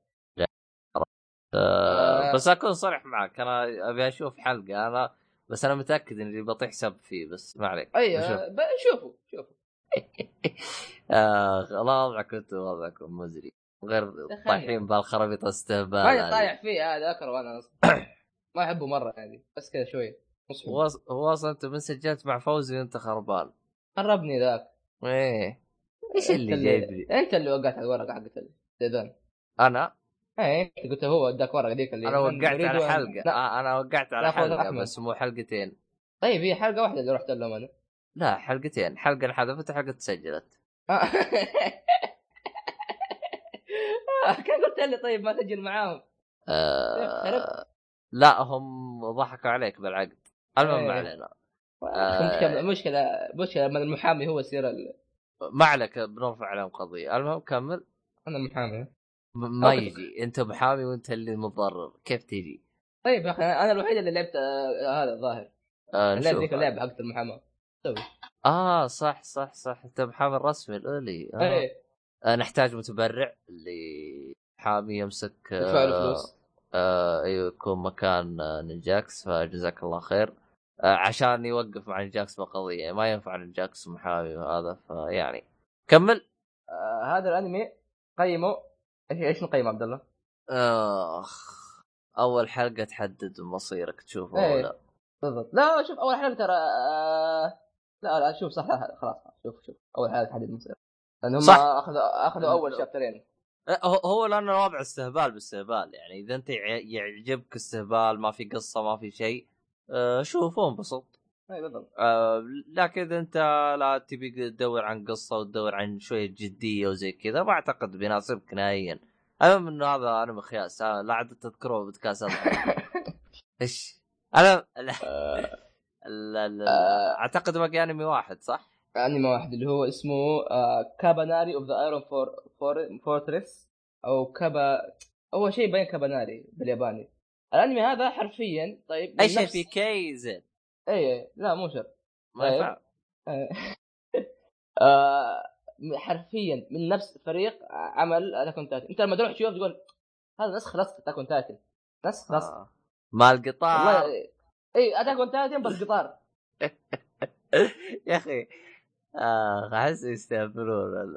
آه آه. بس أكون صريح معك. أنا أبي أشوف حلقة. أنا بس أنا متأكد إني بطيح سب فيه بس ما عليك. أي بشوف. آه، شوفوا شوفوا آه الله وضعك انت وضعكم مزري. غير. طايحين بالخرابيط استهبال ماني. طايح فيه هذا أكره أنا. ما أحبه مرة يعني بس كذا شوي. هو أصلا أنت من سجلت مع فوزي وأنت خربان. قربني ذاك. إيه. إيش اللي جايب لي؟ أنت اللي وقعت على الورقة حقت الديدان أنا؟ إيه أنت قلت هو اداك ورقة ذيك اللي أنا وقعت على حلقة. لا. آه أنا وقعت على حلقة. بس مو حلقتين. طيب هي حلقة واحدة اللي رحت لهم أنا. لا حلقتين. حلقة انحذفت وحلقه تسجلت آه. آه، كان قلت لي طيب ما تجي معاهم. آه. لا هم ضحكوا عليك بالعقد. المهم ما إيه. علينا. مشكلة مشكلة مشكلة من المحامي هو يصير ال... ما عليك بنرفع عليهم قضية. المهم كمل. أنا المحامي. ما. يجي. أنت محامي وأنت اللي متضرر. كيف تجي؟ طيب يا أخي أنا الوحيد اللي لعبت آه، هذا الظاهر. آه لعبت ذيك اللعبة حقت المحاماة. سوي. آه صح صح صح. أنت محامي الرسمي الأولي. آه. إيه. آه نحتاج متبرع اللي حامي يمسك يدفع آه أيوه يكون مكان آه نينجاكس فجزاك الله خير آه عشان يوقف مع نينجاكس بقضية ما ينفع نينجاكس محامي وهذا فيعني كمل آه هذا الأنمي قيمه إيش إيش نقيم عبد الله؟ آخ أول حلقة تحدد مصيرك تشوفه إيه. أو لا بالضبط لا شوف أول حلقة ترى آه... لا لا شوف صح لا، خلاص شوف شوف أول حلقة تحدد المصير لأن هم. اخذوا أخذوا أول شابترين هو هو لأنه الوضع استهبال باستهبال يعني إذا أنت يع- يعجبك استهبال ما في قصة ما في شيء آه شوفه انبسط أي بالضبط. آه لكن إذا أنت لا تبي تدور عن قصة وتدور عن شوية جدية وزي كذا ما أعتقد بيناسبك نهائيا. المهم إنه هذا أنا مخياس آه لا عاد تذكروه بودكاست إيش؟ أنا لا لا لا. أعتقد باقي أنمي واحد صح؟ أنمي واحد اللي هو اسمه Kabaneri of the Iron For- For- Fortress أو كابا هو شيء بين Kabaneri بالياباني. الأنمي هذا حرفيا طيب اي شيء في كي زين اي لا مو شرط. ما طيب. ينفع. آه حرفيا من نفس فريق عمل Attack on Titan أنت لما تروح تشوف تقول هذا نسخ نسخ Attack on Titan نسخ نسخ. آه. مال قطار. والله اي Attack on Titan بس قطار. يا أخي اخ احس يستهبلون.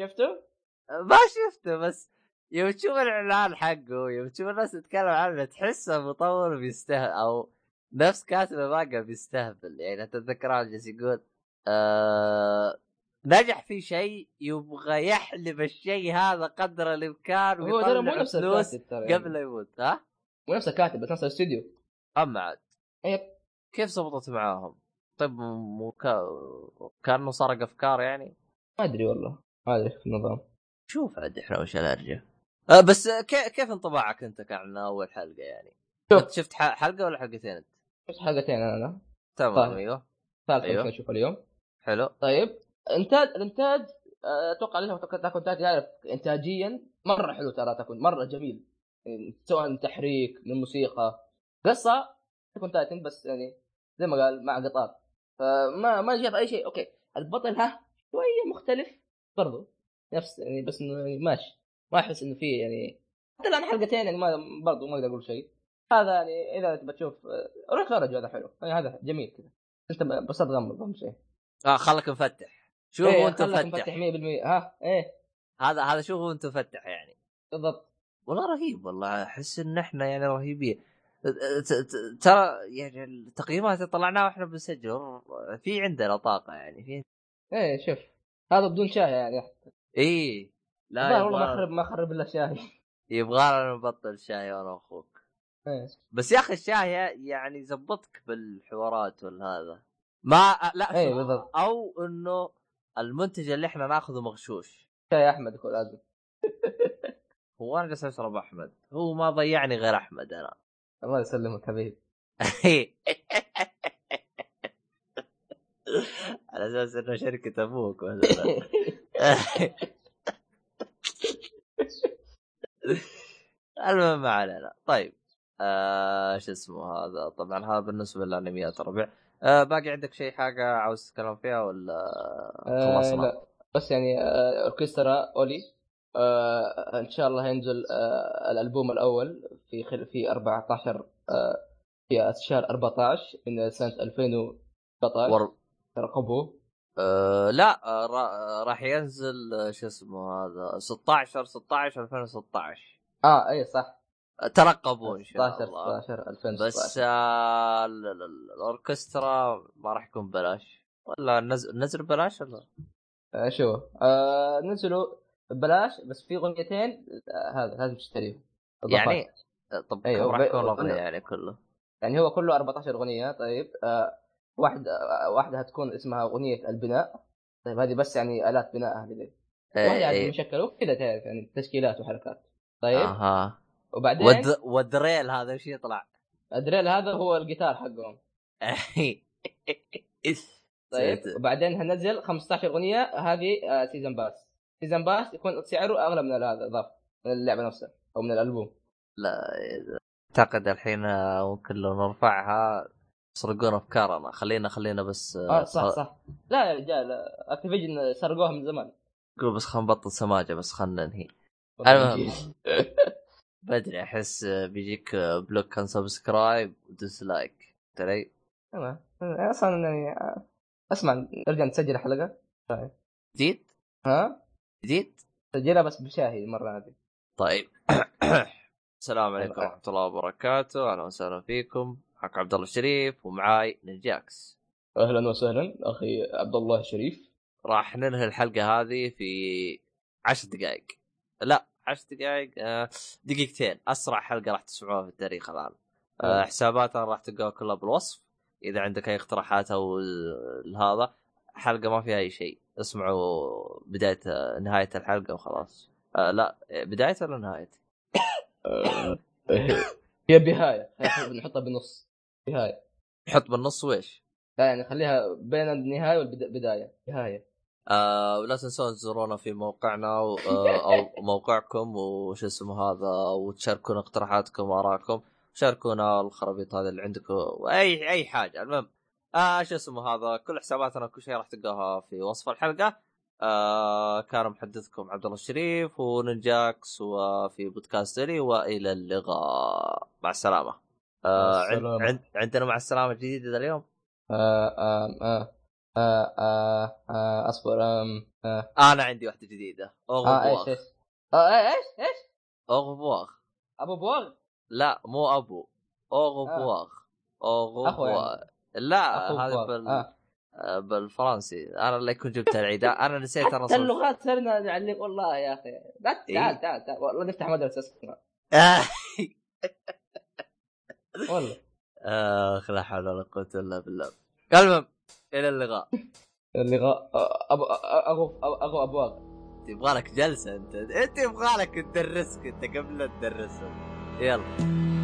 شفته؟ ما شفته بس يوم تشوف الإعلان حقه يوم تشوف الناس تتكلم عنه تحسه مطور بيستهبل أو نفس كاتب المانجا بيستهبل. يعني اتذكر جالس يقول آه نجح في شيء يبغى يحلب الشيء هذا قدر الإمكان هو ترى مو نفس الكاتب ترى قبل لا يموت. ها؟ مو نفس الكاتب بس نفس الاستوديو. أما عاد. يب كيف زبطت معاهم؟ طيب مو كا... كأنه سرق أفكار يعني؟ ما أدري والله ما أدري في النظام شوف عاد إحنا وش الارجه آه بس كيف كيف انطباعك أنت كان أول حلقة يعني؟ شوف. شفت حلقة ولا حلقتين أنت؟ شفت حلقتين أنا تمام طيب. أيوه ثالث أيوه. اشوفه اليوم حلو طيب إنتاج الإنتاج آه، أتوقع لها تكون تاج تعرف انتاجيا مرة حلو ترى تكون مرة جميل سواء تحريك من موسيقى قصة تكون Titan بس يعني زي ما قال مع قطار فما ما جاب أي شيء. okay. البطل ها شوية مختلف برضو. نفس يعني بس إنه يعني ماشي ما أحس إنه فيه يعني حتى الآن حلقتين يعني ما برضو ما أقدر أقول شيء. هذا يعني إذا تبى تشوف روح تفرج هذا حلو. يعني هذا جميل كذا. أنت بس تغمض اهم شيء. آه خلك مفتح. شوف إيه، وأنت مفتح. مفتح 100% ها إيه. هذا هذا شوف وأنت مفتح يعني. بالضبط. والله رهيب والله أحس إن إحنا يعني رهيبين. ترى يعني التقييمات اللي طلعناها وإحنا بنسجل في عندنا طاقة يعني في إيه شوف هذا بدون شاي يعني. إي لا لا والله ما خرب ما خرب إلا شاي. يبغى نبطل شاي أنا وأخوك. إيه. بس يا أخي الشاي يعني زبطك بالحوارات والهذا. ما لا إيه بالضبط. أو إنه المنتج اللي إحنا ناخذه مغشوش. شاي أحمد لازم هو أنا جالس اشرب أحمد. هو ما ضيعني غير أحمد أنا. الله يسلمك حبيبي. على أساس إنه شركة أبوك مثلا المهم ما علينا. طيب. آه شو اسمه هذا؟ طبعا هذا بالنسبة للانميات الربع آه باقي عندك شيء حاجة عاوز تتكلم فيها ولا؟ آه خلصنا؟ لا. بس يعني آه اوركسترا أولي. آه إن شاء الله ينزل آه الألبوم الأول في خل في 14 آه في شهر 14 من سنة 2019 ور... ترقبوه. آه لا آه را... راح ينزل آه، شو اسمه هذا 16 16 2016 آه إي صح. آه، ترقبوا إن شاء 16 الله. 16 2016 بس آه ال- ال- ال- الأوركسترا ما راح يكون بلاش ولا نزل نزل بلاش ولا؟ آه شو آه نزلوا ببلاش بس في أغنيتين آه هذا لازم تشتريهم. يعني آه، طب أيوه، كم راح يكون الأغنية يعني كله؟ يعني هو كله 14 أغنية طيب. آه واحد آه واحدة هتكون اسمها أغنية البناء. طيب هذه بس يعني آلات بناء هذه. ذي واحدة عاد إيه. مشكله كذا تعرف يعني تشكيلات وحركات. طيب. أها. وبعدين؟ ود... وال drill هذا وش يطلع؟ ال drill هذا هو الجيتار حقهم. طيب وبعدين هنزل 15 أغنية هذه آه season pass season pass يكون سعره أغلى من هذا من اللعبة نفسها أو من الألبوم. لا أعتقد الحين آه، ممكن لو نرفعها يسرقون أفكارنا. خلينا خلينا بس آه صح صح. لا يا رجال Activision سرقوها من زمان. قول بس خلينا نبطل سماجة بس خلينا ننهي. المهم. بدري أحس بيجيك block unsubscribe و dislike. ترى تمام أصلا يعني آه، أسمع نرجع نسجل حلقة. جديد ها؟ جديد سجلها بس بشاهي المرة هذه. طيب. السلام عليكم ورحمة الله وبركاته. أهلا وسهلا فيكم. معكم عبد الله الشريف ومعاي نجاكس أهلا وسهلا. أخي عبد الله الشريف. راح ننهي الحلقة هذه في عشر دقائق. لا عشر دقائق آه، دقيقتين. أسرع حلقة راح تسمعوها في التاريخ الآن. آه،. حساباتها راح تلقاها كلها بالوصف. إذا عندك أي اقتراحات أو ال- هذا حلقة ما فيها أي شيء. اسمعوا بداية نهاية الحلقة وخلاص. آه لا بداية ولا نهاية؟ آه، هي بهاية. نحطها بالنص. بهاية. نحط بالنص ويش؟ لا يعني خليها بين النهاية والبداية. بهاية. آه ولا تنسون تزورونا في موقعنا و- آه أو موقعكم وش اسمه هذا وتشاركونا اقتراحاتكم وآرائكم. شاركونا الخرابيط هذه اللي عندكم واي أي حاجة. المهم آه شو اسمه هذا؟ كل حساباتنا كل شيء راح تلقاها في وصف الحلقة. آه كان محدثكم عبد الله الشريف وننجاكس وفي بودكاست لي وإلى اللقاء. مع السلامة. آه مع عند عندنا مع السلامة جديد ذا اليوم؟ آه آه آه آه آه آه أصبر آم، آه. أنا عندي واحدة جديدة. آه إيش إيش؟ آه إيه، إيش إيش؟ اوغبواغ أبو بوغ لا مو أبو. اوغبواغ أخو اوغبواغ يعني. لا هذا. بال... آه. آه. بالفرنسي. أنا اللي كنت جبت العيد. أنا نسيت أنا حتى اللغات صرنا نعلق والله يا أخي. لا إيه. تعال تعال تعال والله نفتح مدرسة اسمها والله. آخ لا حول ولا قوة إلا بالله. المهم إلى اللقاء. ابو آه، اغو اغو ابواغ يبغى لك جلسة أنت؟ انت يبغى لك تدرسك أنت قبل لا تدرسهم يلا.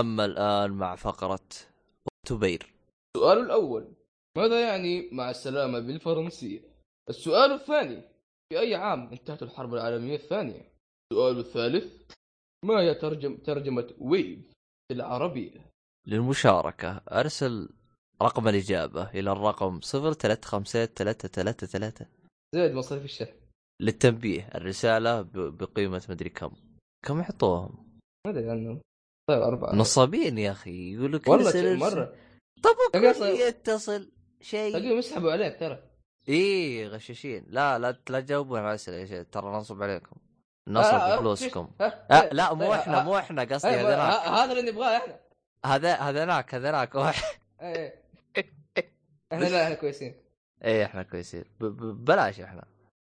أما الآن مع فقرة تبير السؤال الأول ماذا يعني مع السلامة بالفرنسية؟ السؤال الثاني في أي عام انتهت الحرب العالمية الثانية؟ السؤال الثالث ما هي ترجم ترجمة ويف العربية؟ للمشاركة أرسل رقم الإجابة إلى الرقم 035333 زائد مصاريف الشحن للتنبيه الرسالة ب- بقيمة مدري كم كم يحطوهم ما أدري عنه طيب أربعة. نصابين يا أخي يقول لك والله. مرة. طب يتصل شيء؟ تلاقيهم يسحبوا عليك ترى. إيه غشاشين. لا لا لا تجاوبون على الأسئلة ترى ننصب عليكم. نصب آه، آه، بفلوسكم. ها، آه لا مو طيب، إحنا ها- مو إحنا قصدي أيوة، هذاك ه- هذا اللي نبغاه إحنا. هذا هذاك هذاك واحد إيه. إحنا لا إحنا كويسين. إيه إحنا كويسين. ب- ب- ببلاش إحنا.